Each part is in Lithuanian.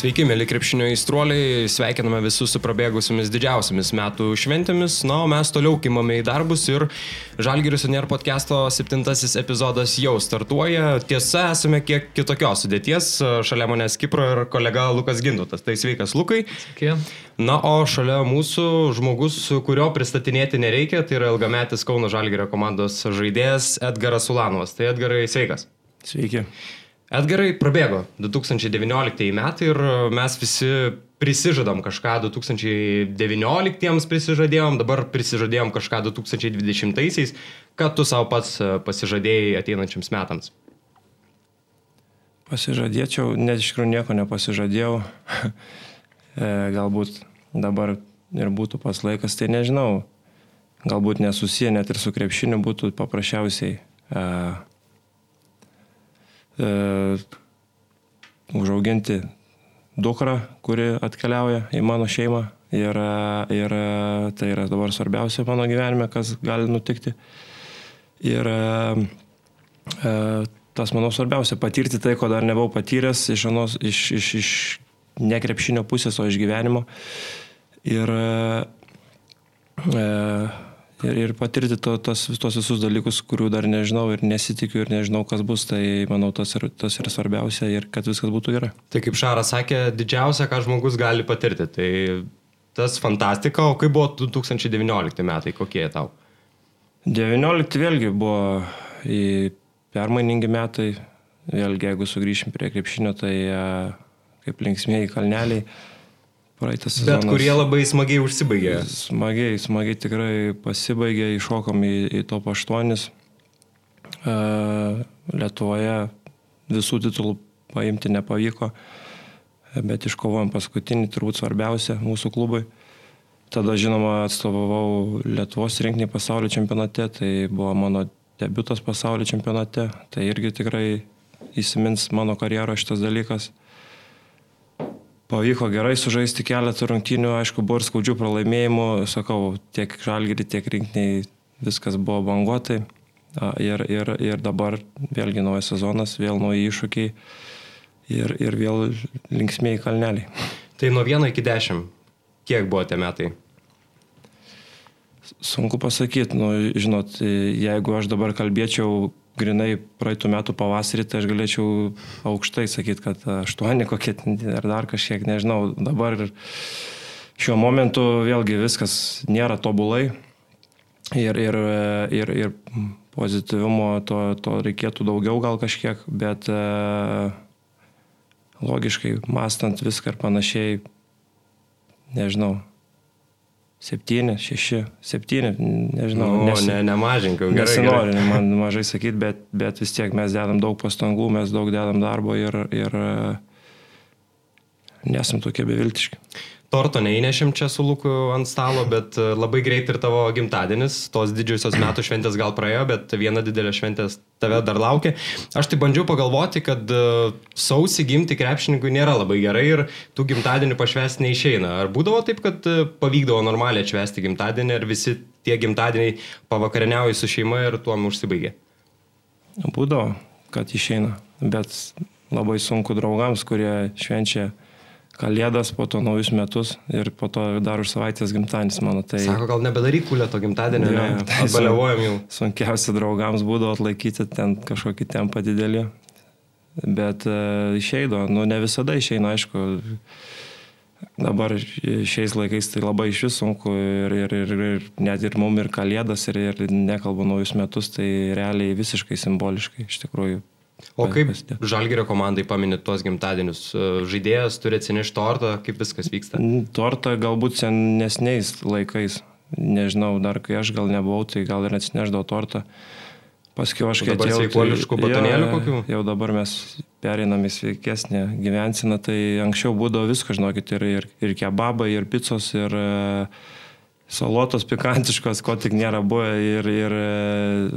Sveiki, mėly krepšinio įstruoliai, sveikiname visus su prabėgusiamis didžiausiamis metų šventėmis. Na, o mes toliau kimame į darbus ir Žalgiris Unir podcast'o septintasis epizodas jau startuoja. Tiesa, esame kiek kitokios sudėties. Šalia manęs Kipro ir kolega Lukas Gindutas. Tai sveikas, Lukai. Sveiki. Na, o šalia mūsų žmogus, kurio pristatinėti nereikia, tai yra ilgametis Kauno Žalgirio komandos žaidėjas Edgaras Ulanovas. Tai Edgarai, sveikas. Sveiki. Edgarai, prabėgo 2019 metai ir mes visi prisižadam kažką 2019 prisižadėjom, dabar prisižadėjom kažką 2020-aisiais. Ką tu savo pats pasižadėjai ateinančiams metams? Pasižadėčiau, net iš tikrųjų nieko nepasižadėjau. Galbūt dabar ir būtų pas laikas, tai nežinau. Galbūt nesusiję net ir su krepšiniu būtų paprasčiausiai. Uh, e, užauginti dukrą, kuri atkeliauja į mano šeimą. Ir, ir tai yra dabar svarbiausia mano gyvenime, kas gali nutikti. Ir e, tas, manau, svarbiausia - patirti tai, ko dar nebuvau patyręs iš, anos, iš, iš, iš nekrepšinio pusės, o iš gyvenimo. Ir e, ir, ir patirti to, tos, tos visus dalykus, kurių dar nežinau ir nesitikiu ir nežinau, kas bus, tai manau, tas, ir, tas yra svarbiausia ir kad viskas būtų gerai. Tai kaip Šaras sakė, didžiausia, ką žmogus gali patirti. Tai tas fantastika, o kaip buvo 2019 metai, kokie tau? 19 vėlgi buvo permainingi metai, vėlgi jeigu sugrįšim prie krepšinio, tai kaip linksmėjai kalneliai praeitas sezonas. Bet kurie labai smagiai užsibaigė. Smagiai, smagiai tikrai pasibaigė, iššokom į, į top 8. Uh, Lietuvoje visų titulų paimti nepavyko, bet iškovojom paskutinį, turbūt svarbiausia mūsų klubui. Tada, žinoma, atstovavau Lietuvos rinkinį pasaulio čempionate, tai buvo mano debutas pasaulio čempionate, tai irgi tikrai įsimins mano karjero šitas dalykas. Pavyko gerai sužaisti keletą rungtynių, aišku, buvo ir skaudžių pralaimėjimų, sakau, tiek žalgirį, tiek rinkiniai viskas buvo banguotai. Ir, ir, ir dabar vėlgi naujas sezonas, vėl nauji iššūkiai ir, ir vėl linksmėjai kalneliai. Tai nuo 1 iki 10, kiek buvo tie metai? Sunku pasakyti, nu, žinot, jeigu aš dabar kalbėčiau grinai praeitų metų pavasarį, tai aš galėčiau aukštai sakyti, kad aštuoni kokie ar dar kažkiek, nežinau. Dabar šiuo momentu vėlgi viskas nėra tobulai ir, ir, ir, ir pozityvumo to, to reikėtų daugiau gal kažkiek, bet logiškai mastant viską ir panašiai, nežinau, Septyni, šeši, septyni, nežinau. Nu, nes, ne, nemažink, jau gerai. Nesinori man mažai sakyti, bet, bet vis tiek mes dedam daug pastangų, mes daug dedam darbo ir, ir nesam tokie beviltiški torto neįnešim čia su Luku ant stalo, bet e, labai greit ir tavo gimtadienis, tos didžiosios metų šventės gal praėjo, bet viena didelė šventė tave dar laukia. Aš tai bandžiau pagalvoti, kad e, sausį gimti krepšininkui nėra labai gerai ir tų gimtadienį pašvesti neišeina. Ar būdavo taip, kad e, pavykdavo normaliai atšvesti gimtadienį ir visi tie gimtadieniai pavakarieniauja su šeima ir tuom užsibaigė? Būdavo, kad išeina, bet labai sunku draugams, kurie švenčia Kalėdas, po to naujus metus ir po to dar už savaitės gimtadienis mano. Tai... Sako, gal nebedaryk kulio to gimtadienio, ja, ne? Tai Baliavojam jau. Sunkiausia draugams būdavo atlaikyti ten kažkokį tempą didelį. Bet uh, išeido, nu ne visada išeina, aišku. Dabar šiais laikais tai labai iš vis sunku ir, ir, ir, ir net ir mum ir kalėdas ir, ir nekalbu naujus metus, tai realiai visiškai simboliškai iš tikrųjų O kaip Žalgerio komandai paminėt tuos gimtadienius? Žaidėjas turi atsinešti tortą, kaip viskas vyksta? Tortą galbūt senesniais laikais. Nežinau, dar kai aš gal nebuvau, tai gal ir atsineždavau tortą. Paskui aš kai atėjau... Sveikuoliškų tai, batonėlių kokių? Jau dabar mes pereinam į sveikesnę gyvensiną, tai anksčiau būdavo viskas, žinokit, ir, ir, ir kebabai, ir picos, ir... Uh, salotos pikantiškos, ko tik nėra buvę ir, ir e,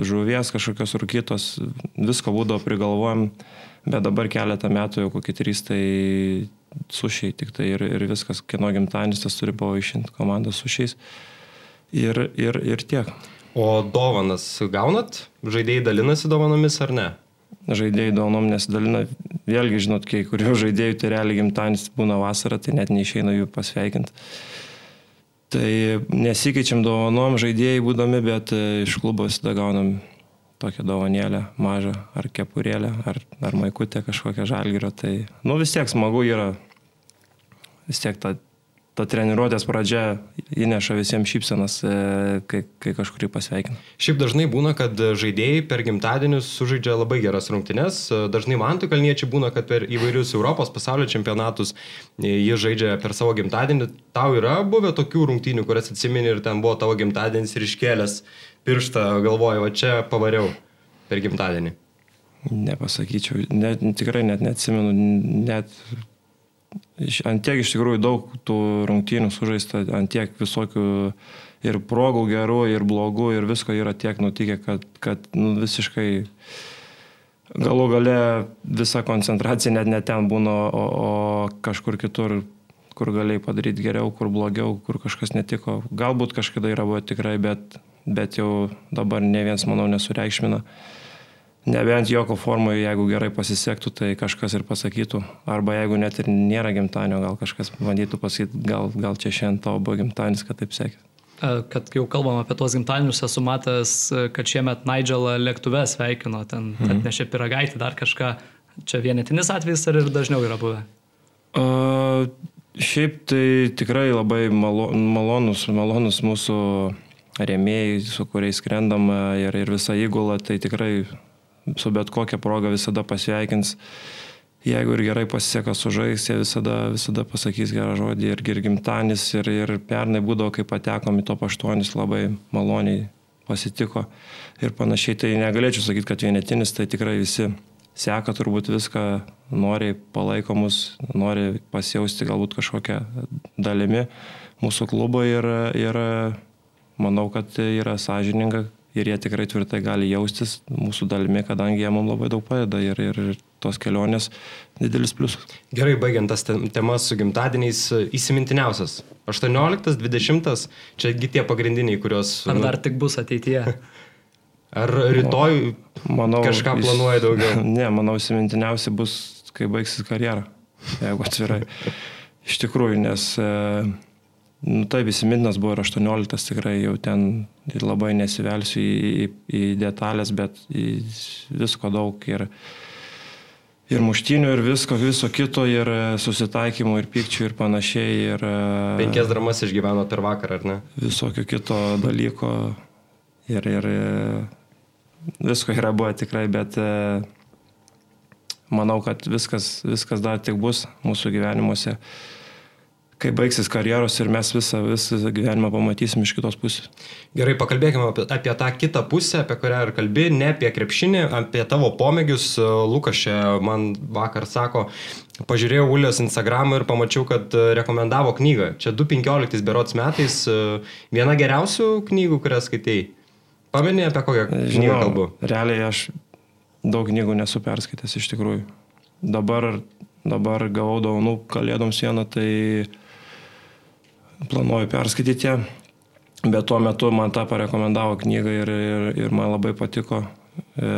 žuvies kažkokios rūkytos, visko būdavo prigalvojam, bet dabar keletą metų jau kokį trys tai sušiai tik tai ir, ir viskas, kieno gimtadienis tas turi pavaišinti komandą sušiais ir, ir, ir tiek. O dovanas gaunat? Žaidėjai dalinasi dovanomis ar ne? žaidėjai dovanom nesidalina. Vėlgi, žinot, kai kurių žaidėjų tai realiai gimtadienis būna vasara, tai net neišeina jų pasveikinti. Tai nesikeičiam dovanom žaidėjai būdami, bet e, iš klubo visada gaunam tokią dovanėlę mažą, ar kepurėlę, ar, ar maikutę kažkokią žalgyrą. Tai, nu vis tiek smagu yra, vis tiek ta ta treniruotės pradžia įneša visiems šypsenas, e, kai, kai kažkurį pasveikina. Šiaip dažnai būna, kad žaidėjai per gimtadienius sužaidžia labai geras rungtynes. Dažnai man tai kalniečiai būna, kad per įvairius Europos pasaulio čempionatus jie žaidžia per savo gimtadienį. Tau yra buvę tokių rungtynių, kurias atsimeni ir ten buvo tavo gimtadienis ir iškėlęs pirštą, galvoju, va čia pavariau per gimtadienį. Nepasakyčiau, net, tikrai net neatsimenu, net ant tiek iš tikrųjų daug tų rungtynių sužaista, ant tiek visokių ir progų gerų, ir blogų, ir visko yra tiek nutikę, kad, kad nu, visiškai galų gale visa koncentracija net net ten būna, o, o kažkur kitur, kur galėjai padaryti geriau, kur blogiau, kur kažkas netiko. Galbūt kažkada yra buvo tikrai, bet, bet jau dabar ne viens, manau, nesureikšmina. Uh, Nebent joko formoje, jeigu gerai pasisektų, tai kažkas ir pasakytų. Arba jeigu net ir nėra gimtadienio, gal kažkas bandytų pasakyti, gal, gal čia šiandien tavo buvo gimtadienis, kad taip sekė. Kad jau kalbam apie tuos gimtadienius, esu matęs, kad šiemet Nigelą lėktuve sveikino, ten mhm. atnešė piragaitį, dar kažką. Čia vienetinis atvejis ar ir dažniau yra buvę? Uh, šiaip tai tikrai labai malo, malonus, malonus mūsų rėmėjai, su kuriais skrendam ir, ir visa įgula, tai tikrai su bet kokia proga visada pasveikins. Jeigu ir gerai pasiseka sužais, jie visada, visada pasakys gerą žodį ir, ir gimtanis, ir, ir pernai būdavo, kai patekom į to paštuonis, labai maloniai pasitiko ir panašiai. Tai negalėčiau sakyti, kad vienetinis, tai tikrai visi seka turbūt viską, nori palaiko mus, nori pasijausti galbūt kažkokią dalimi mūsų klubo ir, ir manau, kad yra sąžininga, ir jie tikrai tvirtai gali jaustis mūsų dalimi, kadangi jie mums labai daug padeda ir, ir tos kelionės didelis pliusas. Gerai, baigiant tas temas su gimtadieniais, įsimintiniausias. 18, 20, čiagi tie pagrindiniai, kuriuos... Ar nu, dar tik bus ateityje? Ar rytoj manau, kažką planuoja daugiau? Ne, manau, įsimintiniausia bus, kai baigsis karjera, jeigu atvirai. Iš tikrųjų, nes... E, Nu, taip, įsimintinas buvo ir 18 tikrai jau ten labai nesivelsiu į, į, į detalės, bet į visko daug ir, ir muštinių, ir visko, viso kito, ir susitaikymų, ir pykčių, ir panašiai. Ir, Penkias dramas išgyveno per vakarą, ar ne? Visokio kito dalyko ir, ir visko yra buvo tikrai, bet manau, kad viskas, viskas dar tik bus mūsų gyvenimuose kai baigsis karjeros ir mes visą, visą gyvenimą pamatysim iš kitos pusės. Gerai, pakalbėkime apie, apie tą kitą pusę, apie kurią ir kalbi, ne apie krepšinį, apie tavo pomėgius. Lukas čia man vakar sako, pažiūrėjau Ulios Instagramą ir pamačiau, kad rekomendavo knygą. Čia 2015 berots metais viena geriausių knygų, kurią skaitėjai. Pamenė apie kokią knygą kalbu? Realiai aš daug knygų nesu perskaitęs iš tikrųjų. Dabar, dabar gavau dovanų kalėdoms vieną, tai planuoju perskaityti ją, bet tuo metu man tą parekomendavo knygą ir, ir, ir man labai patiko. E,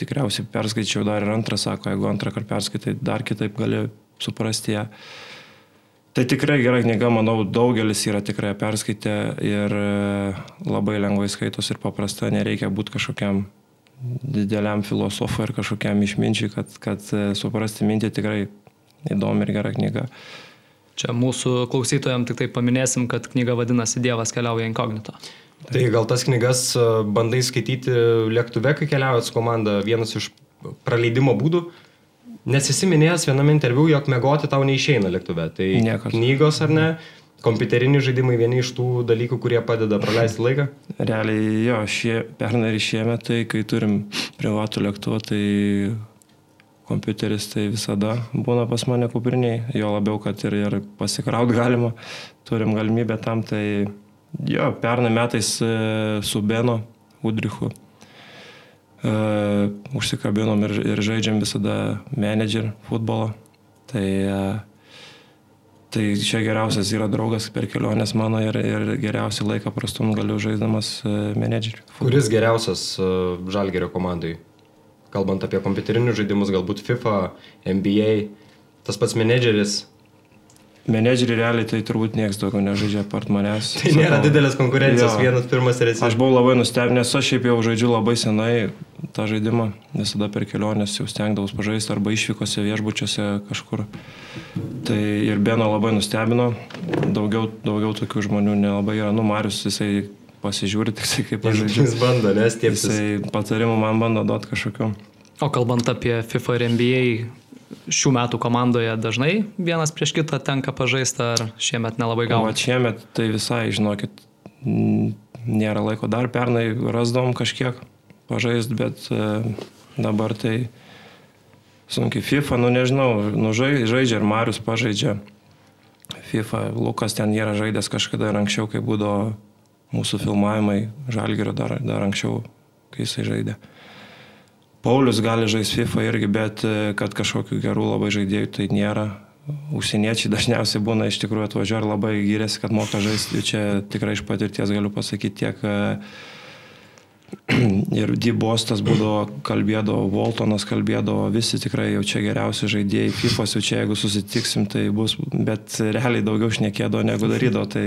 tikriausiai perskaičiau dar ir antrą, sako, jeigu antrą kartą perskaitai, dar kitaip gali suprasti ją. Tai tikrai gera knyga, manau, daugelis yra tikrai perskaitę ir e, labai lengvai skaitos ir paprasta, nereikia būti kažkokiam dideliam filosofui ir kažkokiam išminčiui, kad, kad e, suprasti mintį tikrai įdomi ir gera knyga. Čia mūsų klausytojams tik tai paminėsim, kad knyga vadinasi Dievas keliauja inkognito. Tai gal tas knygas e, bandai skaityti lėktuve, kai keliaujat su komanda, vienas iš praleidimo būdų. Nes esi minėjęs viename interviu, jog mėgoti tau neišeina lėktuve. Tai Niekas. knygos ar ne, kompiuteriniai žaidimai vieni iš tų dalykų, kurie padeda praleisti laiką? Realiai jo, šie, pernai ir šiemet, tai kai turim privatų lėktuvą, tai kompiuteris tai visada būna pas mane kupriniai, jo labiau, kad ir, ir pasikraut galima, turim galimybę tam, tai jo, pernai metais e, su Beno Udrichu uh, užsikabinom ir, ir žaidžiam visada menedžer futbolą. Tai, uh, tai čia geriausias yra draugas per keliones mano ir, ir geriausią laiką prastum galiu žaiddamas uh, menedžeriu. Kuris geriausias uh, žalgerio komandai? Kalbant apie kompiuterinius žaidimus, galbūt FIFA, NBA, tas pats menedžeris. Menedžerį realiai tai turbūt niekas daugiau nežaidžia apart manęs. Tai nėra didelės konkurencijos, jo. vienas pirmas ir esi. Aš buvau labai nustebęs, nes aš šiaip jau žaidžiu labai senai tą žaidimą, visada per keliones jau stengdavus pažaisti arba išvykose viešbučiuose kažkur. Tai ir Beno labai nustebino, daugiau, daugiau tokių žmonių nelabai yra. Nu, Marius, jisai pasižiūri tik tai kaip aš žaidžiu. Jis bando, nes tiepsis. Jisai patarimų man bando duoti kažkokiu. O kalbant apie FIFA ir NBA, šių metų komandoje dažnai vienas prieš kitą tenka pažaisti, ar šiemet nelabai gauna? O šiemet tai visai, žinokit, nėra laiko. Dar pernai rasdom kažkiek pažaist, bet e, dabar tai sunkiai FIFA, nu nežinau, nu žaidžia ir Marius pažaidžia. FIFA, Lukas ten yra žaidęs kažkada ir anksčiau, kai būdavo mūsų filmavimai, Žalgirio dar, dar anksčiau, kai jisai žaidė. Paulius gali žaisti FIFA irgi, bet e, kad kažkokių gerų labai žaidėjų tai nėra. Užsieniečiai dažniausiai būna iš tikrųjų atvažiuoja ir labai gyrėsi, kad moka žaisti. Čia tikrai iš patirties galiu pasakyti tiek e, ir Dybostas būdavo, kalbėdavo, Voltonas kalbėdavo, visi tikrai jau čia geriausi žaidėjai, FIFA jau čia jeigu susitiksim, tai bus, bet realiai daugiau šnekėdavo negu darydavo. Tai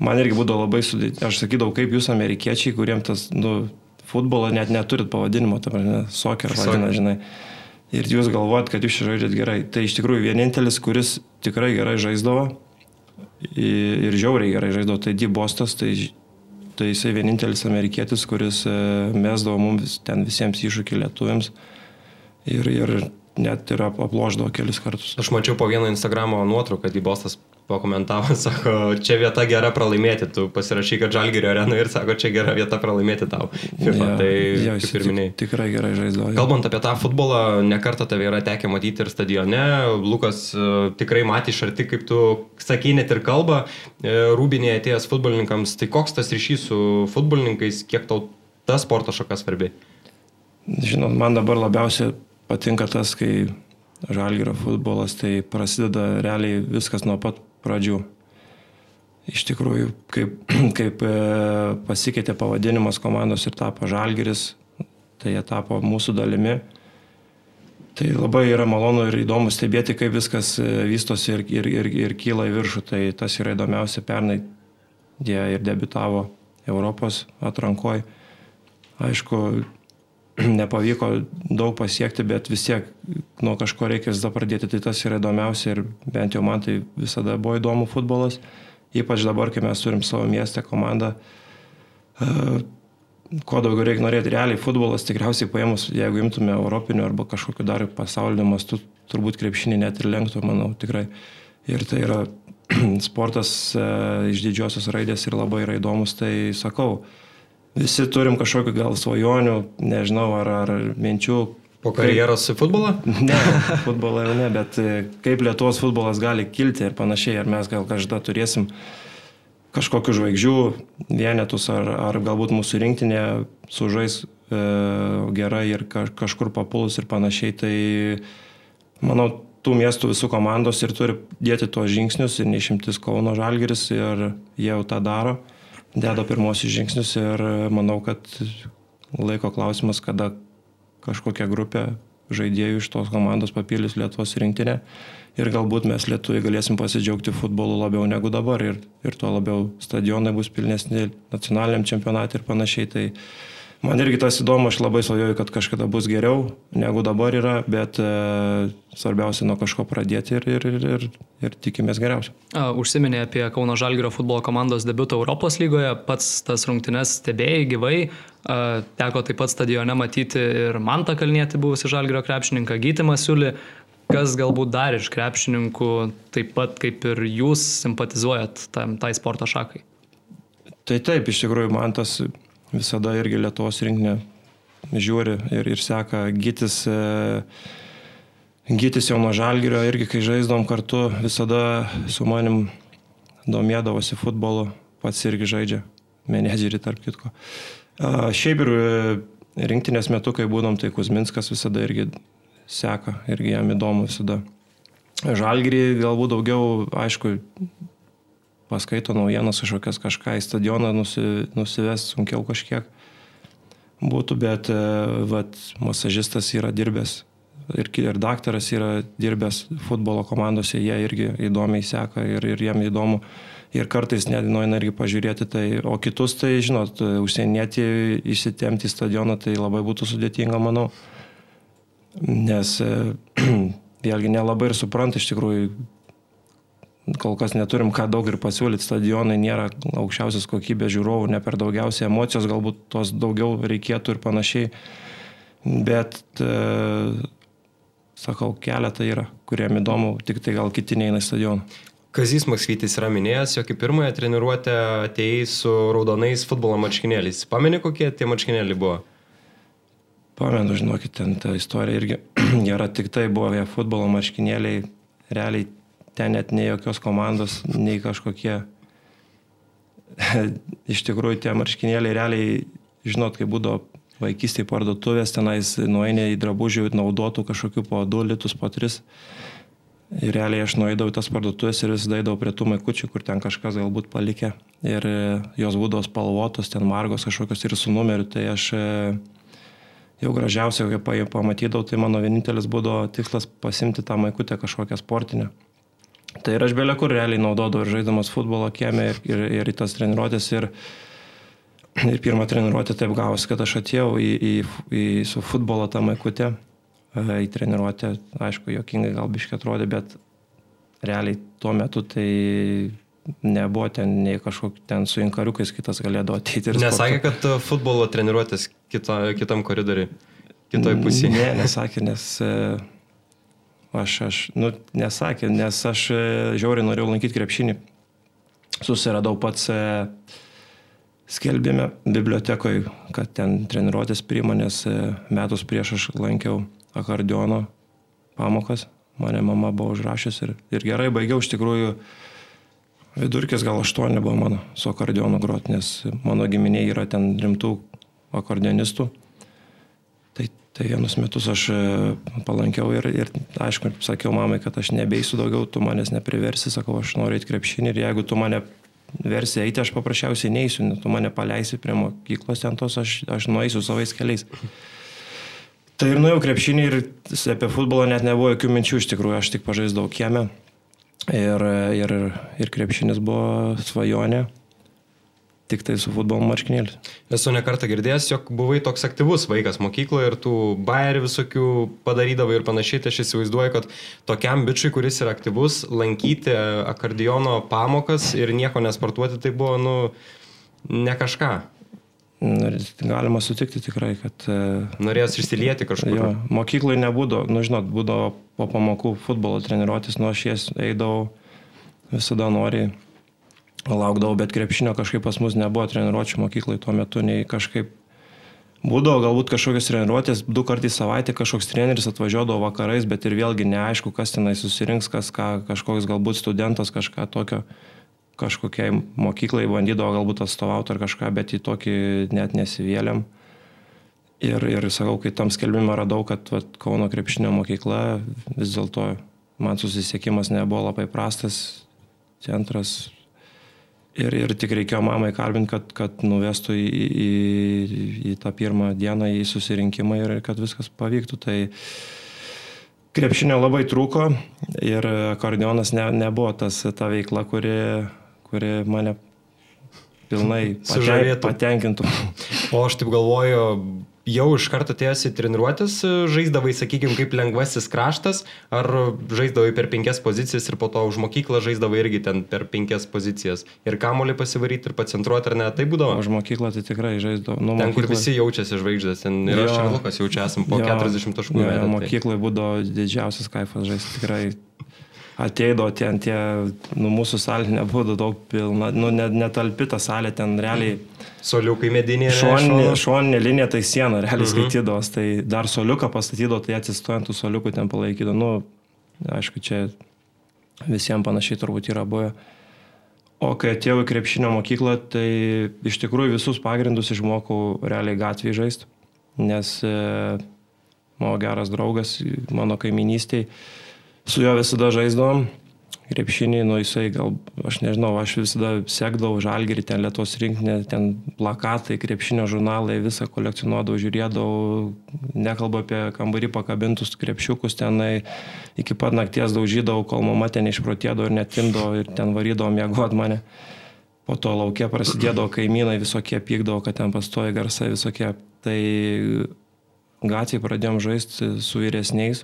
man irgi būdavo labai sudėtinga. Aš sakydavau, kaip jūs amerikiečiai, kuriems tas, nu, futbolą net neturit pavadinimo, ta prasme, soccer vadina, žinai. Ir jūs galvojat, kad jūs žaidžiat gerai. Tai iš tikrųjų vienintelis, kuris tikrai gerai žaisdavo ir žiauriai gerai žaisdavo, tai D. Bostas, tai, tai jisai vienintelis amerikietis, kuris e, mesdavo mums ten visiems iššūkį lietuviams. Ir, ir net ir aploždavo kelis kartus. Aš mačiau po vieną Instagramo nuotrauką, kad Bostas pakomentavo, sako, čia vieta gera pralaimėti, tu pasirašy, kad Žalgirio arena ir sako, čia gera vieta pralaimėti tau. FIFA, ja, tai ja, kaip ir minėjai. Tikrai gerai žaisdavo. Kalbant apie tą futbolą, nekartą tave yra tekę matyti ir stadione, Lukas uh, tikrai matė iš arti, kaip tu sakai net ir kalbą, uh, rūbinėje atėjęs futbolininkams, tai koks tas ryšys su futbolininkais, kiek tau ta sporto šaka svarbi? Žinot, man dabar labiausiai patinka tas, kai žalgyro futbolas, tai prasideda realiai viskas nuo pat pradžių. Iš tikrųjų, kaip, kaip e, pasikeitė pavadinimas komandos ir tapo žalgeris, tai jie tapo mūsų dalimi. Tai labai yra malonu ir įdomu stebėti, kaip viskas e, vystosi ir, ir, ir, ir kyla į viršų. Tai tas yra įdomiausia. Pernai jie ir debitavo Europos atrankoje. Aišku, nepavyko daug pasiekti, bet vis tiek nuo kažko reikia visada pradėti, tai tas yra įdomiausia ir bent jau man tai visada buvo įdomu futbolas, ypač dabar, kai mes turim savo miestę komandą. Uh, ko daugiau reikia norėti, realiai futbolas tikriausiai paėmus, jeigu imtume europinių arba kažkokiu dar pasaulio mastu, turbūt krepšinį net ir lenktų, manau, tikrai. Ir tai yra sportas uh, iš didžiosios raidės ir labai yra įdomus, tai sakau, uh, visi turim kažkokių gal svajonių, nežinau, ar, ar minčių. Po karjeros į futbolą? Ne, futbolą jau ne, bet e, kaip Lietuvos futbolas gali kilti ir panašiai, ar mes gal kažkada turėsim kažkokių žvaigždžių vienetus, ar, ar galbūt mūsų rinktinė sužais e, gerai ir ka, kažkur papulus ir panašiai. Tai manau, tų miestų visų komandos ir turi dėti tuos žingsnius ir neišimtis Kauno Žalgeris ir jie jau tą daro deda pirmosius žingsnius ir manau, kad laiko klausimas, kada kažkokia grupė žaidėjų iš tos komandos papildys Lietuvos rinktinę ir galbūt mes lietuviai galėsim pasidžiaugti futbolu labiau negu dabar ir, ir tuo labiau stadionai bus pilnesni nacionaliniam čempionatui ir panašiai. Tai Man irgi tas įdomu, aš labai svajoju, kad kažkada bus geriau negu dabar yra, bet e, svarbiausia nuo kažko pradėti ir, ir, ir, ir, ir tikimės geriausio. Užsiminė apie Kauno Žalgirio futbolo komandos debutą Europos lygoje, pats tas rungtynes stebėjai gyvai, teko taip pat stadione matyti ir Mantą Kalnėti buvusi Žalgirio krepšininką, Gytimą Siulį, kas galbūt dar iš krepšininkų taip pat kaip ir jūs simpatizuojat tam, tai sporto šakai. Tai taip, iš tikrųjų, man tas visada irgi Lietuvos rinkinė žiūri ir, ir seka Gytis. E, Gytis jau nuo žalgerio irgi, kai žaisdom kartu, visada su manim domėdavosi futbolu, pats irgi žaidžia, menedžerį tarp kitko. A, šiaip ir e, rinktinės metu, kai būdom, tai Kuzminskas visada irgi seka, irgi jam įdomu visada. Žalgerį galbūt daugiau, aišku, paskaito naujienas kažkokias kažką į stadioną nusi, nusivest sunkiau kažkiek. būtų, bet e, vat, masažistas yra dirbęs ir, ir daktaras yra dirbęs futbolo komandose, jie irgi įdomiai seka ir, ir jiem įdomu. Ir kartais net nueina irgi pažiūrėti tai, o kitus tai, žinot, užsienietį įsitemti į stadioną tai labai būtų sudėtinga, manau. Nes e, vėlgi nelabai ir supranta iš tikrųjų, kol kas neturim ką daug ir pasiūlyti, stadionai nėra aukščiausios kokybės žiūrovų, ne per daugiausiai emocijos, galbūt tos daugiau reikėtų ir panašiai. Bet e, sakau, keletą yra, kuriem įdomu, tik tai gal kiti neina į stadioną. Kazys Maksvytis yra minėjęs, jog į pirmąją treniruotę atėjai su raudonais futbolo marškinėliais. Pameni, kokie tie marškinėliai buvo? Pamenu, žinokit, ten ta istorija irgi gera, tik tai buvo jie futbolo marškinėliai, realiai ten net nei jokios komandos, nei kažkokie. Iš tikrųjų, tie marškinėliai realiai, žinot, kai būdavo vaikystėje parduotuvės, tenais nueini į drabužių naudotų kažkokių po 2 litus, po 3. Ir realiai aš nueidavau į tas parduotuvės ir vis daidavau prie tų maikučių, kur ten kažkas galbūt palikė. Ir e, jos būdavo spalvotos, ten margos kažkokios ir su numeriu. Tai aš e, jau gražiausia, kai pamatydavau, tai mano vienintelis būdavo tikslas pasimti tą maikutę kažkokią sportinę. Tai ir aš belė kur realiai naudodavau ir žaiddamas futbolo kiemė ir, ir, ir į tas treniruotės. Ir, ir pirmą treniruotę taip gavosi, kad aš atėjau į, į, į, su futbolo tą maikutę į treniruotę, aišku, jokingai gal biškai atrodė, bet realiai tuo metu tai nebuvo ten nei kažkokiu ten su inkariukais kitas galėdavo ateiti. Nesakė, kad e, futbolo treniruotės kito, kitam koridoriui, kitoj pusėje. Ne, nesakė, nes e, aš, aš, nu, nesakė, nes aš e, žiauriai norėjau lankyti krepšinį. Susiradau pats skelbėme bibliotekoje, kad ten treniruotės priemonės metus prieš aš lankiau akordiono pamokas. Mane mama buvo užrašęs ir, ir gerai baigiau iš tikrųjų. Vidurkis gal aštuoni buvo mano su akordionu grot, nes mano giminė yra ten rimtų akordionistų. Tai, vienus metus aš e, palankiau ir, ir aišku, sakiau mamai, kad aš nebeisiu daugiau, tu manęs nepriversi, sakau, aš noriu eiti krepšinį ir jeigu tu mane versi eiti, aš paprasčiausiai neįsiu, tu mane paleisi prie mokyklos ten tos, aš, aš nueisiu savais keliais. Tai ir nuėjau krepšinį ir apie futbolą net nebuvo jokių minčių, iš tikrųjų aš tik pažaisdavau kiemę. Ir, ir, ir krepšinis buvo svajonė, tik tai su futbolo marškinėliu. Esu nekartą girdėjęs, jog buvai toks aktyvus vaikas mokykloje ir tų bairių visokių padarydavai ir panašiai, tai aš įsivaizduoju, kad tokiam bičiui, kuris yra aktyvus, lankyti akordiono pamokas ir nieko nesportuoti, tai buvo, nu, ne kažką. Galima sutikti tikrai, kad... E, Norėjęs išsilieti kažkur. Jo, mokyklai nebūdavo, nu žinot, būdavo po pamokų futbolo treniruotis, nu aš jas eidavau visada noriai, laukdavau, bet krepšinio kažkaip pas mus nebuvo treniruočių mokyklai tuo metu, nei kažkaip Būdavo galbūt kažkokios treniruotės, du kartus į savaitę kažkoks treneris atvažiuodavo vakarais, bet ir vėlgi neaišku, kas tenai susirinks, kas ką, kažkoks galbūt studentas kažką tokio kažkokiai mokyklai bandydavo galbūt atstovauti ar kažką, bet į tokį net nesivėlėm. Ir, ir sakau, kai tam skelbimą radau, kad vat, Kauno krepšinio mokykla vis dėlto man susisiekimas nebuvo labai prastas, centras. Ir, ir tik reikėjo mamai kalbinti, kad, kad nuvestų į, į, į tą pirmą dieną į susirinkimą ir kad viskas pavyktų. Tai krepšinio labai trūko ir akordionas ne, nebuvo tas ta veikla, kuri kuri mane pilnai paten, patenkintų. O aš taip galvoju, jau iš karto į treniruotis, žaisdavai, sakykime, kaip lengvasis kraštas, ar žaisdavai per penkias pozicijas ir po to už mokyklą žaisdavai irgi ten per penkias pozicijas. Ir kamolį pasivaryti ir pacentruoti, ar ne, tai būdavo? Už mokyklą tai tikrai žaisdavau. Nu, ten, mokyklą... kur visi jaučiasi žvaigždės, ten ir aš ir Lukas jaučiu esam po jo, 40 taškų. Jo, tai- mokykloje būdavo didžiausias kaifas žaisti tikrai ateidavo ten tie, nu, mūsų salė nebuvo daug pilna, nu, netalpita salė ten realiai. Soliukai medinė. Šoninė, šoninė linija tai siena, realiai mhm. -huh. skaitydavos, tai dar soliuką pastatydavo, tai atsistojant tų soliukų ten palaikydavo. Nu, aišku, čia visiems panašiai turbūt yra buvę. O kai atėjau į krepšinio mokyklą, tai iš tikrųjų visus pagrindus išmokau realiai gatvėje žaisti, nes e, mano geras draugas mano kaiminystėje su juo visada žaisdavom. krepšinį, nu jisai gal, aš nežinau, aš visada sekdavau žalgerį, ten lietos rinkinė, ten plakatai, krepšinio žurnalai, visą kolekcionuodavau, žiūrėdavau, nekalbu apie kambarį pakabintus krepšiukus, tenai iki pat nakties daužydavau, kol mama ten išprotėdavo ir netimdavo ir ten varydavo mėgot mane. Po to laukia prasidėdavo kaimynai, visokie pykdavo, kad ten pastoja garsai visokie. Tai gatvėje pradėjom žaisti su vyresniais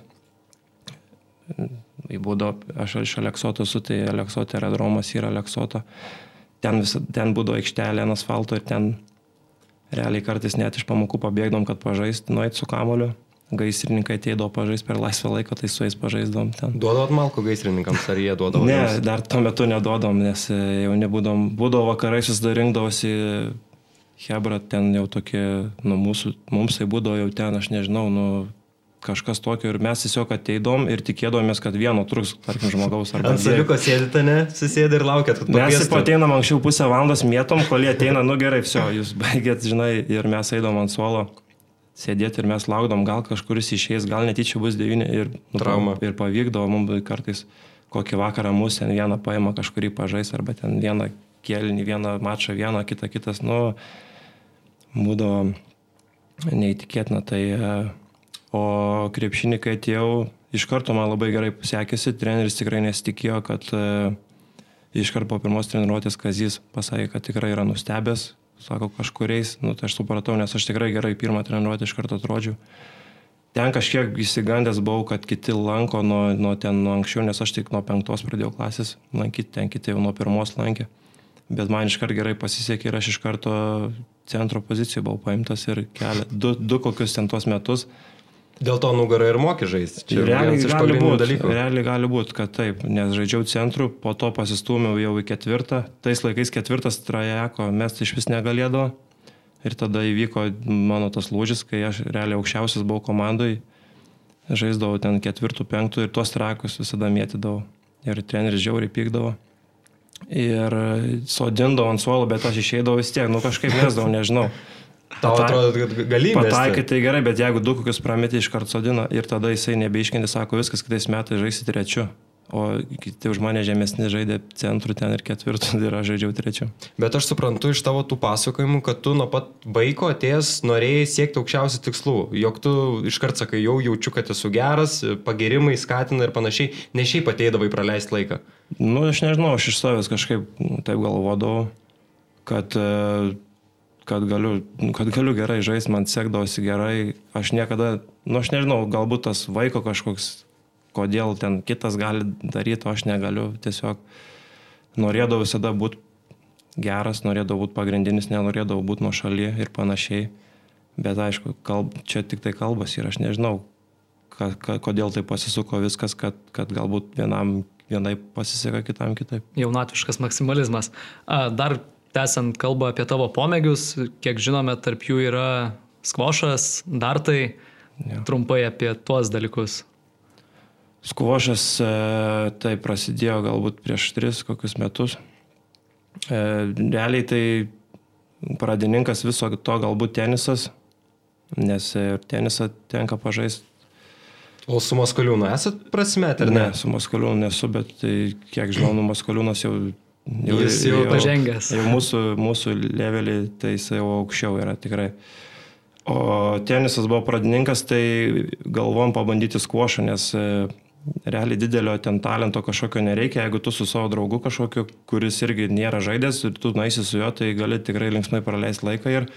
būdavo, aš iš Aleksoto esu, tai Aleksoto aerodromas yra Aleksoto. Ten, vis, ten būdavo aikštelė ant asfalto ir ten realiai kartais net iš pamokų pabėgdom, kad pažaist, nueit su kamoliu. Gaisrininkai ateidavo pažaist per laisvą laiką, tai su jais pažaisdavom ten. Duodavot malko gaisrininkams, ar jie duodavo? Ne, jums? dar tuo metu nedodom, nes e, jau nebūdom, būdavo vakarai susidarinkdavosi Hebra, ten jau tokie, nu mūsų, mums tai būdavo jau ten, aš nežinau, nu kažkas tokio ir mes tiesiog ateidom ir tikėdomės, kad vieno truks, tarkim, žmogaus arba... Ant saliuko sėdite, ne? Susėdė ir laukėt, kad Mes pakviestų. pateinam anksčiau pusę valandos mėtom, kol jie ateina, nu gerai, viso, jūs baigėt, žinai, ir mes eidom ant suolo sėdėti ir mes laukdom, gal kažkuris išeis, gal netyčia bus devyni ir, nu, Trauma. ir pavykdavo, mums kartais kokį vakarą mūsų ten vieną paima kažkurį pažais arba ten vieną kėlinį, vieną mačą, vieną, kitą, kitas, nu, būdavo neįtikėtina. Tai, e, o krepšinį, kai atėjau, iš karto man labai gerai sekėsi, treneris tikrai nesitikėjo, kad e, iš karto po pirmos treniruotės Kazys pasakė, kad tikrai yra nustebęs, sako kažkuriais, nu, tai aš supratau, nes aš tikrai gerai pirmą treniruotę iš karto atrodžiau. Ten kažkiek įsigandęs buvau, kad kiti lanko nuo, nuo ten nuo anksčiau, nes aš tik nuo penktos pradėjau klasės lankyti, ten kiti jau nuo pirmos lankė. Bet man iškart gerai pasisekė ir aš iš karto centro pozicijoje buvau paimtas ir kelią, du, du kokius ten tuos metus. Dėl to nugarą ir moki žaisti. Čia realiai gali būti, dalykų. realiai gali būti, kad taip, nes žaidžiau centru, po to pasistūmiau jau į ketvirtą, tais laikais ketvirtas trajeko, mes iš vis negalėdavo. Ir tada įvyko mano tas lūžis, kai aš realiai aukščiausias buvau komandai, žaisdavau ten ketvirtų, penktų ir tuos trakus visada mėtydavau. Ir treneris žiauriai pykdavo. Ir sodindavo ant suolo, bet aš išeidavau vis tiek, nu kažkaip mesdavau, nežinau. Tau Pata- atrodo, kad gali Pataikai tai gerai, bet jeigu du kokius prametė iš karto sodina ir tada jisai nebeiškenti, sako, viskas kitais metais žaisi trečiu. O kiti už mane žemesni žaidė centrų ten ir ketvirtų ir aš žaidžiau trečiu. Bet aš suprantu iš tavo tų pasakojimų, kad tu nuo pat vaiko atėjęs norėjai siekti aukščiausių tikslų. Jok tu iškart sakai, jau jaučiu, kad esu geras, pagirimai skatina ir panašiai, ne šiaip ateidavai praleisti laiką. Nu, aš nežinau, aš iš savęs kažkaip nu, taip galvodavau, kad, e, kad, galiu, kad galiu gerai žaisti, man sekdavosi gerai. Aš niekada, nu aš nežinau, galbūt tas vaiko kažkoks, kodėl ten kitas gali daryti, o aš negaliu. Tiesiog norėdavau visada būti geras, norėdavau būti pagrindinis, nenorėdavau būti nuo šaly ir panašiai. Bet aišku, kalb, čia tik tai kalbas ir aš nežinau, ka, ka, kodėl tai pasisuko viskas, kad, kad galbūt vienam vienai pasiseka, kitam kitaip. Jaunatviškas maksimalizmas. Dar tęsiant kalbą apie tavo pomėgius, kiek žinome, tarp jų yra skvošas, dartai. Jo. Trumpai apie tuos dalykus. Skvošas e, tai prasidėjo galbūt prieš tris kokius metus. E, realiai tai pradininkas viso to galbūt tenisas, nes ir tenisą tenka pažaisti. O su Maskaliūnu esat prasmet, ar Ne, ne? su Maskaliūnu nesu, bet tai, kiek žinau, nu Maskaliūnas jau... jau Jis jau pažengęs. Jau mūsų, mūsų levelį, tai jis jau aukščiau yra tikrai. O tenisas buvo pradininkas, tai galvom pabandyti skvošą, nes e, realiai didelio ten talento kažkokio nereikia. Jeigu tu su savo draugu kažkokiu, kuris irgi nėra žaidęs ir tu naisi su juo, tai gali tikrai linksmai praleisti laiką ir,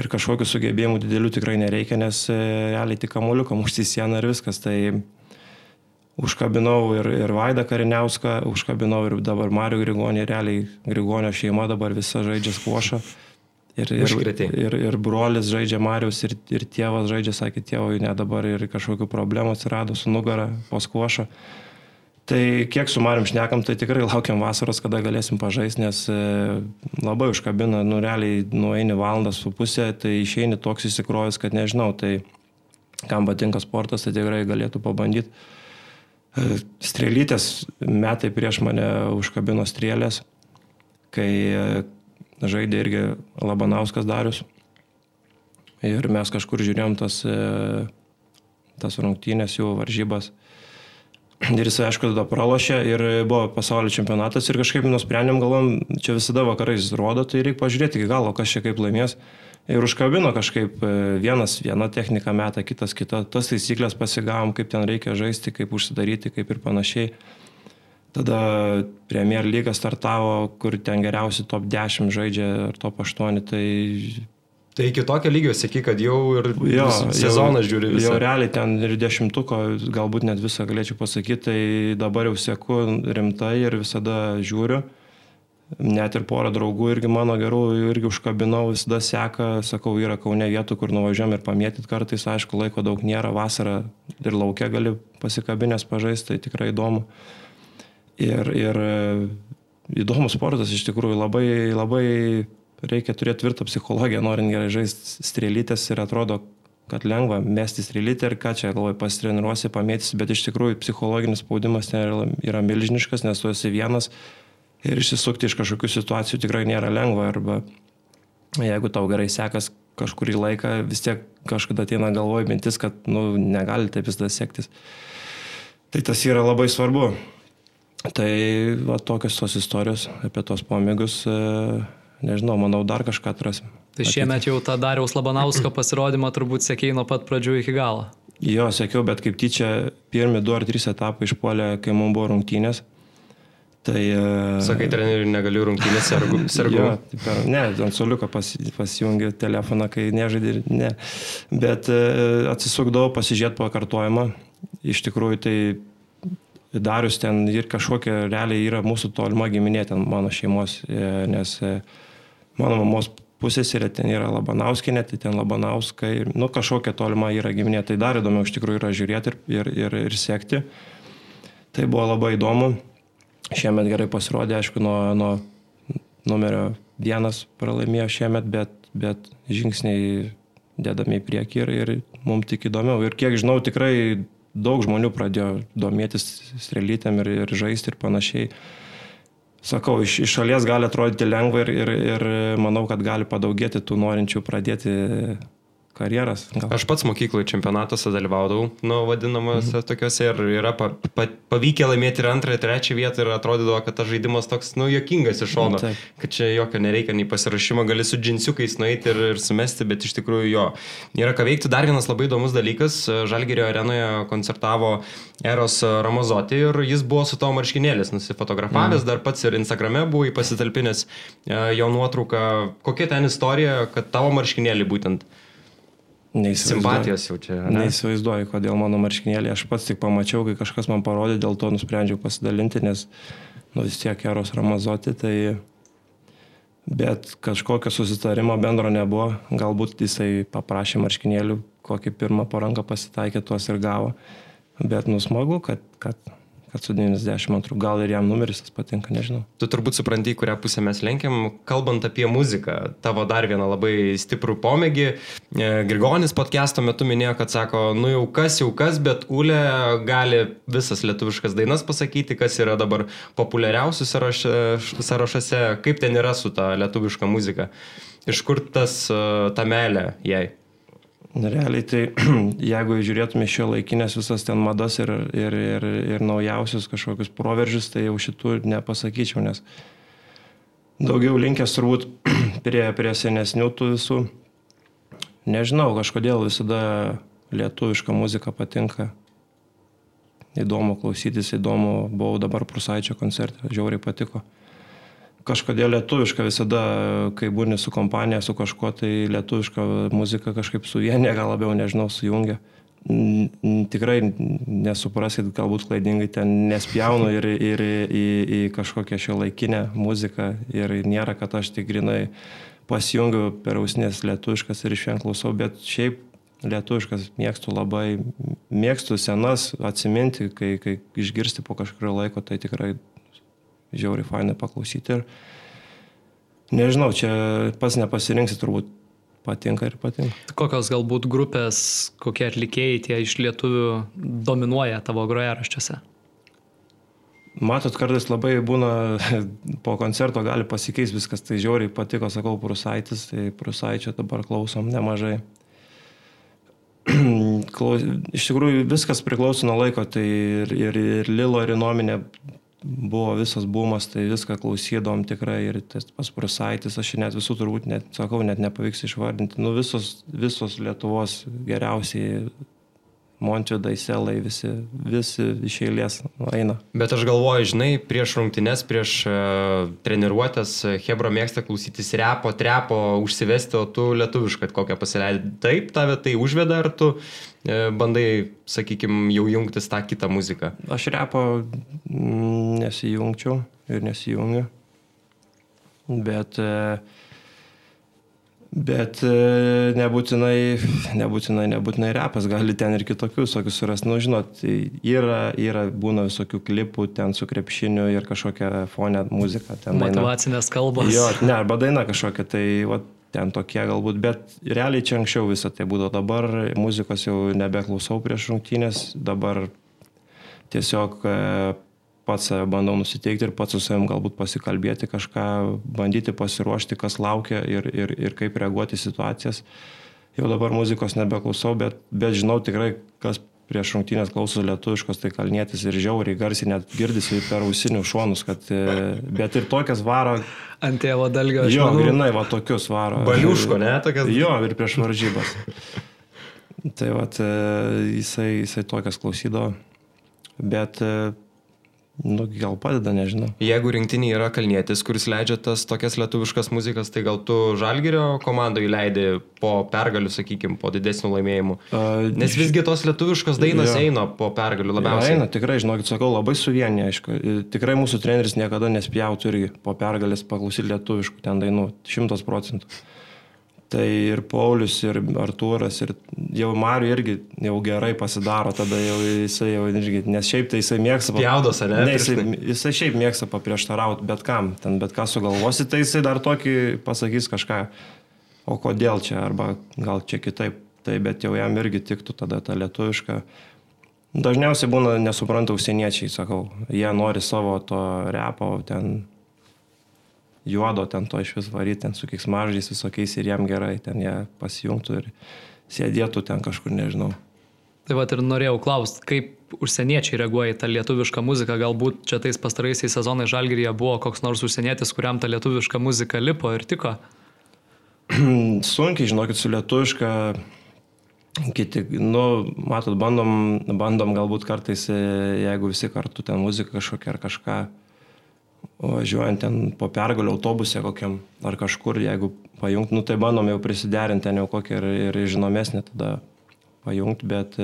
ir kažkokių sugebėjimų didelių tikrai nereikia, nes e, realiai tik kamuliuką mušti į sieną ir viskas. Tai užkabinau ir, ir Vaidą Kariniauską, užkabinau ir dabar Mariu Grigonį, realiai Grigonio šeima dabar visa žaidžia skvošą. Ir, ir, Užkrėtei. ir, ir brolis žaidžia Marius, ir, ir tėvas žaidžia, sakė, tėvui ne dabar ir kažkokių problemų atsirado su nugara po skvošą. Tai kiek su Marium šnekam, tai tikrai laukiam vasaros, kada galėsim pažaisti, nes e, labai užkabina, nu realiai nueini valandą su pusė, tai išeini toks įsikrovęs, kad nežinau, tai kam patinka sportas, tai tikrai galėtų pabandyti. E, Strėlytės metai prieš mane užkabino strėlės, kai e, žaidė irgi Labanauskas Darius. Ir mes kažkur žiūrėjom tas, e, tas rungtynės, jų varžybas. Ir jisai, aišku, tada pralošė ir buvo pasaulio čempionatas ir kažkaip nusprendėm, galvom, čia visada vakarais rodo, tai reikia pažiūrėti iki galo, kas čia kaip laimės. Ir užkabino kažkaip e, vienas vieną techniką metą, kitas kitą. Tas taisyklės pasigavom, kaip ten reikia žaisti, kaip užsidaryti, kaip ir panašiai. Tada Premier lyga startavo, kur ten geriausi top 10 žaidžia ar top 8, tai Tai iki tokio lygio sėki, kad jau ir jo, sezonas žiūri visą. Jau realiai ten ir dešimtuko, galbūt net visą galėčiau pasakyti, tai dabar jau sėku rimtai ir visada žiūriu. Net ir porą draugų irgi mano gerų, irgi užkabinau, visada seka, sakau, yra kaune vietų, kur nuvažiuojam ir pamėtyt kartais, aišku, laiko daug nėra, vasarą ir laukia gali pasikabinės pažaisti, tai tikrai įdomu. Ir, ir įdomus sportas iš tikrųjų labai, labai reikia turėti tvirtą psichologiją, norint gerai žaisti strėlytės ir atrodo, kad lengva mesti strėlytę ir ką čia, galvoju, pasitreniruosi, pamėtysi, bet iš tikrųjų psichologinis spaudimas yra, yra milžiniškas, nes tu esi vienas ir išsisukti iš kažkokių situacijų tikrai nėra lengva arba jeigu tau gerai sekas kažkurį laiką, vis tiek kažkada ateina galvoj mintis, kad nu, negali taip visada sektis. Tai tas yra labai svarbu. Tai va, tokios tos istorijos apie tos pomėgius. E, nežinau, manau, dar kažką atrasim. Tai šiemet jau tą Dariaus Labanausko pasirodymą turbūt sekėjai nuo pat pradžių iki galo. Jo, sekiau, bet kaip tyčia, pirmi du ar trys etapai išpuolė, kai mums buvo rungtynės. Tai, uh, Sakai, treneriui negaliu rungtynės sergu. sergu. Jo, tai per, ne, ant soliuko pas, pasijungi telefoną, kai nežaidži, ne. Bet uh, atsisukdavau pasižiūrėti pakartojimą. Iš tikrųjų, tai Darius ten ir kažkokia realiai yra mūsų tolima giminė ten mano šeimos, e, nes Mano mamos pusėserė ten yra Labanauskinė, tai ten Labanauskai, nu kažkokia tolima yra giminė, tai dar įdomiau iš tikrųjų yra žiūrėti ir, ir, ir, ir sekti. Tai buvo labai įdomu. Šiemet gerai pasirodė, aišku, nuo, nuo numerio vienas pralaimėjo šiemet, bet, bet žingsniai dedami į priekį ir, ir mums tik įdomiau. Ir kiek žinau, tikrai daug žmonių pradėjo domėtis strelytėm ir, ir žaisti ir panašiai sakau, iš, iš šalies gali atrodyti lengva ir, ir, ir manau, kad gali padaugėti tų norinčių pradėti karjeras. Gal. Aš pats mokykloje čempionatuose dalyvaudavau, nu, vadinamuose mhm. tokiuose ir yra pa, pa, pavykę laimėti ir antrą, ir trečią vietą ir atrodydavo, kad tas žaidimas toks, nu, jokingas iš šono, Taip. kad čia jokio nereikia nei pasirašymo, gali su džinsiukais nueiti ir, ir sumesti, bet iš tikrųjų jo. Yra ką veikti. Dar vienas labai įdomus dalykas, Žalgerio arenoje koncertavo Eros Ramazoti ir jis buvo su to marškinėlis nusifotografavęs, mm. dar pats ir Instagrame buvo pasitalpinęs e, jo nuotrauką. Kokia ten istorija, kad tavo marškinėlį būtent Simpatijos jau čia. Ne? Neįsivaizduoju, kodėl mano marškinėlė. Aš pats tik pamačiau, kai kažkas man parodė, dėl to nusprendžiau pasidalinti, nes nu, vis tiek eros ramazoti, tai bet kažkokio susitarimo bendro nebuvo. Galbūt jisai paprašė marškinėlių, kokį pirmą paranką pasitaikė, tuos ir gavo. Bet nusmagu, kad, kad kad su 92 gal ir jam numeris tas patinka, nežinau. Tu turbūt supranti, kurią pusę mes lenkiam. Kalbant apie muziką, tavo dar vieną labai stiprų pomėgį. E, Grigonis podcast'o metu minėjo, kad sako, nu jau kas jau kas, bet Ule gali visas lietuviškas dainas pasakyti, kas yra dabar populiariausių sąrašuose, kaip ten yra su ta lietuviška muzika. Iš kur tas, e, ta melė jai? Realiai tai, jeigu žiūrėtume šio laikinės visas ten madas ir, ir, ir, ir naujausius kažkokius proveržius, tai jau šitų nepasakyčiau, nes daugiau linkęs turbūt prie, prie senesnių tų visų. Nežinau, kažkodėl visada lietuviška muzika patinka. Įdomu klausytis, įdomu, buvau dabar Prusaičio koncerte, žiauriai patiko kažkodėl lietuviška visada, kai būni su kompanija, su kažkuo, tai lietuviška muzika kažkaip suvienia, gal labiau, nežinau, sujungia. Tikrai nesuprasit, galbūt klaidingai ten nespjaunu ir, ir į, į kažkokią šio laikinę muziką ir nėra, kad aš tik grinai pasijungiu per ausinės lietuviškas ir iš vien klausau, bet šiaip lietuviškas mėgstu labai, mėgstu senas atsiminti, kai, kai išgirsti po kažkurio laiko, tai tikrai žiauriai fainai paklausyti ir nežinau, čia pas nepasirinksi turbūt patinka ir patinka. Kokios galbūt grupės, kokie atlikėjai tie iš lietuvių dominuoja tavo grojaraščiuose? Matot, kartais labai būna, po koncerto gali pasikeisti viskas, tai žiauriai patiko, sakau, Prusaitis, tai Prusaičio dabar klausom nemažai. klaus, iš tikrųjų viskas priklauso nuo laiko, tai ir, ir, ir Lilo ir Inominė buvo visas bumas, tai viską klausydom tikrai ir tas pas Prusaitis, aš net visų turbūt, net, sakau, net nepavyks išvardinti, nu visos, visos Lietuvos geriausiai Montvidai, Selai, visi, visi iš eilės eina. Bet aš galvoju, žinai, prieš rungtynes, prieš uh, treniruotės, Hebra mėgsta klausytis repo, trepo, užsivesti, o tu lietuviškai kokią pasileidai. Taip, tave tai užveda, ar tu uh, bandai, sakykime, jau jungtis tą kitą muziką? Aš repo nesijungčiau ir nesijungiu. Bet uh, Bet e, nebūtinai, nebūtinai, nebūtinai repas, gali ten ir kitokių visokių surasti. Nu, žinot, yra, yra, būna visokių klipų ten su krepšiniu ir kažkokia fonė muzika. Motivacinės kalbos. Jo, ne, arba daina kažkokia, tai va, ten tokie galbūt, bet realiai čia anksčiau visą tai būdavo. Dabar muzikos jau nebeklausau prieš rungtynės, dabar tiesiog e, pats save bandau nusiteikti ir pats su savim galbūt pasikalbėti, kažką bandyti pasiruošti, kas laukia ir, ir, ir kaip reaguoti į situacijas. Jau dabar muzikos nebeklausau, bet, bet žinau tikrai, kas prieš rungtynės klauso lietuviškos, tai kalnėtis ir žiauriai garsiai net girdisi per ausinių šonus, kad, e, bet ir tokias varo. Ant tėvo dalgio. Jo, manau. grinai, va tokius varo. Baliuško, ne, tokias. Jo, ir prieš varžybas. tai va, e, jisai, jisai tokias klausydavo. Bet e, Nu, gal padeda, nežinau. Jeigu rinktinė yra kalnėtis, kuris leidžia tas tokias lietuviškas muzikas, tai gal tu Žalgirio komandai leidai po pergalių, sakykime, po didesnių laimėjimų. Nes visgi tos lietuviškos dainos ja. eina po pergalių labiausiai. Ja, eina, tikrai, žinokit, sakau, labai suvienė, aišku. Tikrai mūsų treneris niekada nespjautų irgi po pergalės paklausyti lietuviškų ten dainų, šimtas procentų. Tai ir Paulius, ir Artūras, ir jau Mariu irgi jau gerai pasidaro, tada jau jisai jau irgi, nes šiaip tai jisai mėgsta... Pjaudos, ne? ne jisai, jisai šiaip mėgsta paprieštarauti bet kam, ten bet ką sugalvosi, tai jisai dar tokį pasakys kažką, o kodėl čia, arba gal čia kitaip, tai bet jau jam irgi tiktų tada ta lietuviška. Dažniausiai būna nesupranta užsieniečiai, sakau, jie nori savo to repo ten juodo ten to iš vis varyti, ten su kiksmažais visokiais ir jam gerai, ten jie pasijungtų ir sėdėtų ten kažkur, nežinau. Tai va ir norėjau klausti, kaip užsieniečiai reaguoja į tą lietuvišką muziką, galbūt čia tais pastaraisiais sezonais Žalgiryje buvo koks nors užsienietis, kuriam ta lietuviška muzika lipo ir tiko? Sunkiai, žinokit, su lietuviška kiti, nu, matot, bandom, bandom galbūt kartais, jeigu visi kartu ten muzika kažkokia ar kažką važiuojant ten po pergalio autobuse kokiam ar kažkur, jeigu pajungt, nu tai bandom jau prisiderinti ten jau kokią ir, ir žinomesnį tada pajungt, bet,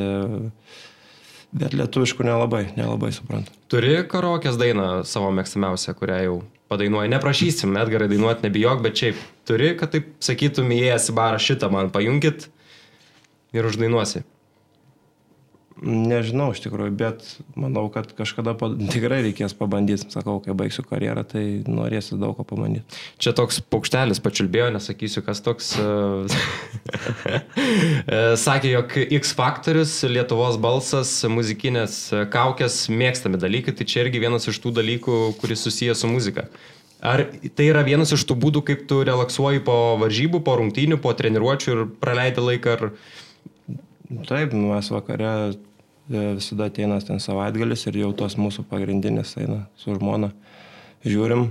bet lietuviškų nelabai, nelabai suprantu. Turi karokės dainą savo mėgstamiausią, kurią jau padainuoji. Neprašysim, Edgarai dainuoti nebijok, bet šiaip turi, kad taip sakytum, įėjęs į barą šitą man pajungit ir uždainuosi. Nežinau iš tikrųjų, bet manau, kad kažkada pa, tikrai reikės pabandyti. Sakau, kai baigsiu karjerą, tai norėsiu daug ko pabandyti. Čia toks paukštelis pačiulbėjo, nesakysiu, kas toks. E, sakė, jog X faktorius, Lietuvos balsas, muzikinės kaukės mėgstami dalykai, tai čia irgi vienas iš tų dalykų, kuris susijęs su muzika. Ar tai yra vienas iš tų būdų, kaip tu relaksuoji po varžybų, po rungtynių, po treniruočių ir praleidi laiką, ar Taip, nu, mes vakare e, visada ateina ten savaitgalis ir jau tos mūsų pagrindinės eina su žmona. Žiūrim,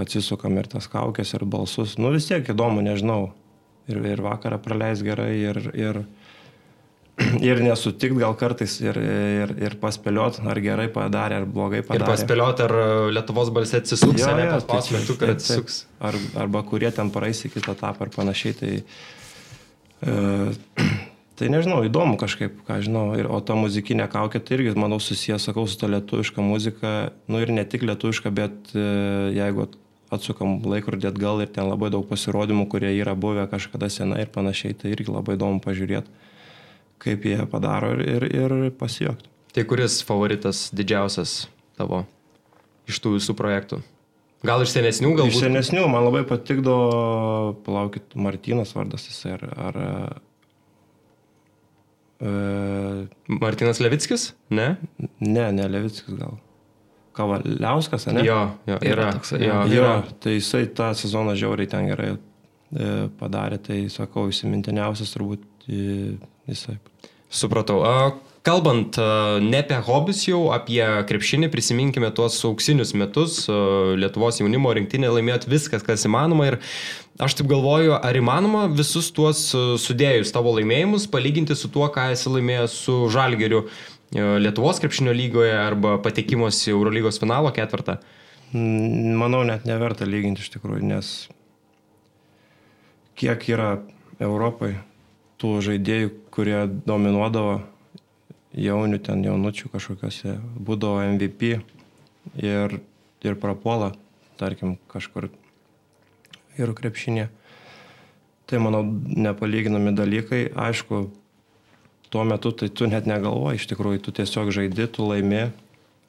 atsisukam ir tas kaukės, ir balsus. Nu vis tiek įdomu, nežinau. Ir, ir vakarą praleis gerai, ir, ir, ir nesutik gal kartais, ir, ir, ir paspėliot, ar gerai padarė, ar blogai padarė. Ir paspėliot, ar Lietuvos balsė atsisuks, jo, ar ne, pas metu, kad atsisuks. Ar, arba kurie ten praeis į kitą etapą ar panašiai. Tai, e, Tai nežinau, įdomu kažkaip, ką žinau. Ir, o ta muzikinė kaukė tai irgi, manau, susijęs, sakau, su ta lietuviška muzika. Nu ir ne tik lietuviška, bet e, jeigu atsukam laikrodį atgal ir ten labai daug pasirodymų, kurie yra buvę kažkada senai ir panašiai, tai irgi labai įdomu pažiūrėti, kaip jie padaro ir, ir, ir pasijokti. Tai kuris favoritas didžiausias tavo iš tų visų projektų? Gal iš senesnių, gal? Iš senesnių, man labai patikdo, palaukit, Martinas vardas jis ar, ar Martinas Levickis? Ne? Ne, ne Levickis gal. Kavaliauskas, ne? Jo, jo yra. Toks, jo, jo, yra. Tai jisai tą sezoną žiauriai ten gerai padarė, tai sakau, įsimintiniausias turbūt jisai. Supratau. Kalbant ne apie hobius jau, apie krepšinį, prisiminkime tuos auksinius metus. Lietuvos jaunimo rinktinė laimėjot viskas, kas įmanoma. Ir aš taip galvoju, ar įmanoma visus tuos sudėjus tavo laimėjimus palyginti su tuo, ką esi laimėjęs su Žalgeriu Lietuvos krepšinio lygoje arba patekimas į Eurolygos finalo ketvirtą? Manau, net neverta lyginti iš tikrųjų, nes kiek yra Europai tų žaidėjų, kurie dominuodavo jaunių ten jaunučių kažkokiuose, būdavo MVP ir, ir prapuola, tarkim, kažkur ir krepšinė. Tai, manau, nepalyginami dalykai. Aišku, tuo metu tai tu net negalvoji, iš tikrųjų, tu tiesiog žaidi, tu laimi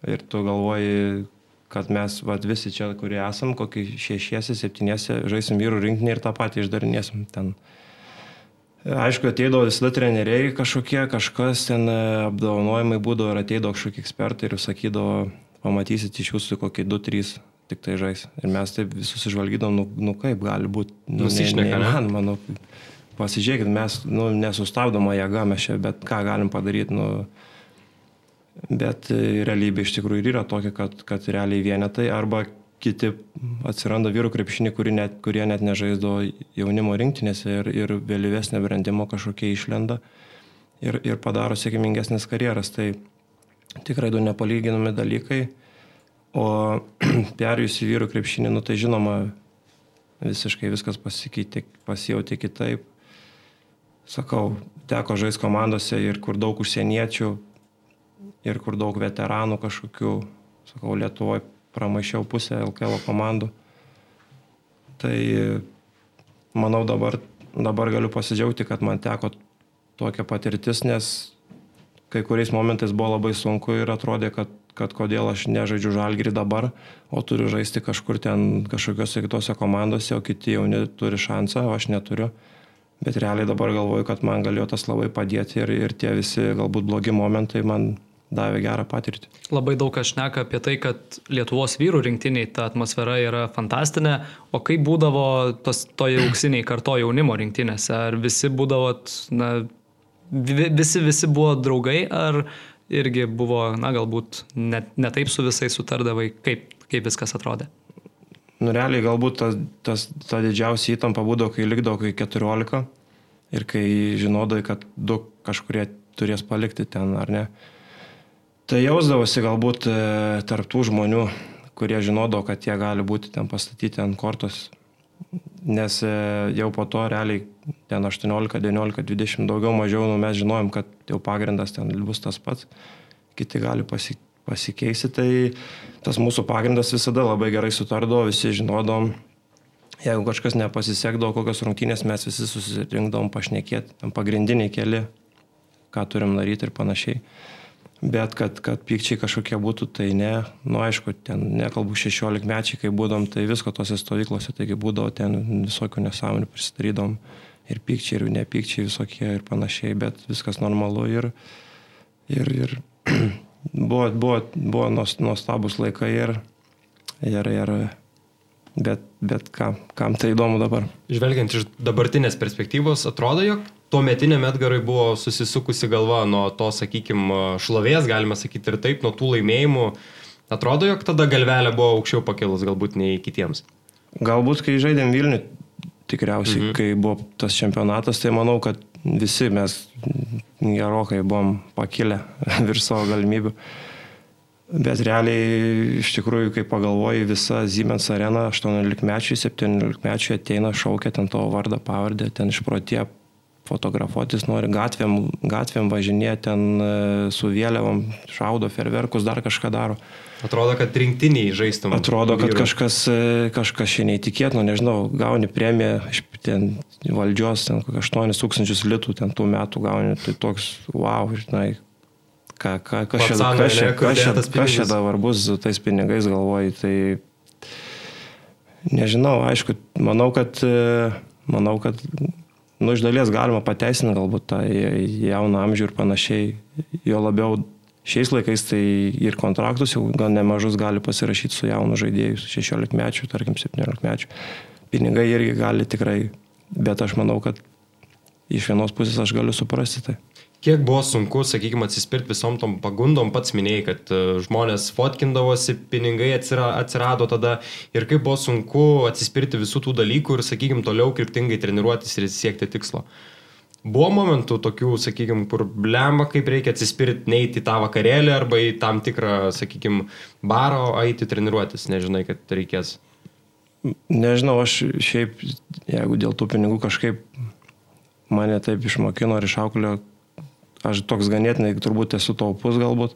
ir tu galvoji, kad mes vat, visi čia, kurie esam, kokį šešiesi, septyniesi, žaisim vyrų rinkinį ir tą patį išdarinėsim ten. Aišku, ateidavo visada treneriai kažkokie, kažkas ten e, apdovanojimai būdavo ir ateidavo kažkokie ekspertai ir sakydavo, pamatysit iš jūsų kokį 2-3 tik tai žais. Ir mes taip visus išvalgydavom, nu, nu kaip gali būti. Nu, Nusišneka, ne, ne, manau, pasižiūrėkit, mes nu, nesustabdoma jėga mes čia, bet ką galim padaryti. Nu, bet e, realybė iš tikrųjų yra tokia, kad, kad realiai vienetai arba kiti atsiranda vyrų krepšinį, kurie net, kurie net nežaisdavo jaunimo rinktinėse ir, ir vėlyvesnio brandimo kažkokie išlenda ir, ir padaro sėkmingesnės karjeras. Tai tikrai du nepalyginami dalykai. O perėjus į vyrų krepšinį, nu tai žinoma, visiškai viskas pasikeitė, pasijauti kitaip. Sakau, teko žaisti komandose ir kur daug užsieniečių, ir kur daug veteranų kažkokių, sakau, Lietuvoje pramaišiau pusę LKL komandų. Tai manau dabar, dabar galiu pasidžiaugti, kad man teko tokia patirtis, nes kai kuriais momentais buvo labai sunku ir atrodė, kad, kad kodėl aš nežaidžiu žalgirį dabar, o turiu žaisti kažkur ten kažkokiose kitose komandose, o kiti jauni turi šansą, o aš neturiu. Bet realiai dabar galvoju, kad man galėjo tas labai padėti ir, ir tie visi galbūt blogi momentai man davė gerą patirtį. Labai daug kas šneka apie tai, kad Lietuvos vyrų rinktiniai ta atmosfera yra fantastinė, o kaip būdavo tos toje auksiniai karto jaunimo rinktinėse, ar visi būdavo, na, visi, visi buvo draugai, ar irgi buvo, na, galbūt net ne taip su visais sutardavai, kaip, kaip viskas atrodė? Nu, realiai galbūt tas, tas, ta didžiausia įtampa būdavo, kai likdavo kai 14 ir kai žinodavai, kad du kažkurie turės palikti ten ar ne. Tai jausdavosi galbūt e, tarptų žmonių, kurie žinodavo, kad jie gali būti ten pastatyti ant kortos, nes e, jau po to realiai ten 18, 19, 20 daugiau mažiau nu, mes žinojom, kad jau pagrindas ten bus tas pats, kiti gali pasi, pasikeisti, tai tas mūsų pagrindas visada labai gerai sutardavo, visi žinodom, jeigu kažkas nepasisekdavo, kokios rungtynės mes visi susirinkdavom pašnekėti, pagrindiniai keli, ką turim daryti ir panašiai. Bet kad, kad pykčiai kažkokie būtų, tai ne. Nu, aišku, ten nekalbu 16 mečiai, kai būdom, tai visko tose stovyklose, taigi būdavo ten visokių nesąmonių prisidarydom. Ir pykčiai, ir nepykčiai visokie ir panašiai, bet viskas normalu ir, ir, ir buvo, buvo, buvo nuostabus laikai ir, ir, ir bet, bet kam, kam tai įdomu dabar. Žvelgiant iš dabartinės perspektyvos, atrodo, jog tuo metiniam Edgarui buvo susisukusi galva nuo to, sakykime, šlovės, galima sakyti ir taip, nuo tų laimėjimų. Atrodo, jog tada galvelė buvo aukščiau pakilus galbūt nei kitiems. Galbūt, kai žaidėm Vilnių, tikriausiai, mhm. kai buvo tas čempionatas, tai manau, kad visi mes gerokai buvom pakilę virš savo galimybių. Bet realiai, iš tikrųjų, kai pagalvoji, visa Siemens arena 18 mečiai, 17 mečiai ateina, šaukia ten tavo vardą, pavardę, ten išprotie fotografuotis nori, gatvėm, gatvėm važinėti ten e, su vėliavom, šaudo ferverkus, dar kažką daro. Atrodo, kad rinktiniai žaistum. Atrodo, kad vyrų. kažkas, e, kažkas šiandien neįtikėtino, nežinau, gauni premiją iš ten valdžios, ten 8 tūkstančius litų, ten tų metų gauni, tai toks, wow, žinai, ką, ką, čia, kas čia dabar bus su tais pinigais, galvoji, tai nežinau, aišku, manau, kad, e, manau, kad nu, iš dalies galima pateisinti galbūt tą jauną amžių ir panašiai. Jo labiau šiais laikais tai ir kontraktus jau gan nemažus gali pasirašyti su jaunu žaidėju, su 16 mečiu, tarkim 17 mečiu. Pinigai irgi gali tikrai bet aš manau, kad iš vienos pusės aš galiu suprasti tai. Kiek buvo sunku, sakykime, atsispirti visom tom pagundom, pats minėjai, kad e, žmonės fotkindavosi, pinigai atsirado tada ir kaip buvo sunku atsispirti visų tų dalykų ir, sakykime, toliau kryptingai treniruotis ir siekti tikslo. Buvo momentų tokių, sakykime, kur blemba, kaip reikia atsispirti, neiti į tą vakarėlį arba į tam tikrą, sakykime, baro, eiti treniruotis, nežinai, kad reikės. Nežinau, aš šiaip, jeigu dėl tų pinigų kažkaip mane taip išmokino ir išauklėjo, aš toks ganėtinai turbūt esu taupus galbūt.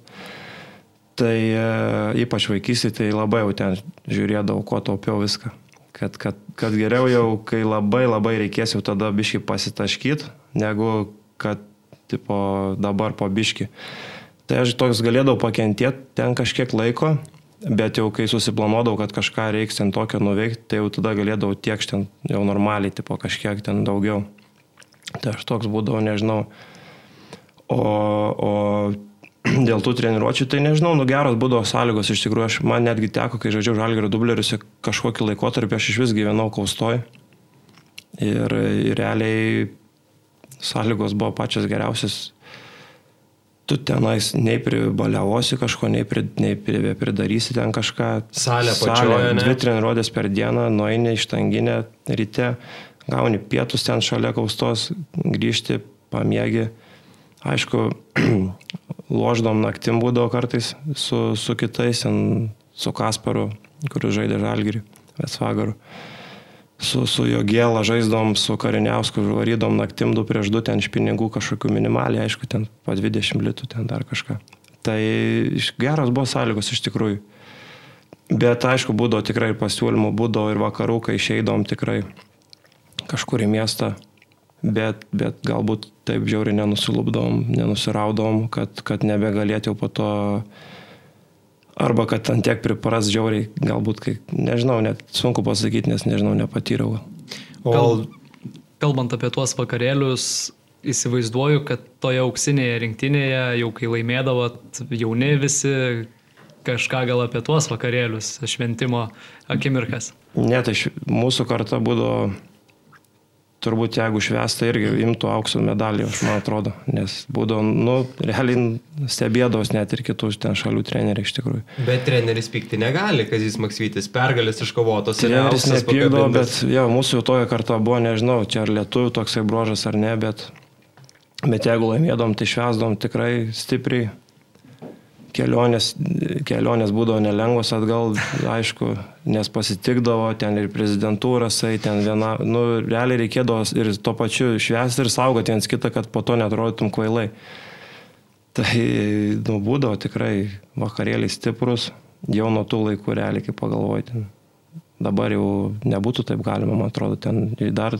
Tai e, ypač vaikystėje tai labai jau ten žiūrėdavau, ko taupiau viską. Kad, kad, kad geriau jau, kai labai labai reikės jau tada biški pasitaškyti, negu kad tipo, dabar po biški. Tai aš toks galėdavau pakentėti ten kažkiek laiko, bet jau kai susiplanuodavau, kad kažką reiks ten tokio nuveikti, tai jau tada galėdavau tiek ten jau normaliai, tipo kažkiek ten daugiau. Tai aš toks būdavau, nežinau, O, o dėl tų treniruočių, tai nežinau, nu geros būdavo sąlygos, iš tikrųjų, aš, man netgi teko, kai žaidžiau žalgerio dubleriuose, kažkokį laikotarpį aš iš vis gyvenau kaustoj. Ir, ir realiai sąlygos buvo pačios geriausias. Tu tenais nei pribaliavosi kažko, nei, pri, nei pridarysi ten kažką. Salė pačioje. Dvi treniruotės per dieną, nueini iš tanginę ryte, gauni pietus ten šalia kaustos, grįžti, pamiegi Aišku, loždom naktim būdavo kartais su, su kitais, su Kasparu, kuris žaidė Žalgirį, Vesvagaru. Su, su jo gėlą žaisdom, su Kariniausku varydom naktim du prieš du, ten iš pinigų kažkokių minimaliai, aišku, ten po 20 litų, ten dar kažką. Tai geros buvo sąlygos iš tikrųjų. Bet aišku, būdavo tikrai pasiūlymų, būdavo ir vakarų, kai išeidom tikrai kažkur į miestą bet, bet galbūt taip žiauriai nenusilubdom, nenusiraudom, kad, kad nebegalėtų po to arba kad ant tiek pripras žiauriai, galbūt, kai, nežinau, net sunku pasakyti, nes nežinau, nepatyriau. O Kal, kalbant apie tuos vakarėlius, įsivaizduoju, kad toje auksinėje rinktinėje, jau kai laimėdavot jauni visi, kažką gal apie tuos vakarėlius, šventimo akimirkas. Ne, tai mūsų karta būdavo turbūt jeigu švesta irgi imtų aukso medalį, aš man atrodo, nes būdavo, nu, realiai stebėdavos net ir kitus ten šalių treneriai iš tikrųjų. Bet treneris pykti negali, kad jis Maksvytis pergalės iškovotos. Treneris nepykdavo, bet jo, mūsų jau toje karta buvo, nežinau, čia ar lietuvių toksai brožas ar ne, bet, bet jeigu laimėdom, tai švesdom tikrai stipriai kelionės, kelionės būdavo nelengvos atgal, aišku, nes pasitikdavo ten ir prezidentūras, tai ten viena, nu, realiai reikėdavo ir to pačiu švęsti ir saugoti viens kitą, kad po to netrodytum kvailai. Tai, nu, būdavo tikrai vakarėliai stiprus, jau nuo tų laikų realiai, kaip pagalvoti. Dabar jau nebūtų taip galima, man atrodo, ten dar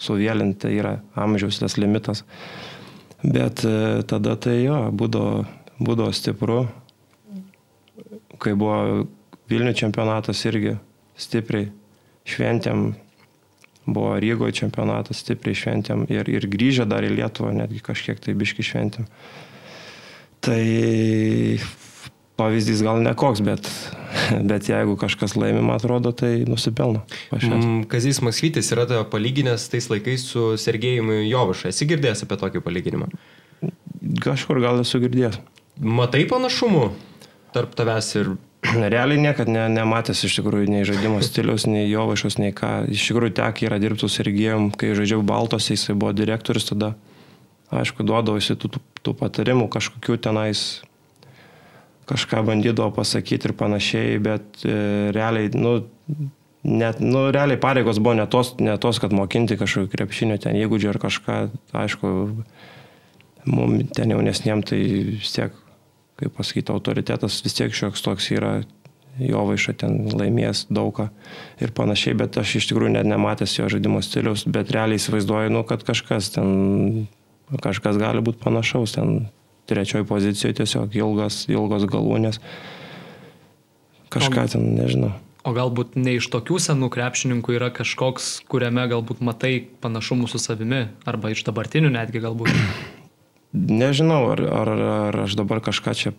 suvėlinti yra amžiaus tas limitas. Bet e, tada tai jo, būdavo būdavo stipru. Kai buvo Vilnių čempionatas irgi stipriai šventėm, buvo Rygoje čempionatas stipriai šventėm ir, ir grįžę dar į Lietuvą netgi kažkiek tai biški šventėm. Tai pavyzdys gal nekoks, bet, bet jeigu kažkas laimi, man atrodo, tai nusipelno. Mm, Kazis Maksvytis yra tavo palyginęs tais laikais su Sergejumi Jovaša. Esi girdėjęs apie tokį palyginimą? Kažkur gal esu girdėjęs. Matai panašumų tarp tavęs ir... Realiai niekad ne, nematęs iš tikrųjų nei žaidimo stiliaus, nei jo vašos, nei ką. Iš tikrųjų tek yra dirbtų Sergijom, kai žaidžiau Baltose, jisai buvo direktorius tada. Aišku, duodavosi tų, tų, tų patarimų kažkokių tenais kažką bandydavo pasakyti ir panašiai, bet e, realiai, nu, net, nu, realiai pareigos buvo ne tos, ne tos, kad mokinti kažkokio krepšinio ten įgūdžių ar kažką, aišku, mums ten jaunesniem tai vis tiek kaip pasakyti, autoritetas vis tiek šioks toks yra, jo vaiša ten laimės daugą ir panašiai, bet aš iš tikrųjų net nematęs jo žaidimo stiliaus, bet realiai įsivaizduoju, nu, kad kažkas ten, kažkas gali būti panašaus, ten trečioji pozicijoje tiesiog ilgas, ilgos galūnės, kažką ten, nežinau. O galbūt ne iš tokių senų krepšininkų yra kažkoks, kuriame galbūt matai panašumų su savimi, arba iš dabartinių netgi galbūt. Nežinau, ar, ar, ar aš dabar kažką čia.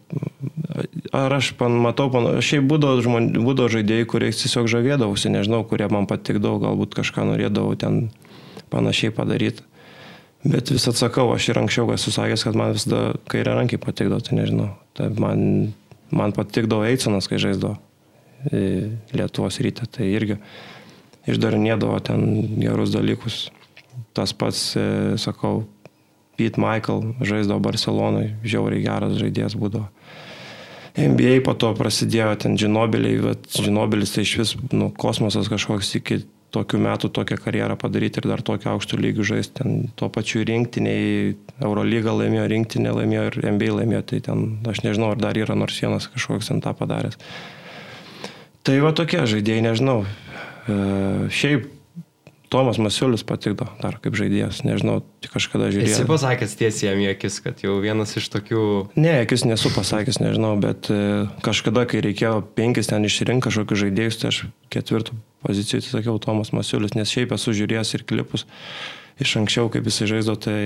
Ar aš pan, matau, pan, šiaip būdavo, žmon, būdavo žaidėjai, kuriais tiesiog žavėdavausi, nežinau, kurie man patikdavo, galbūt kažką norėdavau ten panašiai padaryti. Bet vis atsakau, aš ir anksčiau esu sakęs, kad man visada kairė rankiai patikdavo, tai nežinau. Tai man, man patikdavo Eisonas, kai žaisdavo Lietuvos ryte, tai irgi išdarinėdavo ten gerus dalykus. Tas pats, e, sakau, Pete Michael žaisdavo Barcelonai, žiauriai geras žaidėjas būdavo. NBA po to prasidėjo ten žinobiliai, bet žinobilis tai iš vis nu, kosmosas kažkoks iki tokių metų tokią karjerą padaryti ir dar tokio aukštų lygių žaisti. Ten tuo pačiu rinktiniai, Eurolyga laimėjo, rinktinė laimėjo ir NBA laimėjo. Tai ten aš nežinau, ar dar yra nors vienas kažkoks ten tą padaręs. Tai va tokie žaidėjai, nežinau. E, šiaip Tomas Masiulis patikdo dar kaip žaidėjas, nežinau, tik kažkada žiūrėjau. Esi pasakęs tiesiai jam į akis, kad jau vienas iš tokių... Ne, akis nesu pasakęs, nežinau, bet e, kažkada, kai reikėjo penkis ten išrinkti kažkokius žaidėjus, tai aš ketvirtų pozicijų tai sakiau Tomas Masiulis, nes šiaip esu žiūrėjęs ir klipus iš anksčiau, kaip jisai žaidžia, tai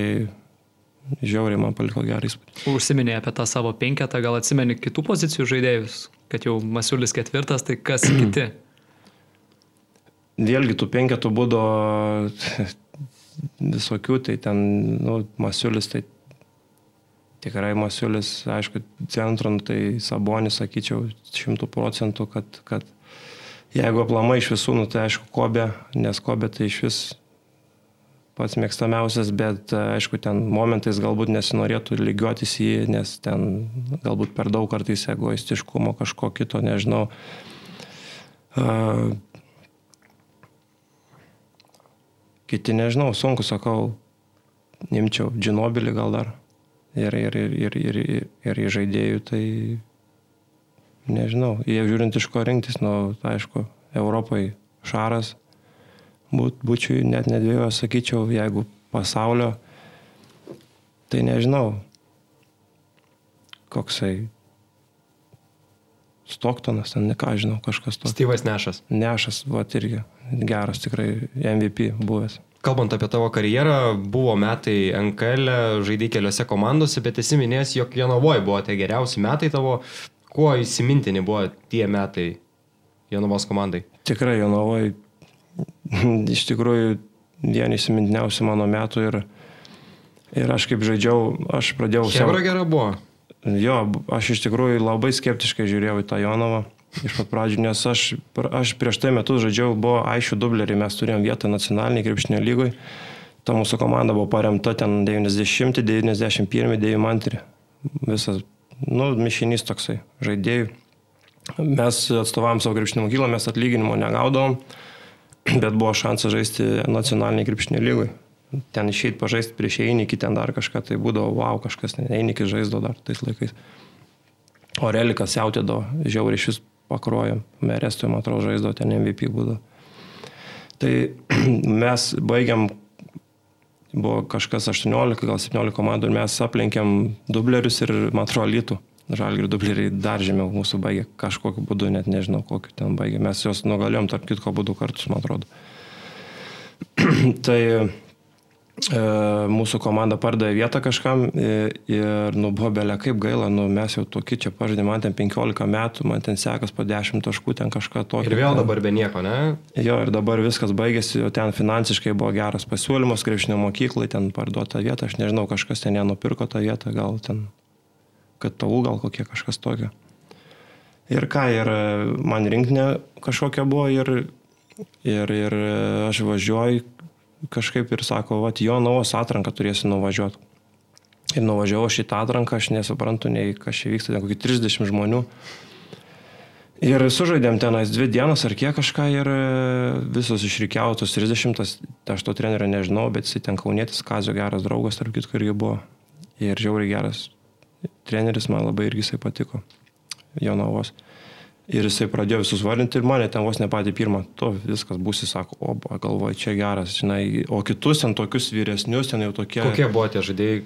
žiauriai man paliko gerą įspūdį. Užsiminė apie tą savo penketą, gal atsimeni kitų pozicijų žaidėjus, kad jau Masiulis ketvirtas, tai kas kiti? Vėlgi tų penketų būdo visokių, tai ten, nu, Masiulis, tai tikrai Masiulis, aišku, centro, nu, tai Sabonis, sakyčiau, šimtų procentų, kad, kad jeigu aplamai iš visų, nu, tai aišku, Kobė, nes Kobė tai iš vis pats mėgstamiausias, bet aišku, ten momentais galbūt nesinorėtų lygiuotis į jį, nes ten galbūt per daug kartais egoistiškumo kažko kito, nežinau. Uh, Kiti nežinau, sunku sakau, imčiau džinobilį gal dar. Ir, ir, ir, ir, ir, ir, ir į žaidėjų, tai nežinau, jie žiūrint iš ko rinktis, nu, tai aišku, Europai šaras, būt, būčiau net nedvėjo, sakyčiau, jeigu pasaulio, tai nežinau, koksai Stoktonas, ten ne ką žinau, kažkas toks. Styvas Nešas. Nešas, va irgi geras tikrai MVP buvęs. Kalbant apie tavo karjerą, buvo metai NKL, žaidai keliose komandose, bet esi minėjęs, jog Jonavoje buvo tie geriausi metai tavo. Kuo įsimintini buvo tie metai Jonavos komandai? Tikrai Jonavoje iš tikrųjų vieni įsimintiniausių mano metų ir, ir aš kaip žaidžiau, aš pradėjau... Hebra savo... gera buvo. Jo, aš iš tikrųjų labai skeptiškai žiūrėjau į tą Jonovą iš pat pradžių, nes aš, aš prieš tai metus žaidžiau, buvo aišku dublerį, mes turėjom vietą nacionaliniai krepšinio lygoj. Ta mūsų komanda buvo paremta ten 90, 91, 92. Visas, nu, mišinys toksai žaidėjų. Mes atstovavom savo krepšinio mokyklą, mes atlyginimo negaudom, bet buvo šansas žaisti nacionaliniai krepšinio lygoj ten išeit pažaisti prieš Einikį, ten dar kažką, tai būdavo, wow, kažkas, Einikis žaisdavo dar tais laikais. O Relikas jautėdavo, žiauriai iš vis pakruojam, Merestui, man atrodo, žaisdavo ten MVP būdavo. Tai mes baigiam, buvo kažkas 18, gal 17 komandų ir mes aplenkėm dublerius ir, man atrodo, lytų. Žalgirių dubleriai dar žemiau mūsų baigė kažkokiu būdu, net nežinau, kokiu ten baigė. Mes juos nugalėjom, tarp kitko, būdų kartus, man atrodo. tai mūsų komanda pardavė vietą kažkam ir, ir nu, buvo belė kaip gaila, nu, mes jau tokie čia pažadė, man ten 15 metų, man ten sekas po 10 taškų, ten kažką tokio. Ir vėl dabar be nieko, ne? Jo, ir dabar viskas baigėsi, o ten finansiškai buvo geras pasiūlymas, krepšinio mokyklai, ten parduota vieta, aš nežinau, kažkas ten nenupirko tą vietą, gal ten, kad tavų gal kokie kažkas tokio. Ir ką, ir man rinkinė kažkokia buvo ir, ir, ir aš važiuoju kažkaip ir sako, va, jo naujos atranką turėsi nuvažiuoti. Ir nuvažiavau šitą atranką, aš nesuprantu, nei kas čia vyksta, ten kokį 30 žmonių. Ir sužaidėm tenais dvi dienas ar kiek kažką ir e, visos išrikiautos 30, aš to trenerio nežinau, bet jis ten kaunietis, Kazio geras draugas, tarp kitko irgi buvo. Ir žiauriai geras treneris, man labai irgi jisai patiko. Jonavos. Ir jisai pradėjo visus vardinti ir mane ten vos ne patį pirmą, to viskas būsi, sako, o, galvoju, čia geras, žinai, o kitus ten tokius vyresnius, ten jau tokie. Kokie buvo tie žaidėjai?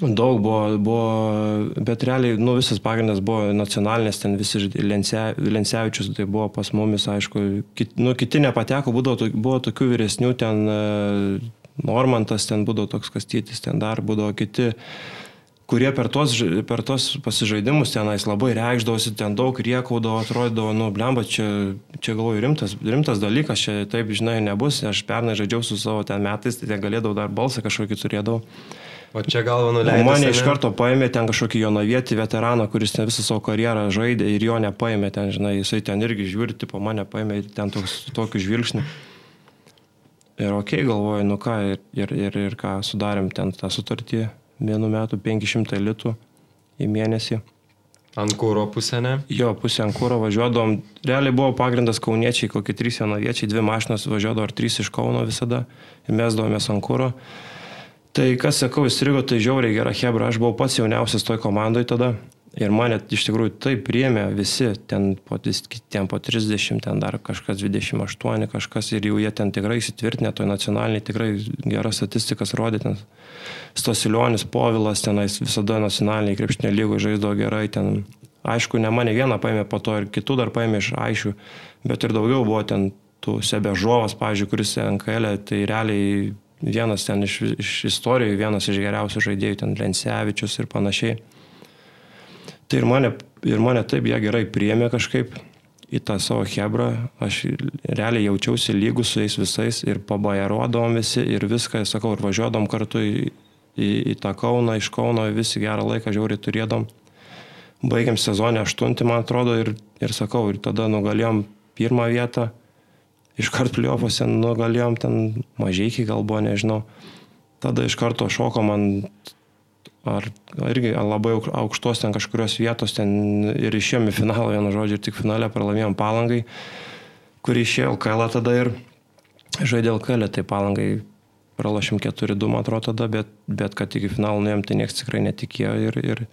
Daug buvo, buvo, bet realiai, nu, visas pagrindas buvo nacionalinės, ten visi Lensevičius, tai buvo pas mumis, aišku, kit, nu, kiti nepateko, būdavo, buvo tokių vyresnių, ten e, Normantas, ten būdavo toks kastytis, ten dar būdavo kiti kurie per tos, per tos pasižaidimus tenais labai reikšdavosi, ten daug riekaudavo, atrodydavo, nu, blemba, čia, čia galvoju, rimtas, rimtas dalykas, čia taip, žinai, nebus, aš pernai žaidžiau su savo ten metais, tai ten galėdavau dar balsą kažkokį turėdavau. O čia galva nuleido. Mane iš karto paėmė ten kažkokį Jonavietį veteraną, kuris ten visą savo karjerą žaidė ir jo nepaėmė ten, žinai, jisai ten irgi žiūri, tipo mane paėmė ir ten toks, tokiu žvilgsniu. Ir ok, galvoju, nu ką, ir, ir, ir, ir ką, sudarėm ten tą sutartį vienu metu 500 litų į mėnesį. Ant kūro pusę, ne? Jo, pusę ant kūro važiuodom. Realiai buvo pagrindas kauniečiai, kokie trys vienaviečiai, dvi mašinos važiuodavo ar trys iš Kauno visada ir mes davomės ant kūro. Tai kas sakau, įstrigo, tai žiauriai gera Hebra, aš buvau pats jauniausias toj komandai tada Ir mane iš tikrųjų taip priemė visi, ten po, ten po 30, ten dar kažkas 28, kažkas ir jau jie ten tikrai įsitvirtinę, toj nacionaliniai tikrai geras statistikas rodė, ten Stosilionis, Povilas, tenais visada nacionaliniai krepšinio lygo žaisdavo gerai, ten aišku, ne mane vieną paėmė, po to ir kitų dar paėmė iš aišių, bet ir daugiau buvo ten tų Sebežovas, pavyzdžiui, kuris NKL, e, tai realiai vienas ten iš, iš istorijų, vienas iš geriausių žaidėjų, ten Lensevičius ir panašiai. Tai ir mane, ir mane taip jie gerai priemė kažkaip į tą savo hebrą, aš realiai jaučiausi lygus su jais visais ir pabajarodom visi ir viską, sakau, ir važiuodom kartu į, į, į tą Kauną, iš Kauno visi gerą laiką žiauriai turėdom. Baigiam sezonę aštuntį, man atrodo, ir, ir sakau, ir tada nugalėjom pirmą vietą, iškart pliopose nugalėjom ten mažai iki gal buvo, nežinau. Tada iš karto šoko man ar irgi labai aukštos ten kažkurios vietos ten ir išėjom į finalą, vienu žodžiu, ir tik finale pralaimėjom palangai, kuri išėjo LKL tada ir žaidė LKL, tai palangai pralašėm 4-2, man atrodo, tada, bet, bet kad iki finalo nuėjom, tai niekas tikrai netikėjo ir, ir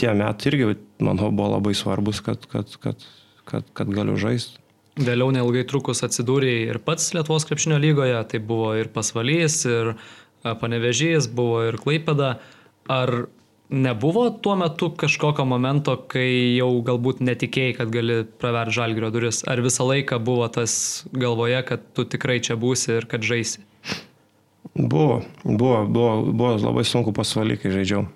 tie metai irgi, manau, buvo labai svarbus, kad, kad, kad, kad, kad galiu žaisti. Vėliau neilgai trukus atsidūrė ir pats Lietuvos krepšinio lygoje, tai buvo ir Pasvalys, ir Panevežys, buvo ir Klaipeda. Ar nebuvo tuo metu kažkokio momento, kai jau galbūt netikėjai, kad gali praverti žalgrio duris? Ar visą laiką buvo tas galvoje, kad tu tikrai čia būsi ir kad žaisi? Buvo, buvo, buvo, buvo labai sunku pasvalį, kai žaidžiau.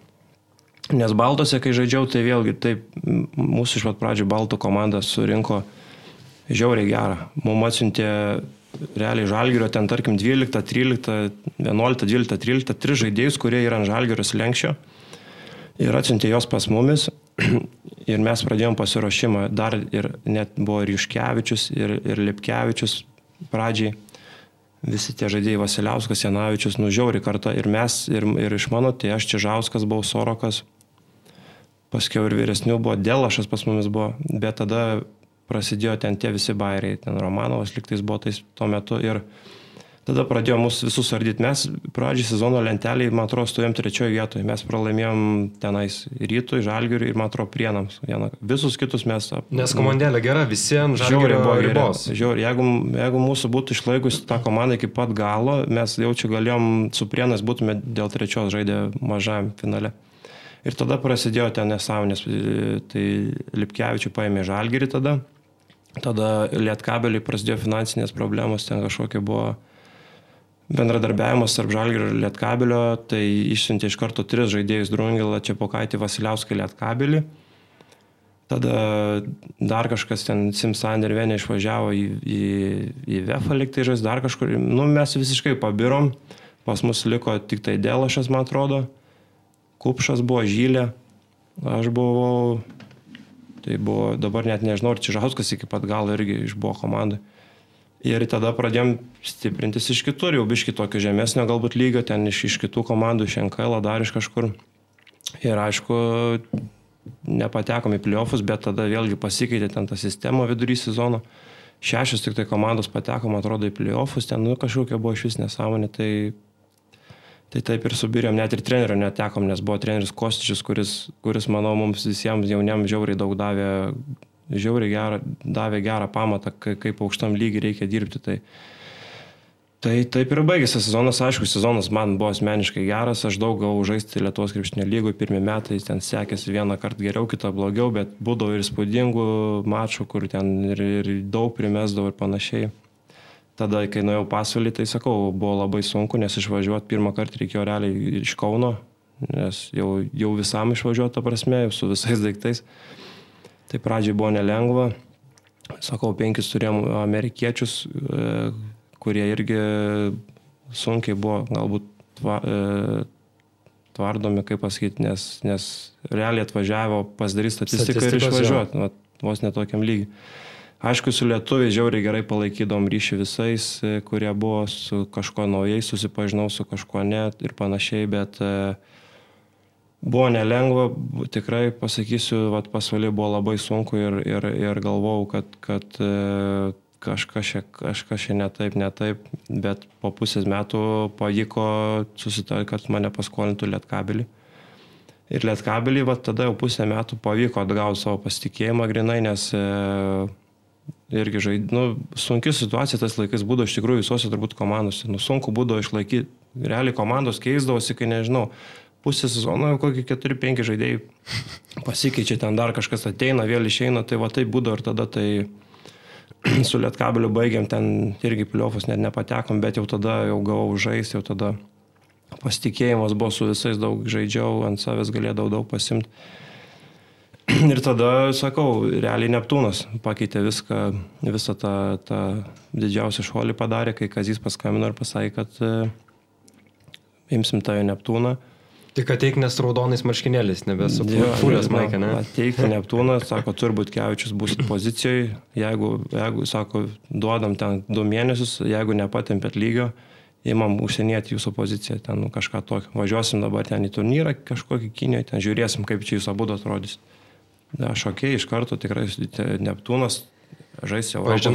Nes Baltose, kai žaidžiau, tai vėlgi taip, mūsų iš pat pradžių Baltų komanda surinko žiauriai gerą. Mums atsiuntė realiai žalgerio ten tarkim 12, 13, 11, 12, 13, 3 žaidėjus, kurie yra ant žalgerio lenkščio ir atsiuntė jos pas mumis ir mes pradėjom pasiruošimą. Dar ir net buvo ir Juškevičius, ir, ir Lipkevičius pradžiai. Visi tie žaidėjai Vasiliauskas, Janavičius, nužiauri kartą ir mes, ir, ir iš mano, tai aš Čižauskas buvau Sorokas, paskiau ir vyresnių buvo, Dėlašas pas mumis buvo, bet tada prasidėjo ten tie visi bairiai, ten Romanovas liktais buvo tais tuo metu. Ir tada pradėjo mus visus ardyti. Mes pradžiai sezono lentelį, man atrodo, stovėjom trečioje vietoje, mes pralaimėjom tenais rytui, žalgiui ir man atrodo prienams. Vieną. Visus kitus mes... Ap... Nes komandėlė gera, visiems žalgiui buvo ribos. Žiūrėjau, jeigu, jeigu mūsų būtų išlaikus tą komandą iki pat galo, mes jau čia galėjom su prienas būtume dėl trečios žaidę mažam finale. Ir tada prasidėjo ten nesąmonės, tai Lipkevičių paėmė žalgirį tada Tada Lietkabeliai prasidėjo finansinės problemos, ten kažkokia buvo bendradarbiavimas tarp Žalgirio ir Lietkabelio, tai išsiuntė iš karto tris žaidėjus Drungelą, Čiapokaitį, Vasiliauską, Lietkabelį. Tada dar kažkas ten Simsander vienė išvažiavo į, į, į Vefą liktai žais, dar kažkur. Nu, mes visiškai pabirom, pas mus liko tik tai Dėlašas, man atrodo, Kupšas buvo Žylė, aš buvau Tai buvo, dabar net nežinau, ar Čižauskas iki pat galo irgi išbuvo komandai. Ir tada pradėjom stiprintis iš kitur, jau biški tokio žemesnio galbūt lygio, ten iš, iš kitų komandų, iš NKL, dar iš kažkur. Ir aišku, nepatekom į playoffus, bet tada vėlgi pasikeitė ten ta sistema vidury sezono. Šešios tik tai komandos patekom, atrodo, į playoffus, ten nu, kažkokia buvo iš vis nesąmonė, tai Tai taip ir subirėm, net ir trenerių netekom, nes buvo treneris Kostičius, kuris, kuris manau, mums visiems jauniem žiauriai daug davė, žiauriai gerą, davė gerą pamatą, kaip aukštam lygiai reikia dirbti. Tai, tai taip ir baigėsi sezonas, aišku, sezonas man buvo asmeniškai geras, aš daug gavau žaisti Lietuvos krepšinio lygui, pirmie metai ten sekėsi vieną kartą geriau, kitą blogiau, bet būdavo ir spūdingų mačų, kur ten ir, ir daug primesdavo ir panašiai. Tada, kai nuėjau pasvalį, tai sakau, buvo labai sunku, nes išvažiuoti pirmą kartą reikėjo realiai iš Kauno, nes jau, jau visam išvažiuota prasme, su visais daiktais. Tai pradžiai buvo nelengva. Sakau, penkis turėjom amerikiečius, e, kurie irgi sunkiai buvo galbūt tva, e, tvardomi, kaip pasakyti, nes, nes realiai atvažiavo pasidaryti statistiką ir išvažiuoti, vos netokiam lygiai. Aišku, su lietuviai žiauriai gerai palaikydom ryšį visais, e, kurie buvo su kažko naujai, susipažinau su kažko net ir panašiai, bet uh, Buvo nelengva, tikrai pasakysiu, vat, pasvaliai buvo labai sunku ir, ir, ir galvojau, kad, kad e, kažkas čia, kažkas čia ne taip, ne taip, bet po pusės metų pavyko susitarti, kad mane paskolintų lietkabelį. Ir lietkabelį, va tada jau pusę metų pavyko atgauti savo pasitikėjimą grinai, nes e, irgi žaid, nu, sunki situacija tas laikais būdavo iš tikrųjų visose turbūt komandose. Nu, sunku būdavo išlaikyti, realiai komandos keisdavosi, kai nežinau, pusę sezono jau kokie 4-5 žaidėjai pasikeičia, ten dar kažkas ateina, vėl išeina, tai va taip būdavo ir tada tai su Lietkabeliu baigiam, ten irgi pliofus net nepatekom, bet jau tada jau gavau žais, jau tada pasitikėjimas buvo su visais daug žaidžiau, ant savęs galėdavau daug pasimti. Ir tada, sakau, realiai Neptūnas pakeitė viską, visą tą, tą didžiausią šuolį padarė, kai Kazys paskambino ir pasakė, kad e, imsim tą Neptūną. Tik ateik nes raudonais marškinėliais, nebesu fulės maikė, ne? Ateik Neptūną, sako, turbūt Kevičius bus pozicijoje, jeigu, jeigu, sako, duodam ten du mėnesius, jeigu nepatempėt lygio, įmam užsienieti jūsų poziciją, ten nu, kažką tokio. Važiuosim dabar ten į turnyrą, kažkokį kinį, ten žiūrėsim, kaip čia jūs abu atrodys. Aš ok, iš karto tikrai Neptūnas žais Europos,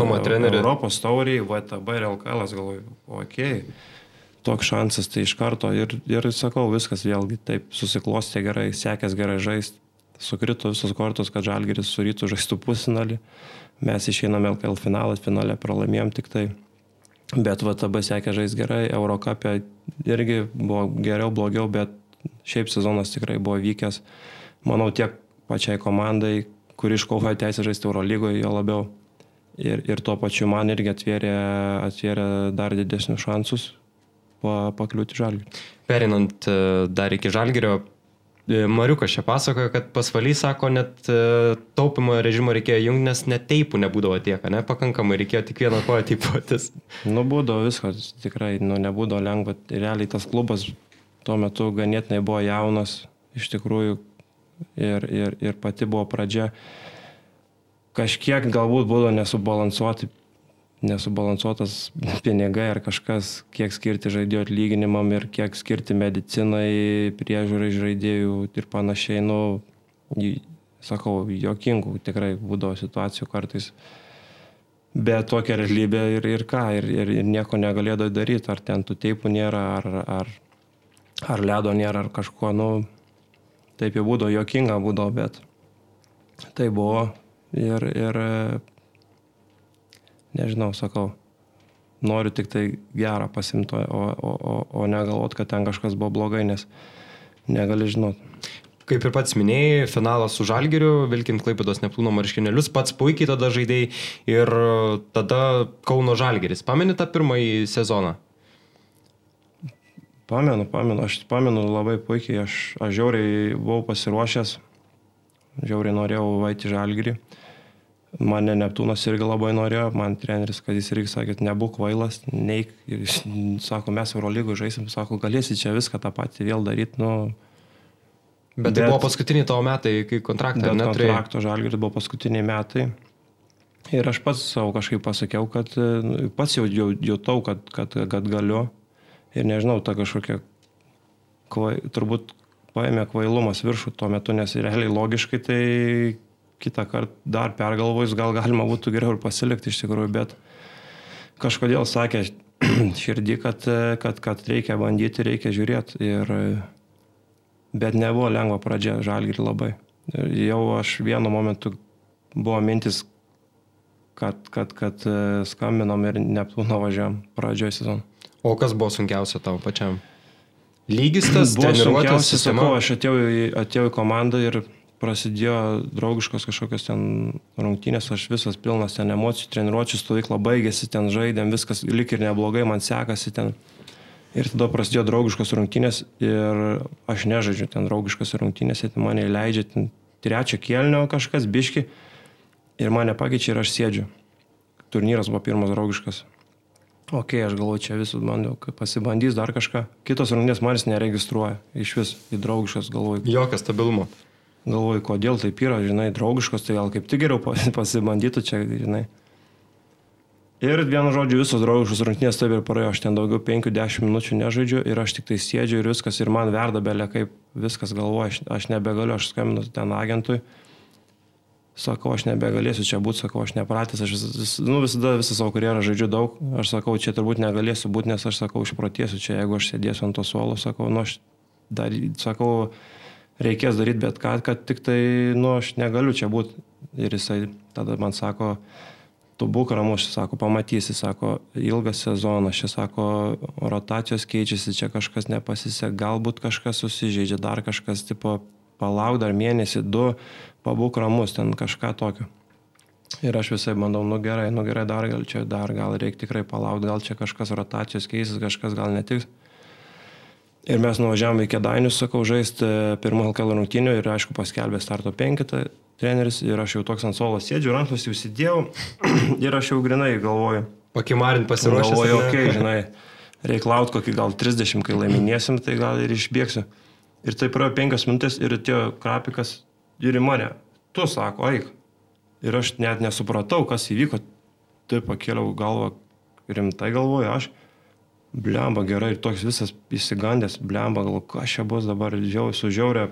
Europos tauriai, VTB ir LKL, galvoju, ok toks šansas, tai iš karto ir, ir sakau, viskas vėlgi taip susiklostė gerai, sekęs gerai žaisti, sukrito visos kortos, kad Žalgeris su rytų žaistų pusinalį, mes išeiname LKL finalą, finale pralaimėjom tik tai, bet VTB sekė žais gerai, Eurocapė irgi buvo geriau, blogiau, bet šiaip sezonas tikrai buvo vykęs, manau tiek pačiai komandai, kuri iškovojo teisę žaisti Eurolygoje, jo labiau. Ir, ir tuo pačiu man irgi atvėrė, atvėrė dar didesnius šansus, pakliūti žalgirį. Perinant e, dar iki žalgirio, e, Mariukas čia pasakojo, kad pasvaly sako, net e, taupimo režimo reikėjo jungti, nes net teipų nebūdavo tiek, ne, pakankamai reikėjo tik vieną koją teipuotis. Nu, būdavo viskas, tikrai, nu, nebūdavo lengva. Realiai tas klubas tuo metu ganėtinai buvo jaunas, iš tikrųjų, ir, ir, ir pati buvo pradžia. Kažkiek galbūt būdavo nesubalansuoti nesubalansuotas pinigai ar kažkas, kiek skirti žaidėjų atlyginimam ir kiek skirti medicinai, priežiūrai žaidėjų ir panašiai. Nu, sakau, jokingų tikrai būdavo situacijų kartais. Bet tokia realybė ir, ir ką, ir, ir, ir nieko negalėdavo daryti, ar ten tų teipų nėra, ar, ar, ar ledo nėra, ar kažko, nu, taip jau būdavo, jokinga būdavo, bet tai buvo ir, ir nežinau, sakau, noriu tik tai gerą pasimti, o, o, o, o negalvot, kad ten kažkas buvo blogai, nes negali žinot. Kaip ir pats minėjai, finalas su Žalgiriu, Vilkint Klaipėdos Neptūno marškinėlius, pats puikiai tada žaidėjai ir tada Kauno Žalgiris. Pameni tą pirmąjį sezoną? Pamenu, pamenu, aš pamenu labai puikiai, aš, aš žiauriai buvau pasiruošęs, žiauriai norėjau vaiti Žalgirį. Uh, Mane Neptūnas irgi labai norėjo, man treneris, kad jis irgi sakė, nebūk kvailas, neik. Sako, mes Eurolygų žaisim, sako, galėsi čia viską tą patį vėl daryti. Nu, bet, bet tai buvo paskutiniai tavo metai, kai kontraktą neturėjai. Kontrakto žalgiris buvo paskutiniai metai. Ir aš pats savo kažkaip pasakiau, kad nu, pats jau jautau, kad, kad, kad galiu. Ir nežinau, ta kažkokia, kvai, turbūt paėmė kvailumas viršų tuo metu, nes realiai logiškai tai kitą kartą dar pergalvojus, gal galima būtų geriau ir pasilikti iš tikrųjų, bet kažkodėl sakė širdį, kad, kad, kad reikia bandyti, reikia žiūrėti. Ir, bet nebuvo lengva pradžia, žalgirį labai. Ir jau aš vienu momentu buvo mintis, kad, kad, kad skambinom ir Neptūno važiavam pradžioje sezono. O kas buvo sunkiausia tau pačiam? Lygis tas, buvo sunkiausia, sakau, aš atėjau, atėjau į komandą ir prasidėjo draugiškos kažkokios ten rungtynės, aš visas pilnas ten emocijų, treniruočių stovykla baigėsi, ten žaidėm, viskas lik ir neblogai, man sekasi ten. Ir tada prasidėjo draugiškos rungtynės ir aš nežaidžiu ten draugiškos rungtynės, tai mane leidžia ten trečio kėlinio kažkas biški ir mane pakeičia ir aš sėdžiu. Turnyras buvo pirmas draugiškas. Ok, aš galvoju, čia visų man jau pasibandys dar kažką. Kitos rungtynės manęs neregistruoja. Iš vis į draugiškas galvoju. Jokio stabilumo. Galvoju, kodėl taip yra, žinai, draugiškos, tai gal kaip tik geriau pasibandytų čia, žinai. Ir vienu žodžiu, visos draugiškos rungtynės taip ir praėjo, aš ten daugiau 5-10 minučių nežaidžiu ir aš tik tai sėdžiu ir viskas, ir man verda belė kaip viskas galvoja, aš, aš nebegaliu, aš skambinu ten agentui, sakau, aš nebegalėsiu čia būti, sakau, aš nepratęs, aš vis, vis, nu, visada visą savo karjerą žaidžiu daug, aš sakau, čia turbūt negalėsiu būti, nes aš sakau, išprotėsiu čia, jeigu aš sėdėsiu ant to suolo, sakau, nu, aš dar, sakau, reikės daryti bet ką, kad tik tai, nu, aš negaliu čia būti. Ir jisai tada man sako, tu būk ramus, sako, pamatysi, sako, ilgas sezonas, čia sako, rotacijos keičiasi, čia kažkas nepasisek, galbūt kažkas susižeidžia, dar kažkas, tipo, palauk dar mėnesį, du, pabūk ramus, ten kažką tokio. Ir aš visai bandau, nu gerai, nu gerai, dar gal čia, dar gal reikia tikrai palaukti, gal čia kažkas rotacijos keisis, kažkas gal netiks. Ir mes nuvažiavome į Kedainius, sakau, žaisti pirmą LKL rungtynių ir aišku paskelbė starto penkitą treneris ir aš jau toks ant suolo sėdžiu, rankus jau įsidėjau ir aš jau grinai galvoju. Pakimarint pasiruošęs. Galvoju, okei, okay, žinai, reikia laukti kokį gal 30, kai laiminėsim, tai gal ir išbėgsiu. Ir tai praėjo penkias minutės ir atėjo krapikas ir į mane. Tu sako, eik. Ir aš net nesupratau, kas įvyko. Taip pakėliau galvą, rimtai galvoju, aš. Blemba gerai ir toks visas įsigandęs, blemba, galvoju, kas čia bus dabar, žiau, sužiaurė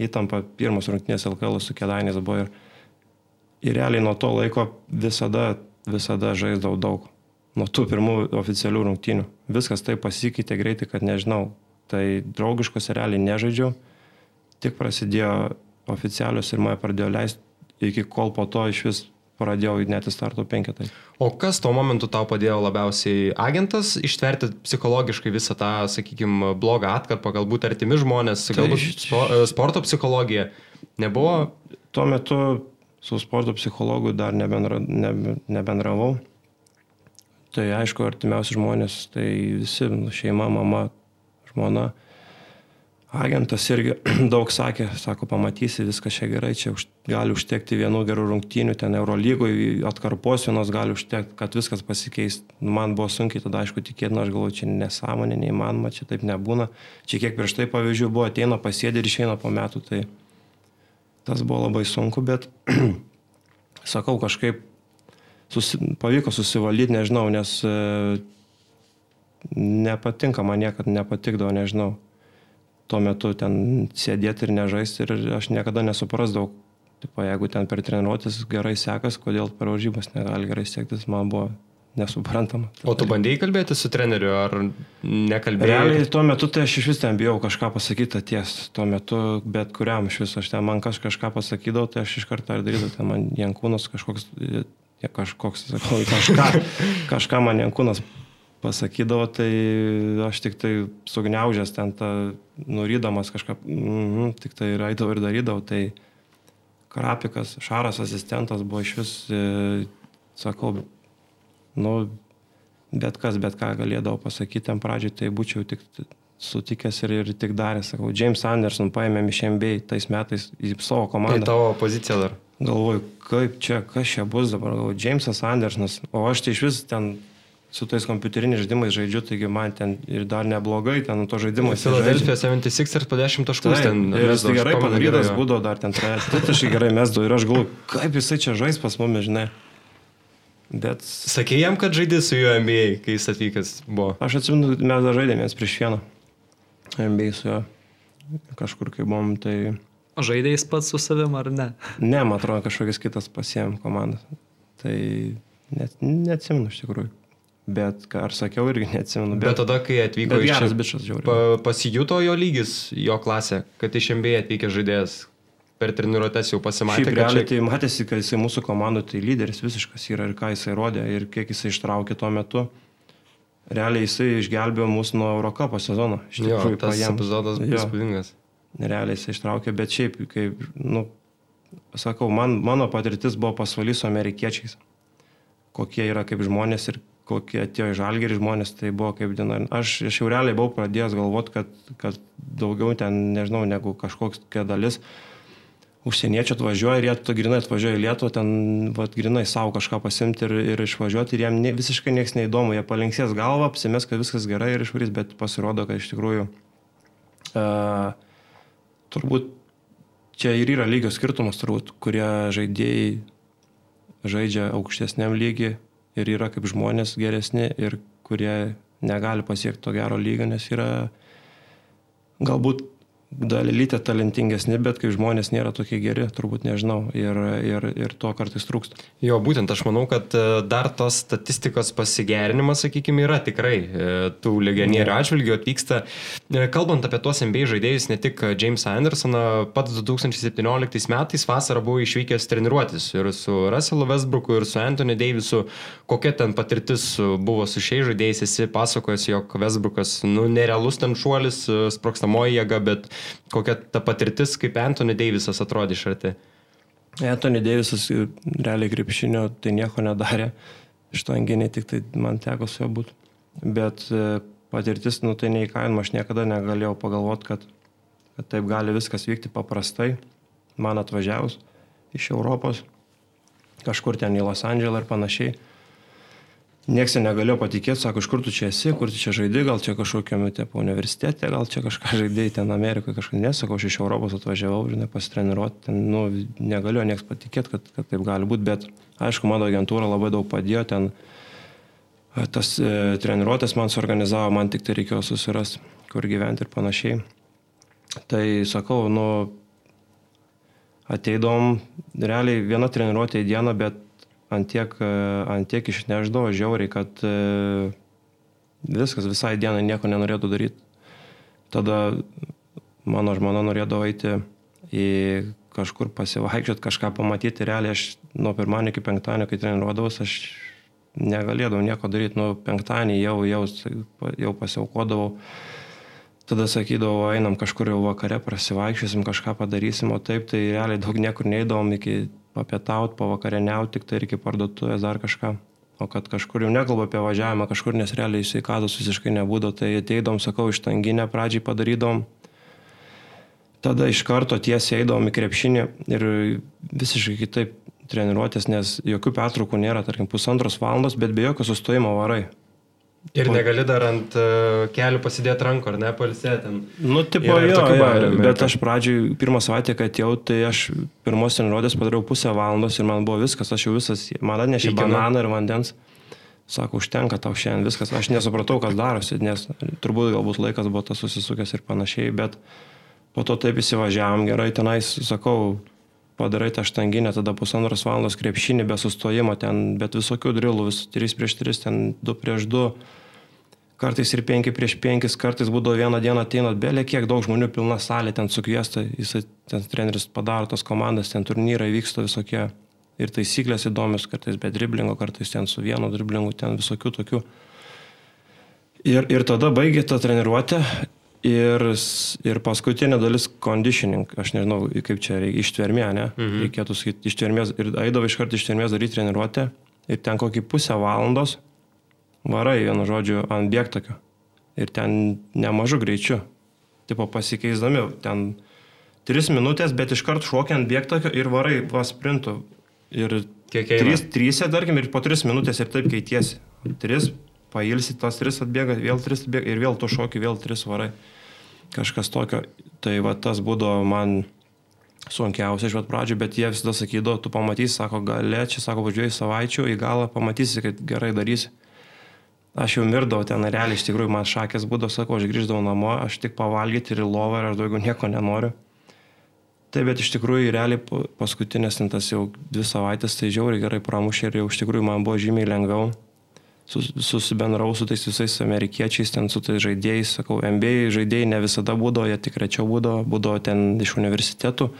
įtampa pirmas rungtynės LKL su Kedainės buvo ir, ir realiai nuo to laiko visada, visada žaisdavau daug. Nuo tų pirmų oficialių rungtynių. Viskas taip pasikeitė greitai, kad nežinau. Tai draugiškos realiai nežaidžiau. Tik prasidėjo oficialius ir mane pradėjo leisti, iki kol po to iš vis pradėjau į starto penketai. O kas tuo momentu tau padėjo labiausiai agentas ištverti psichologiškai visą tą, sakykime, blogą atkarpą, galbūt artimi žmonės, tai galbūt spo, sporto psichologija nebuvo? Tuo metu su sporto psichologu dar nebendra, nebe, nebendravau. Tai aišku, artimiausi žmonės, tai visi, nu, šeima, mama, žmona. Agentas irgi daug sakė, sako, pamatysi, viskas čia gerai, čia už, gali užtekti vienų gerų rungtynių, ten Eurolygoje atkarpos vienos gali užtekti, kad viskas pasikeis. Man buvo sunkiai tada, aišku, tikėtina, aš galvoju, čia nesąmonė, neįmanoma, čia taip nebūna. Čia kiek prieš tai pavyzdžių buvo, ateina pasėdė ir išeina po metų, tai tas buvo labai sunku, bet sakau, kažkaip susi, pavyko susivaldyti, nežinau, nes e, nepatinka man niekad, nepatikdavo, nežinau tuo metu ten sėdėti ir nežaisti ir aš niekada nesuprasdavau, tipo, jeigu ten per treniruotis gerai sekas, kodėl per varžybas negali gerai sektis, man buvo nesuprantama. O tu bandėjai kalbėti su treneriu ar nekalbėjai? Realiai tuo metu tai aš iš vis ten bijau kažką pasakyti ties, tuo metu bet kuriam iš viso, aš ten man kaž, kažką pasakydavau, tai aš iš karto ir darydavau, ten man Jankūnas kažkoks, kažkoks, sakau, kažką, kažką man Jankūnas pasakydavo, tai aš tik tai sugniaužęs ten tą, nurydamas kažką, mm tik tai ir eidavau ir darydavau, tai Krapikas, Šaras asistentas buvo iš vis, e, sakau, nu, bet kas, bet ką galėdavo pasakyti ten pradžioj, tai būčiau tik sutikęs ir, ir tik daręs, sakau, James Anderson paėmėm iš MBA tais metais į savo komandą. Tai tavo pozicija dar. Galvoju, kaip čia, kas čia bus dabar, galvoju, Jamesas Andersonas, o aš tai iš vis ten su tais kompiuteriniais žaidimais žaidžiu, taigi man ten ir dar neblogai, ten to žaidimo. Philadelphia 76 ir po 10 taškų ten. Ir jis gerai padarytas būdavo dar ten trečdaškai gerai mesdavo ir aš galvoju, kaip jisai čia žais pas mumis, žinai. Bet... Sakė jam, kad žaidė su juo NBA, kai jis atvykęs buvo. Aš atsimenu, mes dar žaidėmės prieš vieną NBA su juo. Kažkur kai buvom, tai... Žaidėjais pats su savim ar ne? Ne, man atrodo, kažkokias kitas pasiem komandas. Tai net, neatsimenu iš tikrųjų. Bet, ką ar sakiau, irgi neatsimenu. Bet, bet tada, kai atvyko iš čia, bičias, pa, pasijuto jo lygis, jo klasė, kad iš MBA atvykęs žaidėjas per treniruotės jau pasimatė. Šiaip realiai čia... tai matėsi, kad jisai mūsų komandų tai lyderis visiškas yra ir ką jisai rodė ir kiek jisai ištraukė tuo metu. Realiai jisai išgelbėjo mūsų nuo Eurocapo sezono. Iš tikrųjų, tas paėm. epizodas buvo įspūdingas. Realiai jisai ištraukė, bet šiaip, kaip, nu, sakau, man, mano patirtis buvo pasvalys su amerikiečiais. Kokie yra kaip žmonės ir kokie atėjo į žalgerį žmonės, tai buvo kaip diena. Aš, aš jau realiai buvau pradėjęs galvoti, kad, kad daugiau ten, nežinau, negu kažkoks dalis užsieniečių atvažiuoja ir jie tu grinai atvažiuoja į Lietuvą, ten vat, grinai savo kažką pasimti ir, ir išvažiuoti ir jiem ne, visiškai niekas neįdomu, jie palinksės galvą, apsimės, kad viskas gerai ir išvarys, bet pasirodo, kad iš tikrųjų uh, turbūt čia ir yra lygio skirtumas, turbūt, kurie žaidėjai žaidžia aukštesniam lygiui ir yra kaip žmonės geresni ir kurie negali pasiekti to gero lygio, nes yra galbūt dalelytė talentingesni, bet kai žmonės nėra tokie geri, turbūt nežinau, ir, ir, ir to kartais trūksta. Jo, būtent aš manau, kad e, dar tos statistikos pasigerinimas, sakykime, yra tikrai e, tų legionierių atžvilgių atvyksta. E, kalbant apie tuos MBA žaidėjus, ne tik James Andersoną, pats 2017 metais vasarą buvo išvykęs treniruotis ir su Russellu Westbrooku, ir su Anthony Davisu. Kokia ten patirtis buvo su šiais žaidėjais, esi pasakojęs, jog Westbrookas, nu, nerealus ten šuolis, sprokstamoji jėga, bet kokia ta patirtis, kaip Anthony Davisas atrodė iš arti? Anthony Davisas realiai krepšinio tai nieko nedarė, iš to anginiai tik tai man teko su juo būti. Bet e, patirtis, nu tai neįkainama, aš niekada negalėjau pagalvoti, kad, kad taip gali viskas vykti paprastai, man atvažiavus iš Europos, kažkur ten į Los Andželą ir panašiai Niekas negalėjo patikėti, sako, iš kur tu čia esi, kur tu čia žaidži, gal čia kažkokiame tepo universitete, gal čia kažką žaidėjai ten Amerikoje, kažką nesako, aš iš Europos atvažiavau, žinai, pasitreniruoti, ten, nu, negalėjo niekas patikėti, kad, kad taip gali būti, bet aišku, mano agentūra labai daug padėjo, ten tas e, treniruotės man suorganizavo, man tik tai reikėjo susirasti, kur gyventi ir panašiai. Tai sakau, nu, ateidom, realiai viena treniruotė į dieną, bet antiek, antiek išneždavo žiauriai, kad e, viskas visai dienai nieko nenorėtų daryti. Tada mano žmona norėdavo eiti į kažkur pasivaikščioti, kažką pamatyti. Realiai aš nuo pirmadienio iki penktadienio, kai treniruodavau, aš negalėdavau nieko daryti. Nuo penktadienį jau, jau, jau pasiaukodavau. Tada sakydavau, einam kažkur jau vakare, prasivaikščiosim, kažką padarysim, o taip tai realiai daug niekur neįdavom iki papietauti, pavakarieniauti, tik tai iki parduotuvės dar kažką. O kad kažkur jau nekalbu apie važiavimą, kažkur nes realiai sveikatos visiškai nebūdo, tai ateidom, sakau, iš tanginę pradžiai padarydom. Tada iš karto tiesiai eidom į krepšinį ir visiškai kitaip treniruotės, nes jokių pertraukų nėra, tarkim, pusantros valandos, bet be jokio sustojimo varai. Ir negali dar ant uh, kelių pasidėti rankų, ar ne, palisėti. Nu, tipo, jo, jo, bet aš pradžioj, pirmą savaitę, kai atėjau, tai aš pirmos treniruotės padariau pusę valandos ir man buvo viskas, aš jau visas, man atnešė bananą ir vandens. Sako, užtenka tau šiandien viskas. Aš nesupratau, kas darosi, nes turbūt galbūt laikas buvo tas susisukęs ir panašiai, bet po to taip įsivažiavam gerai, tenais, sakau, padarai tą štanginę, tada pusantros valandos krepšinį be sustojimo, ten, bet visokių drilų, vis 3 prieš 3, ten 2 prieš 2, kartais ir 5 prieš 5, kartais būdavo vieną dieną ateinat, belė kiek daug žmonių, pilna salė, ten sukviesta, jisai, ten treneris padaro tos komandas, ten turnyrai vyksta visokie ir taisyklės įdomios, kartais be driblingo, kartais ten su vienu driblingu, ten visokių tokių. Ir, ir tada baigė tą treniruotę Ir, ir paskutinė dalis conditioning, aš nežinau, kaip čia reikia, ištvermė, ne? Mhm. Reikėtų sakyti ištvermės. Ir eidavau iš karto ištvermės daryti treniruotę. Ir ten kokį pusę valandos varai, vienu žodžiu, ant bėgtakio. Ir ten nemažu greičiu. Tipo pasikeisdami, ten tris minutės, bet iš karto šokiant ant bėgtakio ir varai vas sprintų. Ir Kiek eina? Trys, trysė, tarkim, ir po tris minutės ir taip keitiesi. Tris pailsi, tas tris atbėga, vėl tris atbėga ir vėl tu šoki, vėl tris varai. Kažkas tokio. Tai va tas būdavo man sunkiausia iš pat pradžių, bet jie visada sakydavo, tu pamatysi, sako, galė, čia sako, važiuoji savaičių, į galą pamatysi, kad gerai darysi. Aš jau mirdavau ten, realiai iš tikrųjų man šakės būdavo, sakau, aš grįždavau namo, aš tik pavalgyti ir į lovą ir aš daugiau nieko nenoriu. Taip, bet iš tikrųjų realiai paskutinės tas jau dvi savaitės tai žiauriai gerai pramušė ir jau iš tikrųjų man buvo žymiai lengviau susibendrau su tais visais amerikiečiais, ten su tais žaidėjais, sakau, MBA žaidėjai ne visada būdavo, jie tik rečiau būdavo, būdavo ten iš universitetų.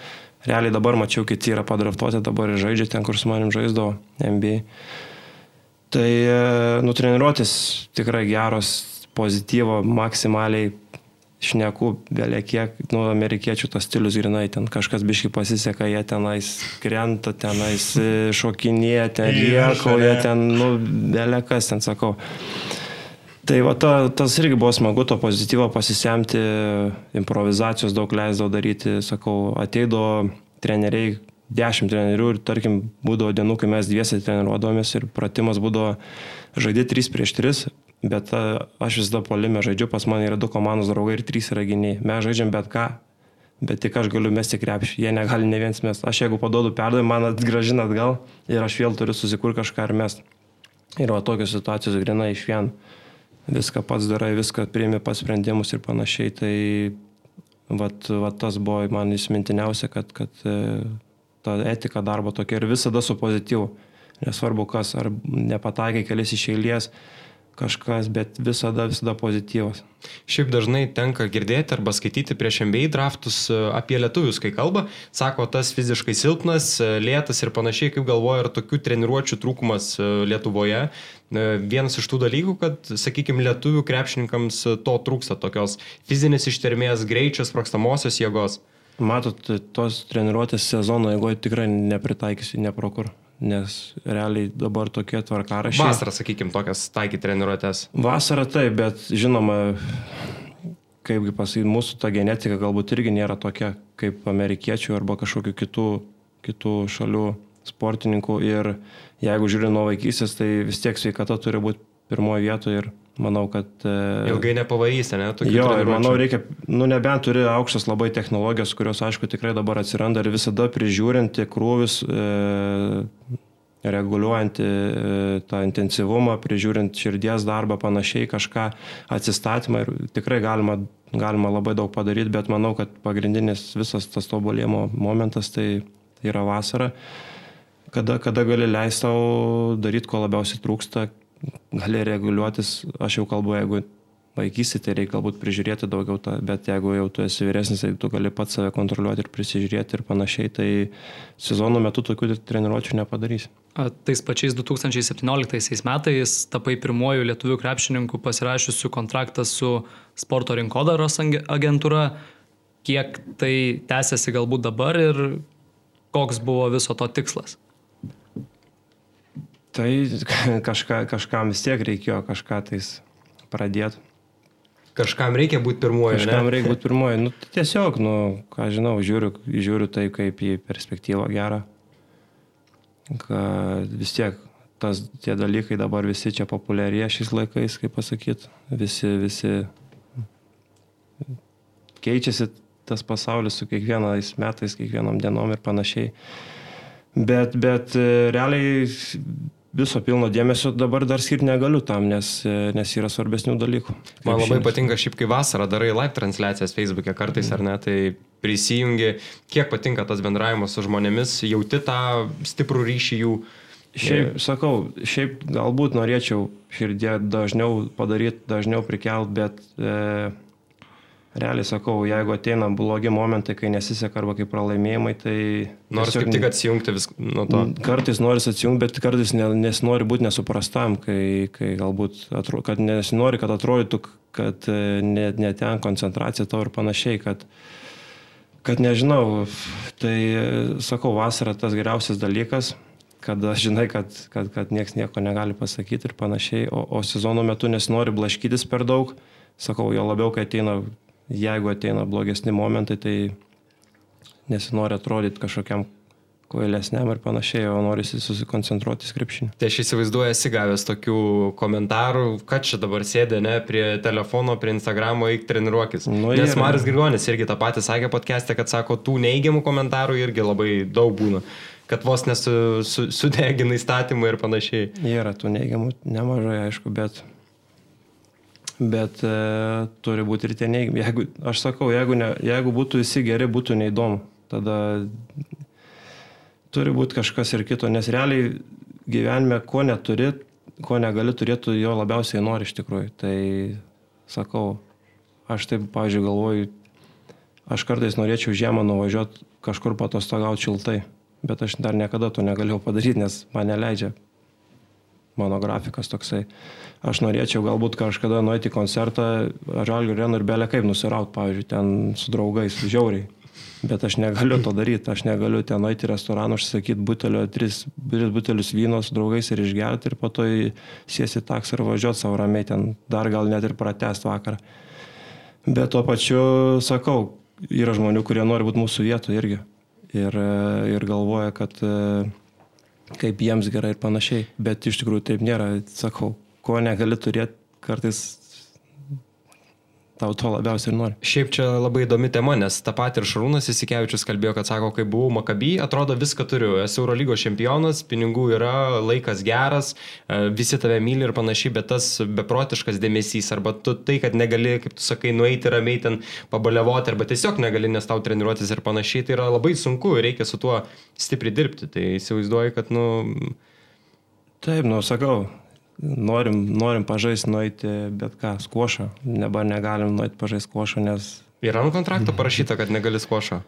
Realiai dabar mačiau, kiti yra padraftuoti, dabar žaidžia ten, kur su manim žaisdavo MBA. Tai e, nutreniruotis tikrai geros, pozityvo, maksimaliai šneku, belė kiek, nu, amerikiečių tas stilius grinai, ten kažkas biškai pasiseka, jie tenais krenta, tenais šokinėje, ten liekauja, ten, nu, belė kas ten sakau. Tai va, ta, tas irgi buvo smagu, to pozityvo pasisemti, improvizacijos daug leisdavo daryti, sakau, ateido treneriai, dešimt trenerių ir tarkim būdavo dienų, kai mes dviesi treniruodavomės ir pratimas būdavo žaidė 3 prieš 3, bet aš visada polime žaidžiu, pas mane yra du komandos draugai ir trys yra gyniai. Mes žaidžiam bet ką, bet tik aš galiu mesti krepšį, jie negali ne viens mes. Aš jeigu padodu perdavimą, man atgražina atgal ir aš vėl turiu susikurti kažką ir mest. Ir va tokios situacijos grina iš vien. Viską pats darai, viską priimi pats sprendimus ir panašiai. Tai vat, vat tas buvo man įsimintiniausia, kad, kad e, ta etika darbo tokia ir visada su pozityvu. Nesvarbu kas, ar nepataikai kelias iš eilės, kažkas, bet visada, visada pozityvas. Šiaip dažnai tenka girdėti arba skaityti prieš MBA draftus e, apie lietuvius, kai kalba, sako, tas fiziškai silpnas, e, lėtas ir panašiai, kaip galvoja, ir tokių treniruočių trūkumas e, Lietuvoje. Vienas iš tų dalykų, kad, sakykime, lietuvių krepšininkams to trūksta, tokios fizinės ištermės, greičio, sprokstamosios jėgos. Matot, tos treniruotės sezono, jeigu tikrai nepritaikysi neprokur nes realiai dabar tokie tvarkarašiai. Vasarą, sakykime, tokias taikyti treniruotės. Vasarą taip, bet žinoma, kaipgi pasakyti, mūsų ta genetika galbūt irgi nėra tokia kaip amerikiečių arba kažkokių kitų, kitų šalių sportininkų ir jeigu žiūri nuo vaikystės, tai vis tiek sveikata turi būti pirmoje vietoje ir manau, kad... E, Ilgai nepavarysi, ne? Jo, ir manau, reikia, nu nebent turi aukštas labai technologijos, kurios, aišku, tikrai dabar atsiranda ir visada prižiūrinti krūvis, e, reguliuojant e, tą intensyvumą, prižiūrint širdies darbą, panašiai kažką, atsistatymą ir tikrai galima, galima labai daug padaryti, bet manau, kad pagrindinis visas tas tobulėjimo momentas tai, tai yra vasara, kada, kada gali leisti savo daryti, ko labiausiai trūksta, gali reguliuotis, aš jau kalbu, jeigu vaikysi, tai reikia galbūt prižiūrėti daugiau, tą, bet jeigu jau tu esi vyresnis, tai tu gali pats save kontroliuoti ir prisižiūrėti ir panašiai, tai sezono metu tokių treniruočių nepadarysi. Tais pačiais 2017 metais tapai pirmoju lietuvių krepšininku pasirašiusiu kontraktą su sporto rinkodaros agentūra. Kiek tai tęsiasi galbūt dabar ir koks buvo viso to tikslas? Tai kažka, kažkam vis tiek reikėjo kažką tais pradėti. Kažkam reikia būti pirmoju. Kažkam ne? reikia būti pirmoju. Nu, tai tiesiog, nu, ką žinau, žiūriu, žiūriu tai kaip į perspektyvą gerą. Kad vis tiek tas, tie dalykai dabar visi čia populiarėja šiais laikais, kaip pasakyti. Visi, visi keičiasi tas pasaulis su kiekvienais metais, kiekvienom dienom ir panašiai. Bet, bet realiai viso pilno dėmesio dabar dar skirti negaliu tam, nes, nes yra svarbesnių dalykų. Man labai šiandien. patinka šiaip, kai vasarą darai live transliacijas Facebook'e kartais mm. ar ne, tai prisijungi, kiek patinka tas bendravimas su žmonėmis, jauti tą stiprų ryšį jų. Šiaip, sakau, šiaip galbūt norėčiau širdie dažniau padaryti, dažniau prikelt, bet e, realiai sakau, jeigu ateina blogi momentai, kai nesiseka arba kai pralaimėjimai, tai... Nors kaip tik atsijungti vis nuo to. Kartais nori atsijungti, bet kartais nesinori būti nesuprastam, kai, kai galbūt, atro, kad nesinori, kad atrodytų, kad net ne ten koncentracija to ir panašiai, kad, kad nežinau, tai sakau, vasara tas geriausias dalykas kada žinai, kad, kad, kad niekas nieko negali pasakyti ir panašiai, o, o sezono metu nesinori blaškytis per daug, sakau, jo labiau, kai ateina jeigu ateina blogesni momentai, tai nesinori atrodyti kažkokiam kvailesniam ir panašiai, o norisi susikoncentruoti skripšinį. Tai aš įsivaizduoju, esi gavęs tokių komentarų, kad čia dabar sėdė, ne, prie telefono, prie Instagramo, eik treniruokis. Nu, Nes Maris Grigonis irgi tą patį sakė podcast'e, kad sako, tų neigiamų komentarų irgi labai daug būna kad vos nesu su, sudegina įstatymą ir panašiai. Yra tų neigiamų nemažai, aišku, bet bet e, turi būti ir tie neigiami. Jeigu, aš sakau, jeigu, ne, jeigu būtų visi geri, būtų neįdomu. Tada turi būti kažkas ir kito, nes realiai gyvenime, ko neturi, ko negali turėti, jo labiausiai nori iš tikrųjų. Tai sakau, aš taip, pavyzdžiui, galvoju, aš kartais norėčiau žiemą nuvažiuoti kažkur patostogauti šiltai, bet aš dar niekada to negalėjau padaryti, nes man neleidžia mano grafikas toksai. Aš norėčiau galbūt kažkada nueiti į koncertą Žalgių Renų ir belė kaip nusiraut, pavyzdžiui, ten su draugais, žiauriai. Bet aš negaliu to daryti, aš negaliu ten eiti į restoraną, užsakyti butelio, tris, tris butelius vyno su draugais ir išgerti ir po to sėsti taksą ir važiuoti savo ramiai ten, dar gal net ir pratest vakarą. Bet tuo pačiu sakau, yra žmonių, kurie nori būti mūsų vietoje irgi. Ir, ir galvoja, kad kaip jiems gerai ir panašiai. Bet iš tikrųjų taip nėra. Sakau, ko negali turėti, kartais tau to labiausiai ir nori. Šiaip čia labai įdomi tema, nes tą patį ir Šarūnas Įsikevičius kalbėjo, kad sako, kai buvau Makabį, atrodo viską turiu, esu Eurolygos čempionas, pinigų yra, laikas geras, e, visi tave myli ir panašiai, bet tas beprotiškas dėmesys, arba tu tai, kad negali, kaip tu sakai, nueiti ramiai ten pabalevoti, arba tiesiog negali, nes tau treniruotis ir panašiai, tai yra labai sunku ir reikia su tuo stipriai dirbti. Tai įsivaizduoju, kad, nu... Taip, nu, sakau, norim, norim pažaisti, nueiti bet ką, skošą. Dabar negalim nueiti pažaisti skošą, nes... Yra ant kontrakto parašyta, kad negali skošą.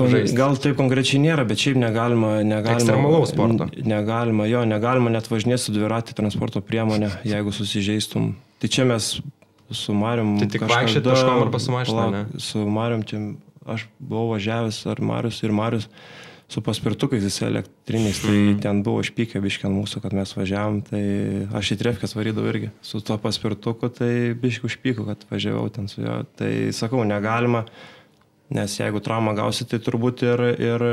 Žaisti. Gal taip konkrečiai nėra, bet šiaip negalima. negalima Ekstremalaus sporto. Negalima, jo, negalima net važinėti su dviratį transporto priemonė, jeigu susižeistum. Tai čia mes su Marium. Tai tik vaikščioti kažkam arba su mašina. Su Marium, čia aš buvau važiavęs, ar Marius ir Marius su paspirtukais visi elektriniais, tai mm. ten buvo išpykę biškiant mūsų, kad mes važiavam, tai aš į trefkės varydavau irgi su tuo paspirtuku, tai biškiu užpyku, kad važiavau ten su juo. Tai sakau, negalima, nes jeigu traumą gausi, tai turbūt ir, ir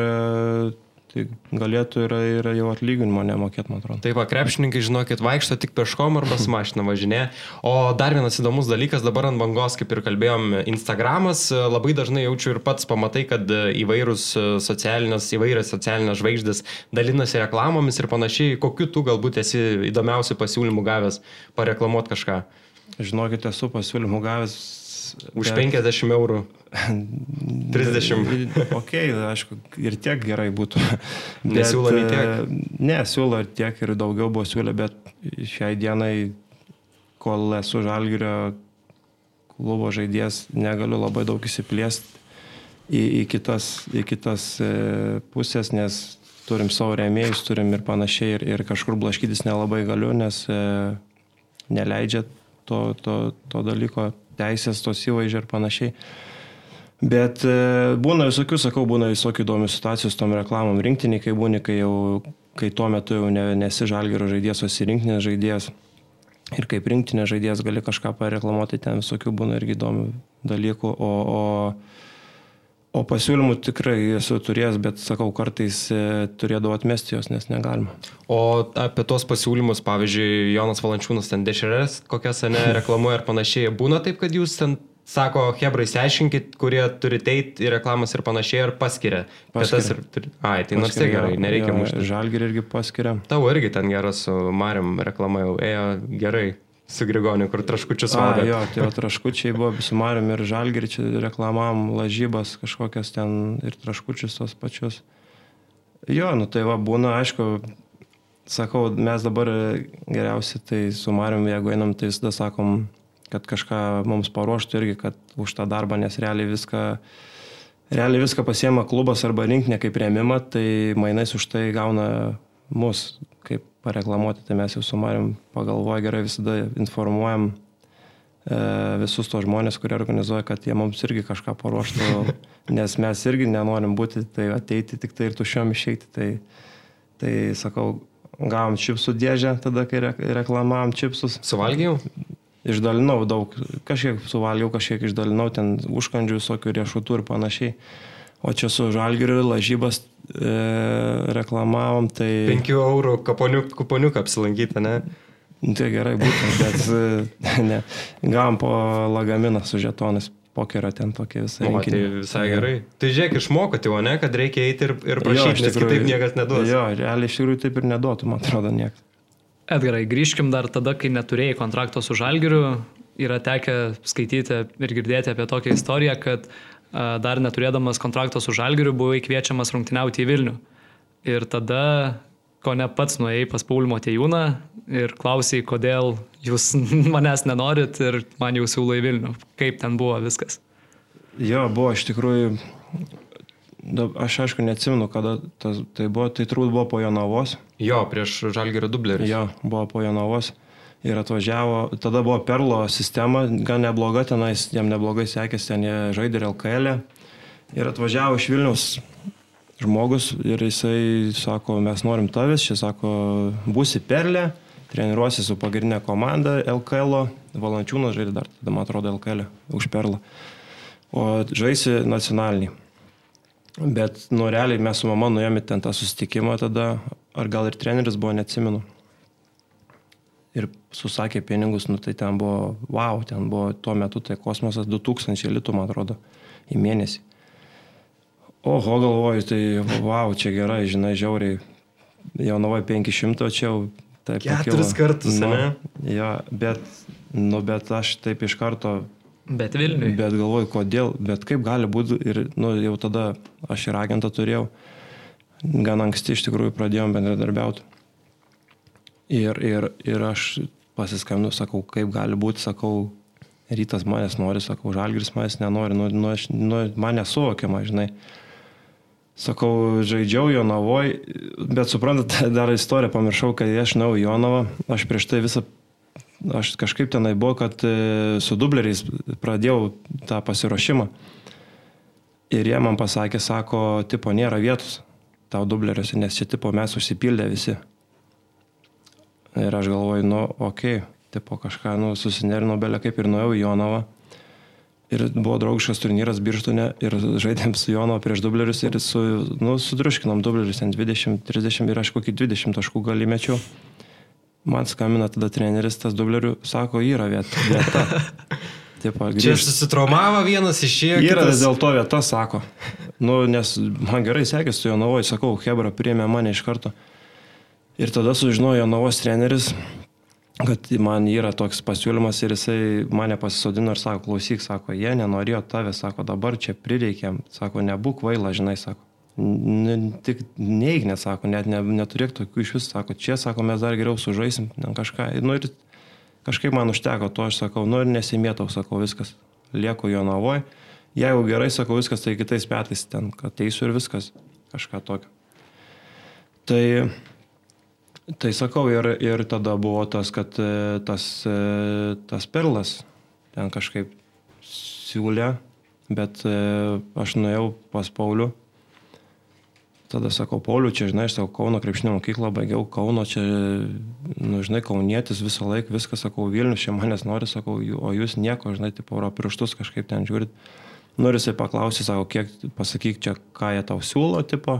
tai galėtų ir, ir jau atlyginimo nemokėti, man atrodo. Taip, krepšininkai, žinokit, vaikšto tik peškom arba su mašina važinė. O dar vienas įdomus dalykas, dabar ant bangos, kaip ir kalbėjom, Instagramas, labai dažnai jaučiu ir pats pamatai, kad įvairūs socialinės, įvairios socialinės žvaigždės dalinasi reklamomis ir panašiai. Kokiu tu galbūt esi įdomiausių pasiūlymų gavęs pareklamuoti kažką? Žinokit, esu pasiūlymų gavęs Už bet... 50 eurų. 30. ok, aišku, ir tiek gerai būtų. Nesiūlo nei tiek. E, ne, siūlo ir tiek ir daugiau buvo siūlę, bet šiai dienai, kol esu žalgirio klubo žaidėjas, negaliu labai daug įsiplėsti į, į kitas, į kitas e, pusės, nes turim savo rėmėjus, turim ir panašiai, ir, ir kažkur blaškytis nelabai galiu, nes e, neleidžia to, to, to dalyko teisės, tos įvaizdžiai ir panašiai. Bet e, būna visokių, sakau, būna visokių įdomių situacijų su tom reklamom rinktiniai, kai būni, kai, jau, kai tuo metu jau ne, nesi žalgerio žaidėjas, o esi rinktinės žaidėjas. Ir kaip rinktinės žaidėjas gali kažką pareklamuoti, ten visokių būna irgi įdomių dalykų. O, o, O pasiūlymų tikrai esu turėjęs, bet sakau, kartais e, turėdavau atmesti juos, nes negalima. O apie tos pasiūlymus, pavyzdžiui, Jonas Valančiūnas ten dešrės, kokias ne reklamuoja ir panašiai, būna taip, kad jūs ten sako, Hebra, įsiaiškinkit, kurie turi eiti į reklamas ir panašiai, ar paskiria. paskiria. Ir, ai, tai nors tai gerai, nereikia mušti. Žalgirį irgi paskiria. Tau irgi ten geras su Mariam reklama jau ėjo gerai su Grigoniu, kur traškučius valgo. Jo, jo traškučiai buvo su Marium ir Žalgirį, čia reklamavom lažybas kažkokias ten ir traškučius tos pačius. Jo, nu tai va būna, aišku, sakau, mes dabar geriausiai tai su Marium, jeigu einam, tai visada sakom, kad kažką mums paruoštų irgi, kad už tą darbą, nes realiai viską, realiai viską pasiema klubas arba rinkinė kaip rėmimą, tai mainais už tai gauna mus pareklamuoti, tai mes jau su Marium pagalvoję gerai visada informuojam e, visus tos žmonės, kurie organizuoja, kad jie mums irgi kažką paruoštų, nes mes irgi nenorim būti, tai ateiti tik tai ir tušiom išeiti. Tai, tai sakau, gavom čipsų dėžę tada, kai re, reklamavom čipsus. Suvalgiau? Išdalinau daug, kažkiek suvalgiau, kažkiek išdalinau ten užkandžių, visokių riešutų ir panašiai. O čia su žalgiriu lažybas e, reklamavom, tai... 5 eurų kuponiuk, kuponiuką apsilankyti, ne? Nu, tai gerai būtų, bet e, ne. Gavom po lagaminą su žetonais pokerio ten tokie visai. O, tai visai gerai. Tai žiūrėk, išmokote, o ne, kad reikia eiti ir, ir prašyti, nes kitaip niekas neduos. Jo, realiai iš tikrųjų taip ir neduotų, man atrodo, niekas. Edgarai, grįžkim dar tada, kai neturėjai kontrakto su Žalgiriu. Yra tekę skaityti ir girdėti apie tokią istoriją, kad dar neturėdamas kontrakto su Žalgiriu, buvai kviečiamas rungtyniauti į Vilnių. Ir tada, ko ne pats nuėjai pas Paulimo Tejūną ir klausai, kodėl jūs manęs nenorit ir man jau siūlo į Vilnių. Kaip ten buvo viskas? Jo, buvo iš tikrųjų aš aišku neatsimenu, kada tas, tai buvo, tai turbūt buvo po Jonavos. Jo, prieš Žalgerio dublerį. Jo, buvo po Jonavos. Ir atvažiavo, tada buvo Perlo sistema, gan nebloga tenais, jam neblogai sekėsi, ten jie žaidė ir LKL. -ė. Ir atvažiavo iš Vilnius žmogus ir jisai sako, mes norim tavęs, čia sako, būsi Perlė, treniruosi su pagrindinė komanda LKL, -o. Valančiūnas žaidė dar, tada man atrodo LKL -ė, už Perlą. O žaisi nacionalinį. Bet, nu, realiai mes su mama nuėjome ten tą susitikimą tada, ar gal ir treneris buvo, neatsimenu. Ir susakė pinigus, nu tai ten buvo, wow, ten buvo tuo metu tai kosmosas 2000 litų, man atrodo, į mėnesį. Oho, galvoju, tai wow, čia gerai, žinai, žiauriai. Jaunavai 500, čia jau taip. Keturis kartus, nu, ane? Jo, bet, nu, bet aš taip iš karto Bet Vilniui. Bet galvoju, kodėl, bet kaip gali būti ir nu, jau tada aš ir agentą turėjau, gan anksti iš tikrųjų pradėjom bendradarbiauti. Ir, ir, ir aš pasiskambinu, sakau, kaip gali būti, sakau, rytas manęs nori, sakau, žalgris manęs nenori, nu, nu, aš, nu, man nesuvokiama, žinai. Sakau, žaidžiau Jonavoj, bet suprantat, dar istoriją pamiršau, kai aš į Jonavą, aš prieš tai visą aš kažkaip tenai buvo, kad e, su dubleriais pradėjau tą pasiruošimą. Ir jie man pasakė, sako, tipo, nėra vietos tau dubleriuose, nes čia tipo mes užsipildė visi. Ir aš galvoju, nu, okei, okay, tipo kažką, nu, susinerino belė kaip ir nuėjau į Jonavą. Ir buvo draugiškas turnyras Birštone ir žaidėm su Jono prieš dublerius ir su, nu, sudruškinom dublerius, ten 20, 30 ir aš kokį 20 taškų gali mečiau. Man skambina tada treneris, tas dublerių, sako, yra vieta. vieta. Tipo, Čia grįžt. susitraumavo vienas išėjo. Yra kitas- vis dėlto vieta, sako. Nu, nes man gerai sekėsi su Jonavoje, sakau, Hebra priėmė mane iš karto. Ir tada sužinojo Jonavos treneris, kad man yra toks pasiūlymas ir jisai mane pasisodino ir sako, klausyk, sako, jie nenorėjo tave, sako, dabar čia prireikėm, sako, nebūk vaila, žinai, sako. N tik neig, net sako, net ne, neturėk tokių iš vis, sako, čia, sako, mes dar geriau sužaisim, kažką. Nu, ir kažkaip man užteko to, aš sakau, nu ir nesimėtau, sakau, viskas, lieku jo navoj. Jeigu gerai, sakau, viskas, tai kitais metais ten, kad teisiu ir viskas, kažką tokio. Tai, tai sakau, ir, ir tada buvo tas, kad e, tas, e, tas perlas ten kažkaip siūlė, bet e, aš nuėjau pas Paulių. Tada sakau, Pauliu, čia, žinai, aš savo Kauno krepšinio mokyklą baigiau, Kauno čia, nu, žinai, Kaunietis visą laiką, viską sakau, Vilnius čia manęs nori, sakau, "Jų- o jūs nieko, žinai, tipo, pro pirštus kažkaip ten žiūrit. Nu ir jisai paklausė, sako, kiek, pasakyk čia, ką jie tau siūlo, tipo,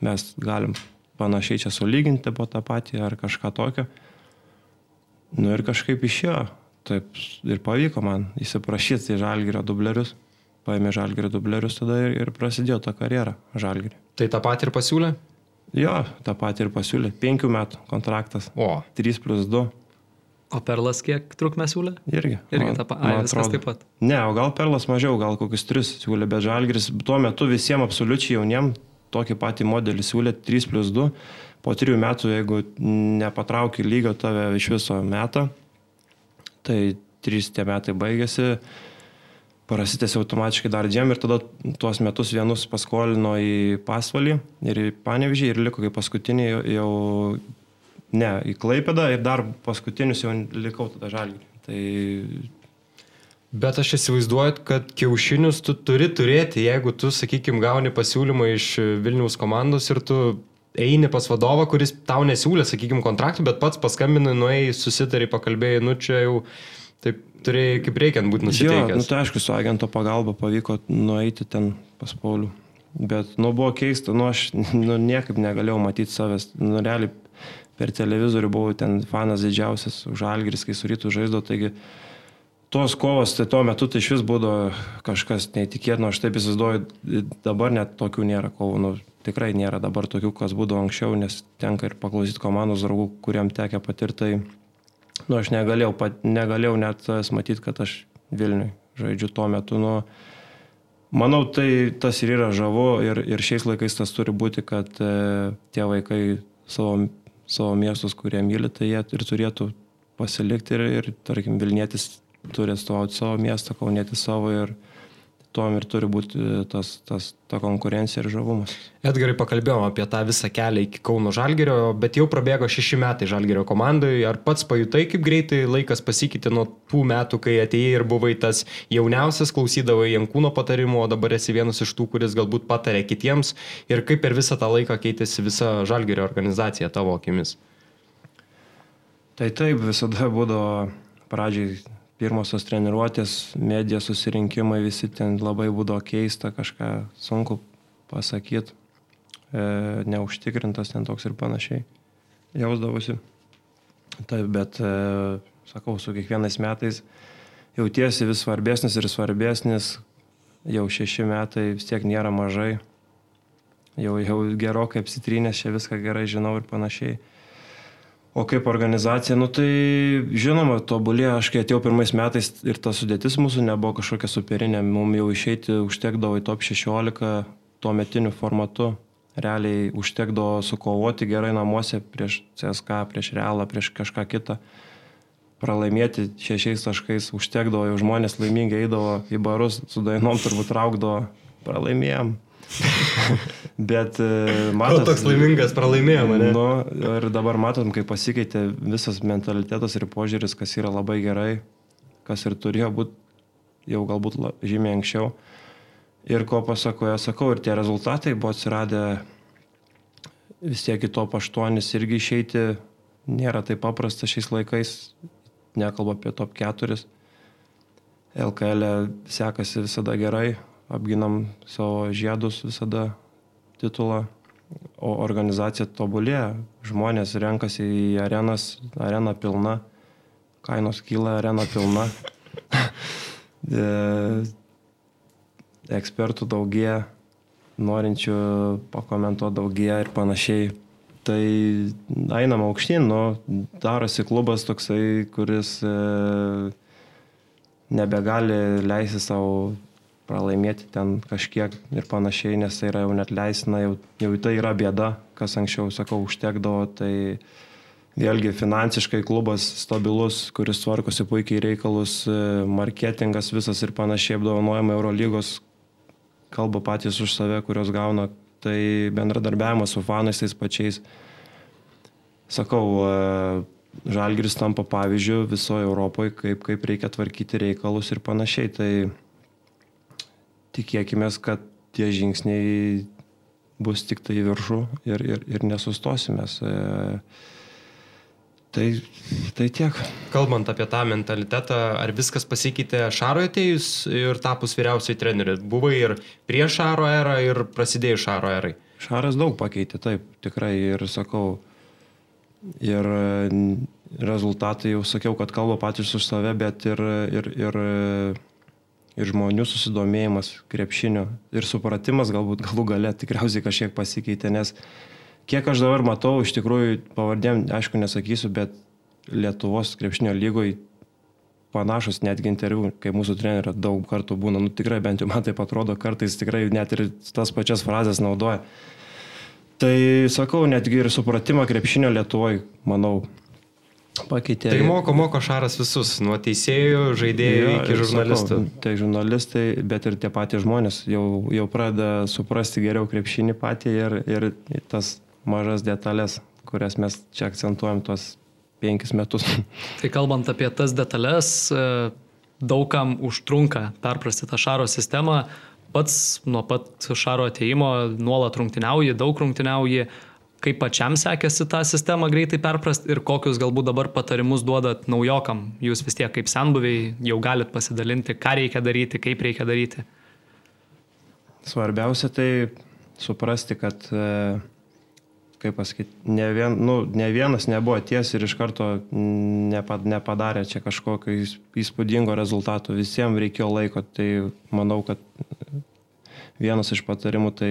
mes galim panašiai čia sulyginti po tą patį ar kažką tokio. Nu ir kažkaip išėjo, taip ir pavyko man įsiprašyti į Žalgirio dublerius, paėmė Žalgirio dublerius tada ir, ir prasidėjo ta karjera Žalgirio. Tai tą patį ir pasiūlė? Jo, tą patį ir pasiūlė. Penkių metų kontraktas. O, 3 plus 2. O Perlas kiek trukmę siūlė? Irgi. Irgi man- tą patį. Ai, viskas taip pat. Ne, o gal Perlas mažiau, gal kokius 3 siūlė, bet Žalgiris tuo metu visiems absoliučiai jauniem tokį patį modelį siūlė 3 plus 2. Po 3 metų, jeigu nepatrauki lygio tave iš viso metą, tai 3 tie metai baigėsi, prasitėsi automatiškai dar dviem ir tada tuos metus vienus paskolino į pasvalį ir į panevižį ir liko kaip paskutinį jau, ne, į Klaipedą ir dar paskutinius jau likau tada žalgį. Tai Bet aš įsivaizduoju, kad kiaušinius tu turi turėti, jeigu tu, sakykime, gauni pasiūlymą iš Vilniaus komandos ir tu eini pas vadovą, kuris tau nesiūlė, sakykime, kontraktų, bet pats paskambinai, nuėjai, susitari, pakalbėjai, nu čia jau taip turėjai kaip reikiant būti Jo, nu nusiteikęs. tai aišku, su agento pagalba pavyko nueiti ten pas Paulių. Bet, nu, buvo keista, nu, aš nu, niekaip negalėjau matyti savęs. Nu, realiai per televizorių buvau ten fanas didžiausias už Algris, kai su rytų žaisdo, taigi tos kovos, tai tuo metu tai iš vis būdavo kažkas neįtikėtino, aš taip įsivaizduoju, dabar net tokių nėra kovų, nu, tikrai nėra dabar tokių, kas būdavo anksčiau, nes tenka ir paklausyti komandos draugų, kuriam tekia patirti, tai nu, aš negalėjau, pat, negalėjau net matyti, kad aš Vilniui žaidžiu tuo metu. Nu, manau, tai tas ir yra žavu ir, ir šiais laikais tas turi būti, kad e, tie vaikai savo, savo miestus, kurie myli, tai jie ir turėtų pasilikti ir, ir tarkim, Vilnietis turi atstovauti savo miestą, Kaunėtis savo ir tuom ir turi būti tas, tas, ta konkurencija ir žavumas. Edgarai pakalbėjome apie tą visą kelią iki Kauno Žalgerio, bet jau prabėgo šeši metai Žalgerio komandai. Ar pats pajutai, kaip greitai laikas pasikeitė nuo tų metų, kai atėjai ir buvai tas jauniausias, klausydavai Jankūno patarimų, o dabar esi vienas iš tų, kuris galbūt patarė kitiems ir kaip per visą tą laiką keitėsi visa Žalgerio organizacija tavo akimis? Tai taip, visada būdavo pradžiai pirmosios treniruotės, medija susirinkimai, visi ten labai būdavo keista, kažką sunku pasakyti, e, neužtikrintas ten toks ir panašiai jausdavosi. Taip, bet, e, sakau, su kiekvienais metais jautiesi vis svarbesnis ir svarbesnis, jau šeši metai vis tiek nėra mažai, jau, jau gerokai apsitrynęs, čia viską gerai žinau ir panašiai. O kaip organizacija, nu tai žinoma, tobulėjo, aš kai atėjau pirmais metais ir ta sudėtis mūsų nebuvo kažkokia superinė, mums jau išeiti užtekdavo į top 16 tuo metiniu formatu. Realiai užtekdavo sukovoti gerai namuose prieš CSK, prieš Realą, prieš kažką kitą. Pralaimėti šešiais taškais užtekdavo, jau žmonės laimingai eidavo į barus, su dainom turbūt traukdavo, pralaimėjom, Bet e, matot. Kol toks laimingas pralaimėjo mane. Nu, ir dabar matom, kaip pasikeitė visas mentalitetas ir požiūris, kas yra labai gerai, kas ir turėjo būti jau galbūt la, žymiai anksčiau. Ir ko pasakoja, sakau, ir tie rezultatai buvo atsiradę vis tiek į top 8 irgi išeiti nėra taip paprasta šiais laikais, nekalbu apie top 4. LKL e sekasi visada gerai, apginam savo žiedus visada titulą, o organizacija tobulėja, žmonės renkasi į arenas, arena pilna, kainos kyla, arena pilna, e, ekspertų daugėja, norinčių pakomentuoti daugėja ir panašiai. Tai einam aukštyn, nu, darosi klubas toksai, kuris e, nebegali leisti savo pralaimėti ten kažkiek ir panašiai, nes tai yra jau net leisina, jau, jau tai yra bėda, kas anksčiau, sakau, užtekdavo, tai vėlgi finansiškai klubas stabilus, kuris tvarkosi puikiai reikalus, marketingas visas ir panašiai apdovanojama Eurolygos, kalba patys už save, kurios gauna, tai bendradarbiavimas su fanais tais pačiais. Sakau, Žalgiris tampa pavyzdžių visoje Europoje, kaip, kaip reikia tvarkyti reikalus ir panašiai. Tai tikėkime, kad tie žingsniai bus tik tai viršų ir, ir, ir nesustosimės. E, tai, tai tiek. Kalbant apie tą mentalitetą, ar viskas pasikeitė Šaro atėjus ir tapus vyriausiai treneriu? Buvo ir prieš Šaro erą ir prasidėjus Šaro erai? Šaras daug pakeitė, taip, tikrai ir sakau, ir rezultatai jau sakiau, kad kalba patys už save, bet ir, ir, ir ir žmonių susidomėjimas krepšiniu ir supratimas galbūt galų gale tikriausiai kažkiek pasikeitė, nes kiek aš dabar matau, iš tikrųjų pavardėm, aišku, nesakysiu, bet Lietuvos krepšinio lygoj panašus netgi interviu, kai mūsų trenerio daug kartų būna, nu tikrai bent jau man tai atrodo, kartais tikrai net ir tas pačias frazes naudoja. Tai sakau, netgi ir supratimą krepšinio Lietuvoje, manau, pakeitė. Tai moko, moko Šaras visus, nuo teisėjų, žaidėjų jo, iki žurnalistų. Sakau, tai žurnalistai, bet ir tie patys žmonės jau, jau pradeda suprasti geriau krepšinį patį ir, ir tas mažas detalės, kurias mes čia akcentuojam tuos penkis metus. Tai kalbant apie tas detalės, e, daugam užtrunka perprasti tą Šaro sistemą. Pats nuo pat Šaro ateimo nuolat rungtiniauji, daug rungtiniauji kaip pačiam sekėsi tą sistemą greitai perprast ir kokius galbūt dabar patarimus duodat naujokam. Jūs vis tiek kaip senbuviai jau galit pasidalinti, ką reikia daryti, kaip reikia daryti. Svarbiausia tai suprasti, kad, e, kaip pasakyti, ne, vien, nu, ne vienas nebuvo ties ir iš karto nepadarė čia kažkokio įspūdingo rezultato. Visiems reikėjo laiko, tai manau, kad vienas iš patarimų tai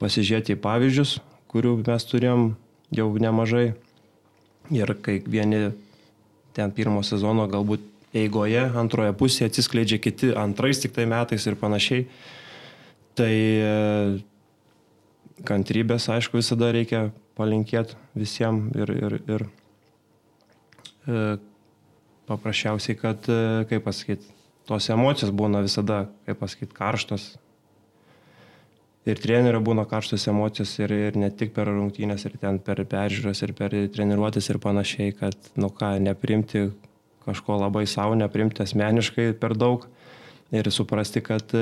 pasižiūrėti į pavyzdžius, kurių mes turėjom jau nemažai. Ir kai vieni ten pirmo sezono galbūt eigoje, antroje pusėje atsiskleidžia kiti antrais tik tai metais ir panašiai. Tai e, kantrybės, aišku, visada reikia palinkėti visiems ir, ir, ir e, paprasčiausiai, kad, e, kaip pasakyti, tos emocijos būna visada, kaip pasakyti, karštos. Ir trenerio būna karštos emocijos ir, ir ne tik per rungtynės, ir ten per peržiūras, ir per treniruotės ir panašiai, kad, nu ką, neprimti kažko labai savo, neprimti asmeniškai per daug ir suprasti, kad,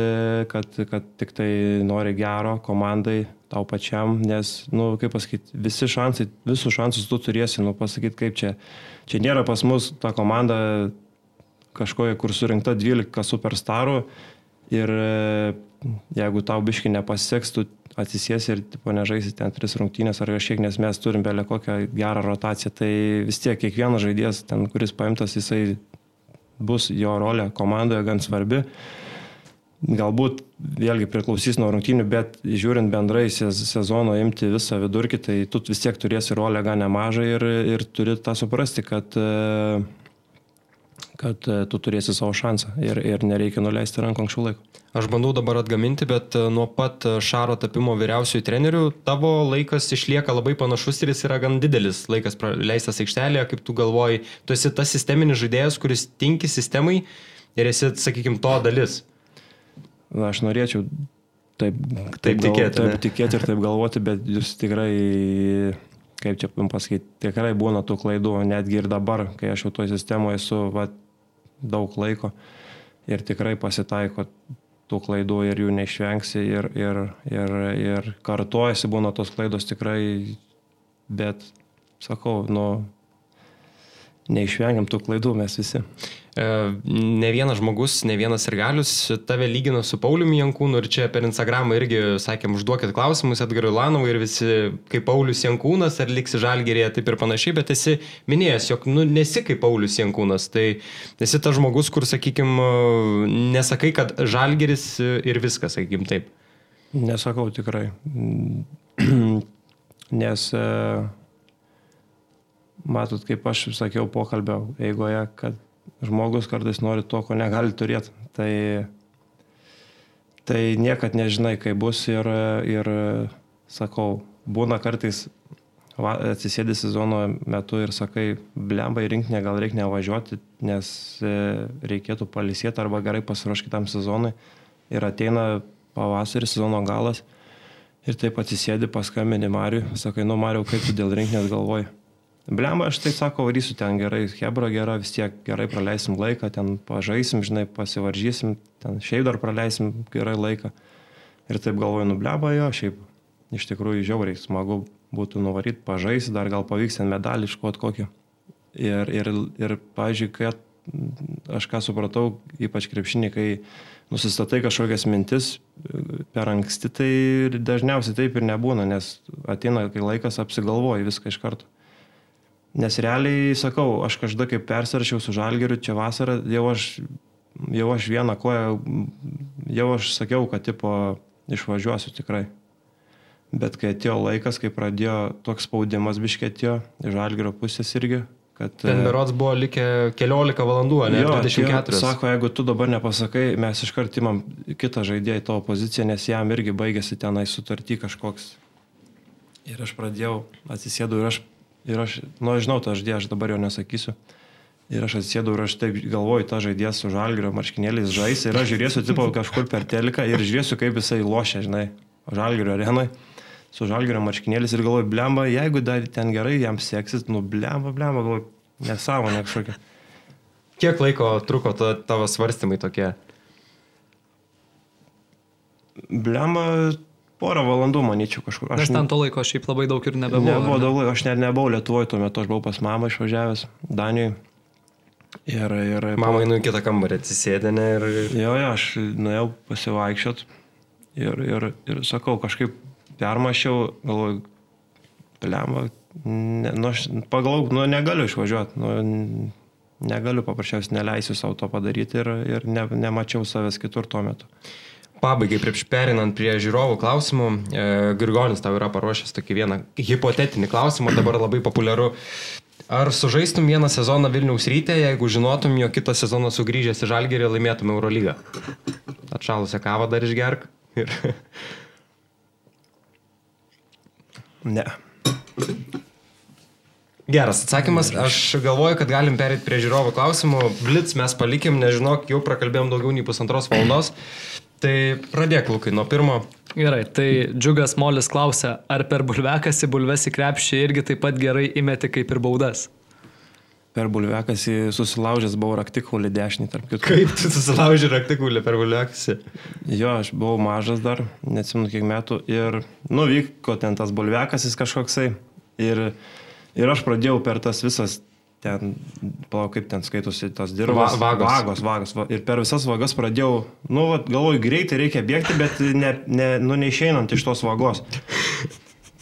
kad, kad tik tai nori gero komandai, tau pačiam, nes, na, nu, kaip pasakyti, visi šansai, visus šansus tu turėsi, nu, pasakyti, kaip čia. Čia nėra pas mus ta komanda kažkokia, kur surinkta 12 superstarų ir e, jeigu tau biški nepasiseks, tu atsisiesi ir tipo, nežaisi ten tris rungtynės ar kažkiek, nes mes turim belę kokią gerą rotaciją, tai vis tiek kiekvienas žaidėjas, ten, kuris paimtas, jisai bus jo rolė komandoje gan svarbi. Galbūt vėlgi priklausys nuo rungtynių, bet žiūrint bendrai sezono imti visą vidurkį, tai tu vis tiek turėsi rolę gan nemažą ir, ir turi tą suprasti, kad, kad tu turėsi savo šansą ir, ir nereikia nuleisti rankų anksčiau laiko. Aš bandau dabar atgaminti, bet nuo pat Šaro tapimo vyriausiųjų trenerių tavo laikas išlieka labai panašus ir jis yra gan didelis laikas leistas aikštelėje, kaip tu galvoji, tu esi tas sisteminis žaidėjas, kuris tinki sistemai ir esi, sakykime, to dalis. Na, aš norėčiau taip, taip, taip tikėti. Taip tikėti ir taip galvoti, bet jūs tikrai, kaip čia pasakyti, tikrai būna tų klaidų, netgi ir dabar, kai aš jau toje sistemoje esu va, daug laiko ir tikrai pasitaiko tų klaidų ir jų neišvengsi ir, ir, ir, ir kartuojasi būna tos klaidos tikrai, bet sakau, nu, neišvengiam tų klaidų mes visi. E, ne vienas žmogus, ne vienas ir galius tave lygina su Pauliumi Jankūnu ir čia per Instagramą irgi sakėm, užduokit klausimus Edgarui Lanovui ir visi kaip Paulius Jankūnas, ar liksi žalgerėje, taip ir panašiai, bet esi minėjęs, jog nu, nesi kaip Paulius Jankūnas, tai esi tas žmogus, kur, sakykime, nesakai, kad žalgeris ir viskas, sakykime taip. Nesakau tikrai. Nes uh matot, kaip aš sakiau pokalbio eigoje, kad žmogus kartais nori to, ko negali turėti. Tai, tai niekad nežinai, kaip bus ir, ir sakau, būna kartais va, atsisėdi sezono metu ir sakai, blemba į rinkinę gal reikia nevažiuoti, nes e, reikėtų palisėti arba gerai pasiruošti kitam sezonui. Ir ateina pavasaris, sezono galas. Ir taip atsisėdi, paskambini Mariui, sakai, nu Mariu, kaip tu dėl rinkinės galvoji? Blemba, aš tai sako, varysiu ten gerai, Hebra gera, vis tiek gerai praleisim laiką, ten pažaisim, žinai, pasivaržysim, ten šiaip dar praleisim gerai laiką. Ir taip galvoju, nu blemba jo, šiaip iš tikrųjų žiauriai smagu būtų nuvaryti, pažaisti, dar gal pavyks ten medalį iškoti kokį. Ir, ir, ir pavyzdžiui, kai aš ką supratau, ypač krepšinį, kai nusistatai kažkokias mintis per anksti, tai dažniausiai taip ir nebūna, nes ateina, kai laikas apsigalvoji viską iš karto. Nes realiai, sakau, aš kažkada kaip persirašiau su žalgeriu čia vasarą, jau aš, jau aš vieną koją, jau aš sakiau, kad tipo išvažiuosiu tikrai. Bet kai atėjo laikas, kai pradėjo toks spaudimas biškėtėjo, iš žalgerio pusės irgi, kad... Ten berots buvo likę keliolika valandų, ne jo, 24. Sako, jeigu tu dabar nepasakai, mes iš karto imam kitą žaidėją į tavo poziciją, nes jam irgi baigėsi tenai sutarty kažkoks. Ir aš pradėjau, atsisėdau ir aš Ir aš, nu, žinau, tą žaidėją aš dabar jo nesakysiu. Ir aš atsėdau ir aš taip galvoju, tą žaidėją su žalgerio marškinėliais žais ir aš žiūrėsiu tipo kažkur per teliką ir žiūrėsiu, kaip jisai lošia, žinai, žalgerio arenai su žalgerio marškinėliais ir galvoju, blemba, jeigu dar ten gerai jam seksis, nu blemba, blemba, galvoju, nesąmonė kažkokia. Kiek laiko truko ta, tavo svarstymai tokie? Blemba, porą valandų, manyčiau, kažkur. Aš ten to laiko šiaip labai daug ir nebebuvo. Nebuvo daug laiko, aš net nebuvau Lietuvoje tuo metu, aš buvau pas mamą išvažiavęs Danijoje. Ir, ir... Mama einu į kitą kambarį atsisėdinę ir... Jo, jo, aš nuėjau pasivaikščiot ir, ir, ir sakau, kažkaip permašiau, galvoju, lemą, ne, nu, aš pagalvojau, nu, negaliu išvažiuoti, nu, negaliu paprasčiausiai neleisiu savo to padaryti ir, ir ne, nemačiau savęs kitur tuo metu pabaigai, prieš perinant prie žiūrovų klausimų, e, Grigonis tau yra paruošęs tokį vieną hipotetinį klausimą, dabar labai populiaru. Ar sužaistum vieną sezoną Vilniaus rytė, jeigu žinotum, jo kitą sezoną sugrįžęs į Žalgirį laimėtum Eurolygą? Atšalusią kavą dar išgerk. Ir... Ne. Geras atsakymas. Aš galvoju, kad galim perėti prie žiūrovo klausimų. Blitz mes palikim, nežinok, jau prakalbėjom daugiau nei pusantros valandos. Tai pradėk, Lukai, nuo pirmo. Gerai, tai Džiugas Molis klausia, ar per bulvekas į bulves į krepšį irgi taip pat gerai įmeti kaip ir baudas? Per bulvekasį susilaužęs buvau raktikulį dešinį, tarp kitų. Kaip tu susilauži raktikulį per bulvekasį? Jo, aš buvau mažas dar, neatsimenu kiek metų, ir nuvyko ten tas bulvekasis kažkoksai. Ir Ir aš pradėjau per tas visas ten, palauk, kaip ten skaitosi tas dirbas. Va, vagos. Vagos, vagos. Va, ir per visas vagas pradėjau, nu, va, galvoju, greitai reikia bėgti, bet ne, ne, nu, neišeinant iš tos vagos.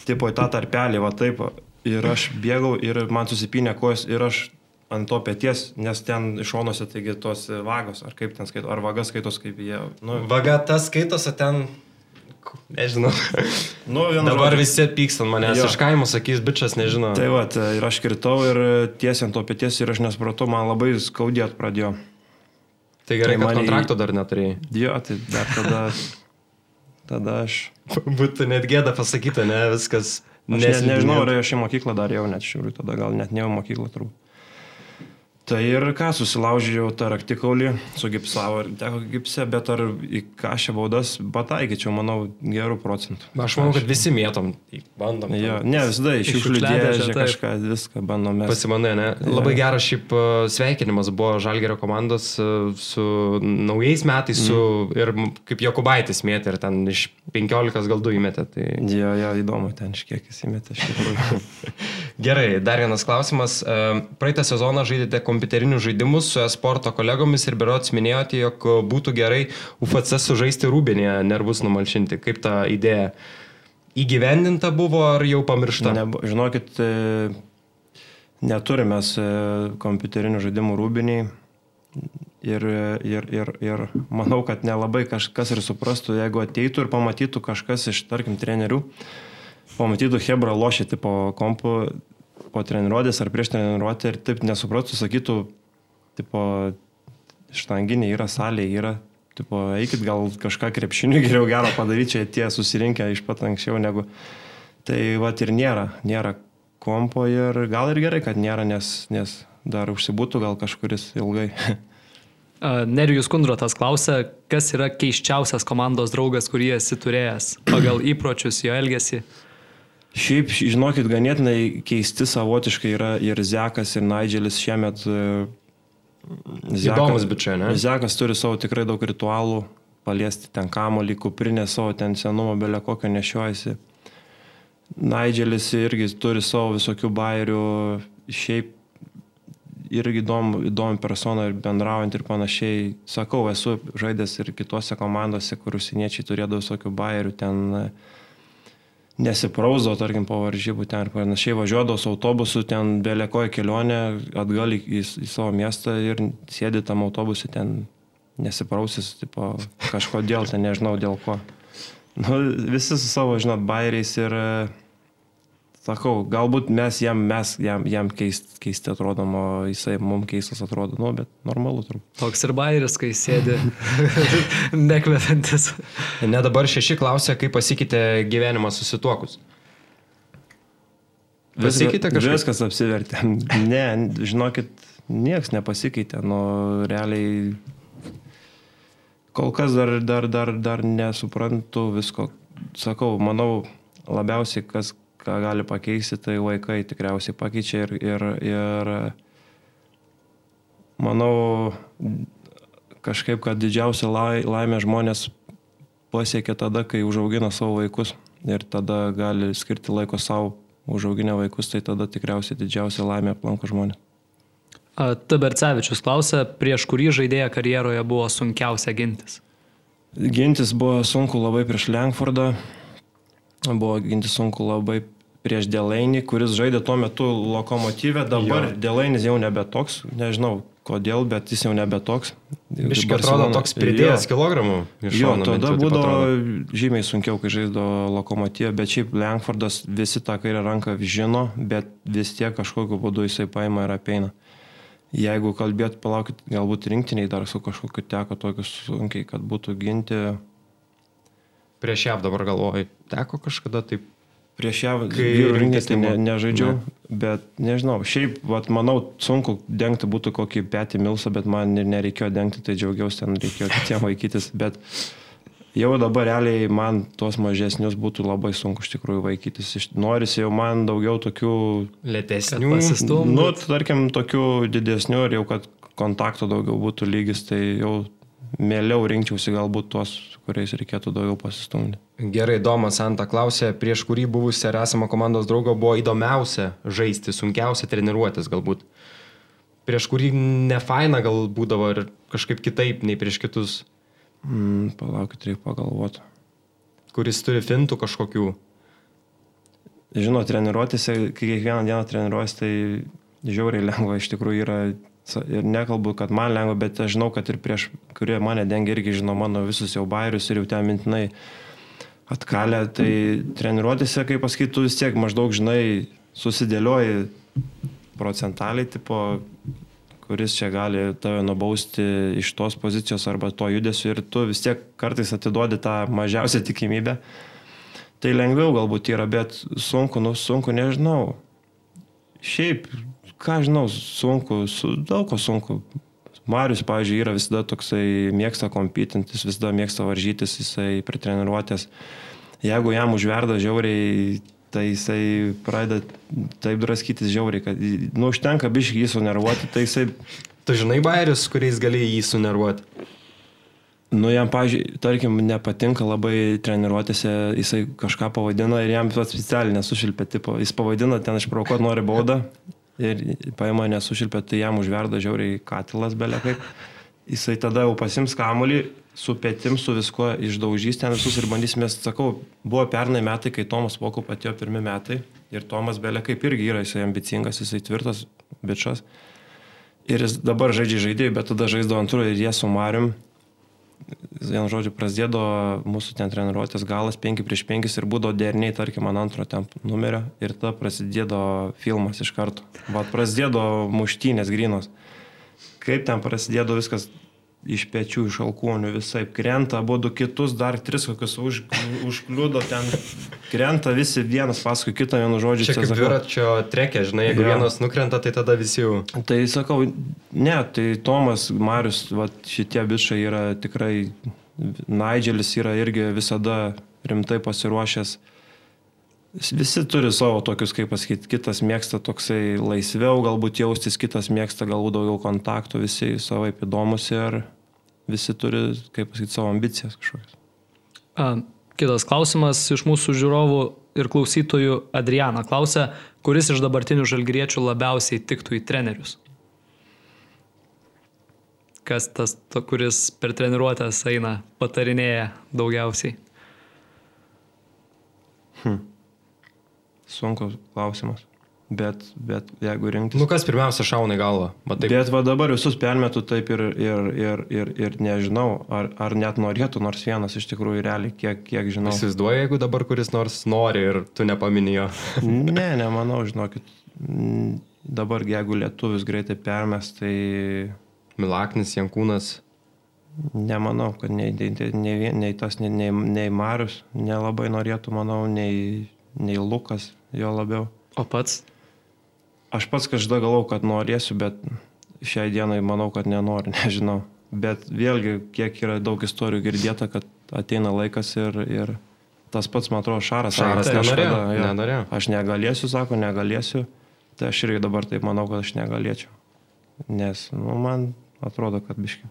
Tipo į tą tarpelį, va taip. Ir aš bėgau ir man susipinė kojas ir aš ant to pėties, nes ten iš šonuose, taigi tos vagos, ar kaip ten skaito, ar vagas skaitos, kaip jie. Nu, Vaga tas skaitosi ten Nežinau. Nu, Dabar žodžiu. visi pyks ant manęs. Jo. Iš kaimo sakys, bičias nežino. Tai va, ir aš kritau ir tiesiant to pėties ir aš nesupratau, man labai skaudėt pradėjo. Tai gerai, tai kad kontrakto dar neturėjai. Jo, tai dar tada, tada aš. Būtų net gėda pasakyta, ne, viskas. Aš ne, nežinau, ar aš į mokyklą dar jau net šiauriu, tada gal net ne į mokyklą turbūt. Tai ir ką, susilaužiau tą raktikaulį, sugipsavo ir teko gipse, bet ar į ką šią baudas pataikyčiau, manau, gerų procentų. Aš manau, kad visi mėtom, bandom. Jo, ne, visada iš išliūdėję kažką, viską bandome. Pasimanai, ne? Ja. Labai geras šiaip e, sveikinimas buvo Žalgerio komandos e, su naujais metais, su, mm. ir kaip Jokubaitis mėtė ir ten iš 15 gal 2 įmetė. Tai... Jo, jo, įdomu, ten iš kiek jis įmetė. Gerai, dar vienas klausimas. E, praeitą sezoną žaidėte kompiuterinius žaidimus su esporto kolegomis ir berots minėjote, jog būtų gerai UFC sužaisti rūbinėje, nervus numalšinti. Kaip ta idėja įgyvendinta buvo ar jau pamiršta? Ne, žinokit, e, neturime kompiuterinių žaidimų rūbiniai. Ir, ir, ir, ir manau, kad nelabai kažkas ir suprastų, jeigu ateitų ir pamatytų kažkas iš, tarkim, trenerių, pamatytų Hebra lošyti po kompu, po treniruotės ar prieš treniruotę ir taip nesupratų, sakytų, tipo, štanginė yra, salė yra, tipo, eikit gal kažką krepšinių geriau gero padaryti, čia tie susirinkę iš pat anksčiau negu. Tai va ir nėra, nėra kompo ir gal ir gerai, kad nėra, nes, nes dar užsibūtų gal kažkuris ilgai. Nerijus Kundrotas klausia, kas yra keiščiausias komandos draugas, kurį esi turėjęs pagal įpročius, jo elgesį. Šiaip, žinokit, ganėtinai keisti savotiškai yra ir Zekas, ir Nigelis šiemet. E, Zekas, Įdomus bičiai, ne? Zekas turi savo tikrai daug ritualų, paliesti ten kamolį, kuprinę savo ten senumo belė kokio nešiojasi. Nigelis irgi turi savo visokių bairių, šiaip irgi įdomu, įdomi persona ir bendraujant ir panašiai. Sakau, esu žaidęs ir kitose komandose, kur užsieniečiai turėdavo visokių bairių ten. Uh, nesiprauzo, tarkim, po varžybų ten ir panašiai, važiuodavo su autobusu, ten belėkoja kelionė atgal į, į, į savo miestą ir sėdi tam autobusu ten nesiprausis, tipo, kažkodėl, ten nežinau dėl ko. Nu, visi su savo, žinot, bairiais ir sakau, galbūt mes jam, mes jam, jam keist, keisti atrodom, o jisai mums keistas atrodo, nu, bet normalu turbūt. Toks ir bairis, kai sėdi nekvepiantis. Ne dabar šeši klausia, kaip pasikeitė gyvenimas susituokus. Pasikeitė kažkas? Viskas apsivertė. Ne, žinokit, nieks nepasikeitė. Nu, realiai kol kas dar, dar, dar, dar nesuprantu visko. Sakau, manau, labiausiai kas ką gali pakeisti, tai vaikai tikriausiai pakeičia ir, ir, ir manau kažkaip, kad didžiausia laimė žmonės pasiekia tada, kai užaugina savo vaikus ir tada gali skirti laiko savo užauginę vaikus, tai tada tikriausiai didžiausia laimė aplanko žmonės. Tabercevičius klausia, prieš kurį žaidėją karjeroje buvo sunkiausia gintis? Gintis buvo sunku labai prieš Lenkfordą, buvo ginti sunku labai prieš Delainį, kuris žaidė tuo metu lokomotyvę, dabar jo. Delainis jau nebe toks, nežinau kodėl, bet jis jau nebe toks. Iškai atrodo toks pridėjęs kilogramų. Jo, tada būdavo žymiai sunkiau, kai žaidė lokomotyvę, bet šiaip Lenkfordas visi tą kairę ranką žino, bet vis tiek kažkokiu būdu jisai paima ir apeina. Jeigu kalbėt, palaukit, galbūt rinktiniai dar su kažkokiu teko tokius sunkiai, kad būtų ginti. Prieš jav dabar galvoj, teko kažkada taip Prieš ją vyrų rinktinės tai ne, nežaidžiau, ne. bet nežinau. Šiaip, vat, manau, sunku dengti būtų kokį petį milsą, bet man ir nereikėjo dengti, tai džiaugiausi, ten reikėjo kitiem vaikytis. Bet jau dabar realiai man tuos mažesnius būtų labai sunku iš tikrųjų vaikytis. Norisi jau man daugiau tokių, Lėtesnių. pasistumdyt. nu, tarkim, tokių didesnių ir jau kad kontakto daugiau būtų lygis, tai jau mieliau rinkčiausi galbūt tuos, kuriais reikėtų daugiau pasistumdyti. Gerai, Domas Santa klausė, prieš kurį buvusią ir esamą komandos draugą buvo įdomiausia žaisti, sunkiausia treniruotis galbūt. Prieš kurį nefaina gal būdavo ir kažkaip kitaip nei prieš kitus, Mm, palaukit, reikia pagalvoti. kuris turi fintų kažkokių. Žinot, treniruotėse, kai kiekvieną dieną treniruojas, tai žiauriai lengva iš tikrųjų yra. Ir nekalbu, kad man lengva, bet aš žinau, kad ir prieš, kurie mane dengia irgi žino mano visus jau bairius ir jau ten mintinai atkalę. Tai treniruotėse, kaip pasakytų, vis tiek maždaug, žinai, susidėlioji procentaliai, tipo, kuris čia gali tave nubausti iš tos pozicijos arba to judesio ir tu vis tiek kartais atiduodi tą mažiausią tikimybę. Tai lengviau galbūt yra, bet sunku, nu sunku, nežinau. Šiaip, ką žinau, sunku, su, daug ko sunku. Marius, pavyzdžiui, yra visada toksai mėgsta kompitintis, visada mėgsta varžytis, jisai prie treniruotės. Jeigu jam užverda žiauriai, tai jisai pradeda taip draskytis žiauriai, kad, nu, užtenka biškai jį sunervuoti, tai jisai Tu žinai bairius, kuriais gali jį sunervuoti. Nu, jam, pažiūrėjau, tarkim, nepatinka labai treniruotėse, jisai kažką pavadina ir jam specialiai nesušilpė, tipo, jis pavadina ten išprokuot nori baudą ir paima nesušilpė, tai jam užverda žiauriai katilas belė kaip. Jisai tada jau pasims kamulį, su pėtim, su viskuo išdaužys ten visus ir bandysimės, sakau, buvo pernai metai, kai Tomas Pokup atėjo pirmi metai ir Tomas belė kaip irgi yra, jisai ambicingas, jisai tvirtas bičias. Ir jis dabar žaidžia žaidėjai, bet tada žaisdavo antrų ir jie su Marium vienu žodžiu, prasidėjo mūsų ten treniruotės galas 5 prieš 5 ir būdavo derniai, tarkim, ant antro ten numerio ir tada prasidėjo filmas iš karto. Vat prasidėjo muštynės grinos. Kaip ten prasidėjo viskas iš pečių, iš alkūnių, visai krenta, abu du kitus, dar tris kokius už, užkliudo ten, krenta visi vienas paskui kitą, vienu žodžiu. Čia kaip dviračio trekė, žinai, jeigu Jo. vienas nukrenta, tai tada visi jau. Tai sakau, ne, tai Tomas, Marius, va, šitie bičiai yra tikrai, Nigelis yra irgi visada rimtai pasiruošęs. Visi turi savo tokius, kaip pasakyti, kitas mėgsta toksai laisviau galbūt jaustis, kitas mėgsta galbūt daugiau kontaktų, visi savaip įdomus ir visi turi, kaip pasakyti, savo ambicijas kažkokias. A, Kitas klausimas iš mūsų žiūrovų ir klausytojų Adriana klausia, kuris iš dabartinių žalgriečių labiausiai tiktų į trenerius? Kas tas, to, kuris per treniruotės eina, patarinėja daugiausiai? Sunkus klausimas. Bet, bet jeigu rinktis. Nu kas pirmiausia šauna į galvą? Matai, Bet va dabar visus permetu taip ir, ir, ir, ir, ir nežinau, ar, ar net norėtų nors vienas iš tikrųjų realiai, kiek, kiek žinau. įsivaizduoji, jeigu dabar kuris nors nori ir tu nepaminėjo. Ne, nemanau, žinokit. Dabar jeigu lietuvis greitai permes, tai Milaknis, Jankūnas. nemanau, kad nei, nei, nei, nei tas, nei, nei Marius nelabai norėtų, manau, nei, nei Lukas jo labiau. O pats? Aš pats kažkada galvau, kad norėsiu, bet šiai dienai manau, kad nenoriu, nežinau. Bet vėlgi, kiek yra daug istorijų girdėta, kad ateina laikas ir, ir tas pats, man atrodo, Šaras. Šaras sakė, nenorėjo, nenorėjo. Aš negalėsiu, sako, negalėsiu. Tai aš irgi dabar taip manau, kad aš negalėčiau. Nes, nu, man atrodo, kad biški.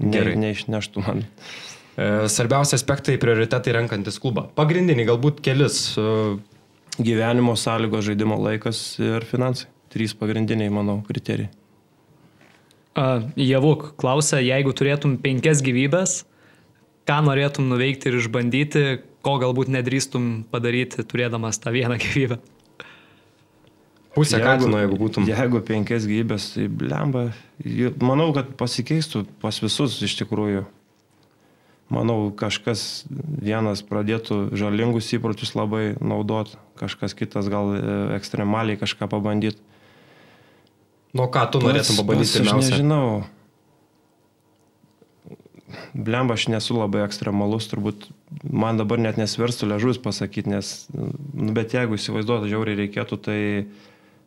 Ne, Gerai. neišneštų man. E, Svarbiausi aspektai, prioritetai renkantis klubą. Pagrindiniai, galbūt kelis. Gyvenimo sąlygos, žaidimo laikas ir finansai. Trys pagrindiniai, manau, kriterijai. A, Javuk klausia, jeigu turėtum penkias gyvybės, ką norėtum nuveikti ir išbandyti, ko galbūt nedrįstum padaryti, turėdamas tą vieną gyvybę. Pusę katino, jeigu būtum. Jeigu penkias gyvybės, tai blemba. Manau, kad pasikeistų pas visus iš tikrųjų. Manau, kažkas vienas pradėtų žalingus įpročius labai naudot, kažkas kitas gal e, ekstremaliai kažką pabandyti. Nu ką tu norėtum pabandyti Aš pirmiausia? nežinau. blemba, aš nesu labai ekstremalus, turbūt man dabar net nesverstų ležus pasakyti, nes, nu, bet jeigu įsivaizduotų, žiauriai reikėtų, tai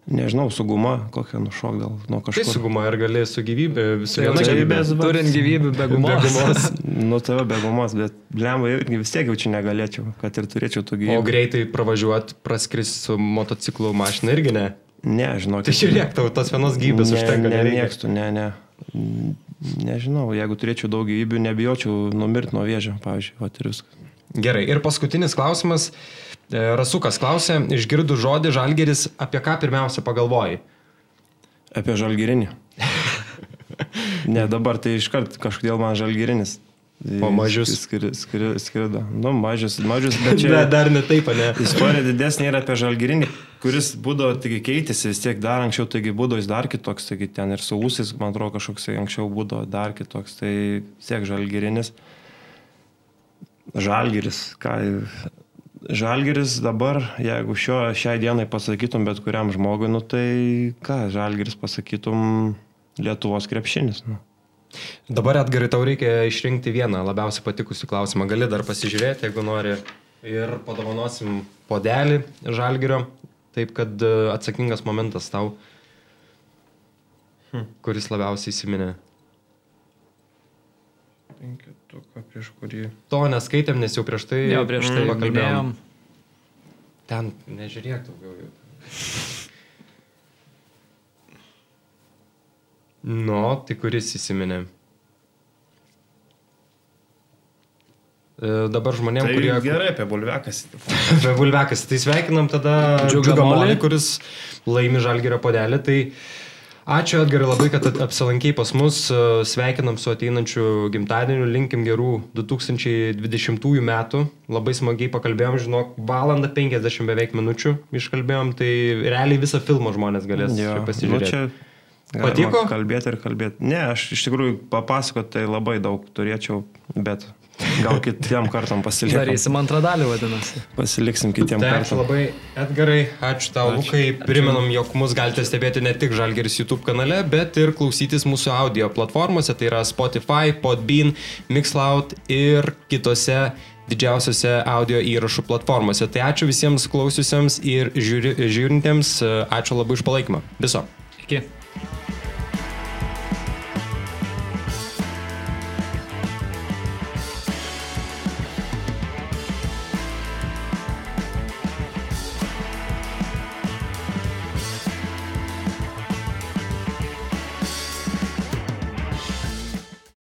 nežinau, su guma kokią nušok gal nuo Tai kažkur. su guma ir gali su gyvybė, su Tai viena čia gyvybė. bet- Turint gyvybių be gumos. gumos. Nu, tave be gumos, bet blemba irgi vis tiek jaučiu negalėčiau, kad ir turėčiau tų O gyvybių. greitai pravažiuot, praskris su motociklu mašina irgi ne. Ne, žinok. Tai žiūrėk, tau tos vienos gyvybės ne, užtenka. nereikia. Nemėgstu, ne, ne. Nežinau, jeigu turėčiau daug gyvybių, nebijočiau numirti nuo vėžio, pavyzdžiui, va ir viskas. Gerai, ir paskutinis klausimas. E, Rasukas klausė, išgirdų žodį žalgeris, apie ką pirmiausia pagalvojai? Apie žalgirinį. ne, dabar tai iškart kažkodėl man žalgirinis. O mažius? Skri- skri- Skrido. Nu, mažius, mažius, bet čia... Ne, dar ne taip, ne? Istorija didesnė yra apie žalgirinį, kuris būdavo, taigi keitėsi vis tiek dar anksčiau, taigi būdavo jis dar kitoks, taigi ten ir su ūsis, man atrodo, kažkoks tai anksčiau būdavo dar kitoks, tai vis tiek žalgirinis. Žalgiris, ką. Žalgiris dabar, jeigu šio, šiai dienai pasakytum bet kuriam žmogui, nu tai ką, Žalgiris pasakytum Lietuvos krepšinis. Nu. Dabar atgarai tau reikia išrinkti vieną labiausiai patikusių klausimą. Gali dar pasižiūrėti, jeigu nori. Ir padovanosim podelį žalgerio. Taip, kad e, atsakingas momentas tau, hm, kuris labiausiai įsiminė. Penketuką prieš kurį. To neskaitėm, nes jau prieš tai Jo, prieš tai pakalbėjom. pakalbėjom. Ten nežiūrėk daugiau. jau. Nu, tai kuris įsiminė? E, Dabar žmonėm, Tai kurie... gerai apie bulvekas. Apie Bulvekas. Tai sveikinam tada Džiugą Molį, kuris laimi Žalgerio podelį. Tai ačiū Edgarai labai, kad apsilankei pas mus. E, Sveikinam su ateinančiu gimtadieniu. Linkim gerų 2020 metų. Labai smagiai pakalbėjom, žinok, valandą 50 beveik minučių iškalbėjom. Tai realiai visą filmą žmonės galės Jo, pasižiūrėti. Nu, čia Patiko? Kalbėti ir kalbėti. Ne, aš iš tikrųjų papasakot tai labai daug turėčiau, bet gal kitiem kartam pasiliksim. Darysim antrą dalį, vadinasi. Pasiliksim kitiem Tai ačiū kartam. labai, Edgarai, ačiū tau, Ačiū. Lukai. Primenam, jog mus galite stebėti ne tik Žalgeris YouTube kanale, bet ir klausytis mūsų audio platformose, tai yra Spotify, Podbean, Mixcloud ir kitose didžiausiose audio įrašų platformose. Tai ačiū visiems klausiusiems ir žiūri, žiūrintiems, ačiū labai už palaikymą. Viso. Iki.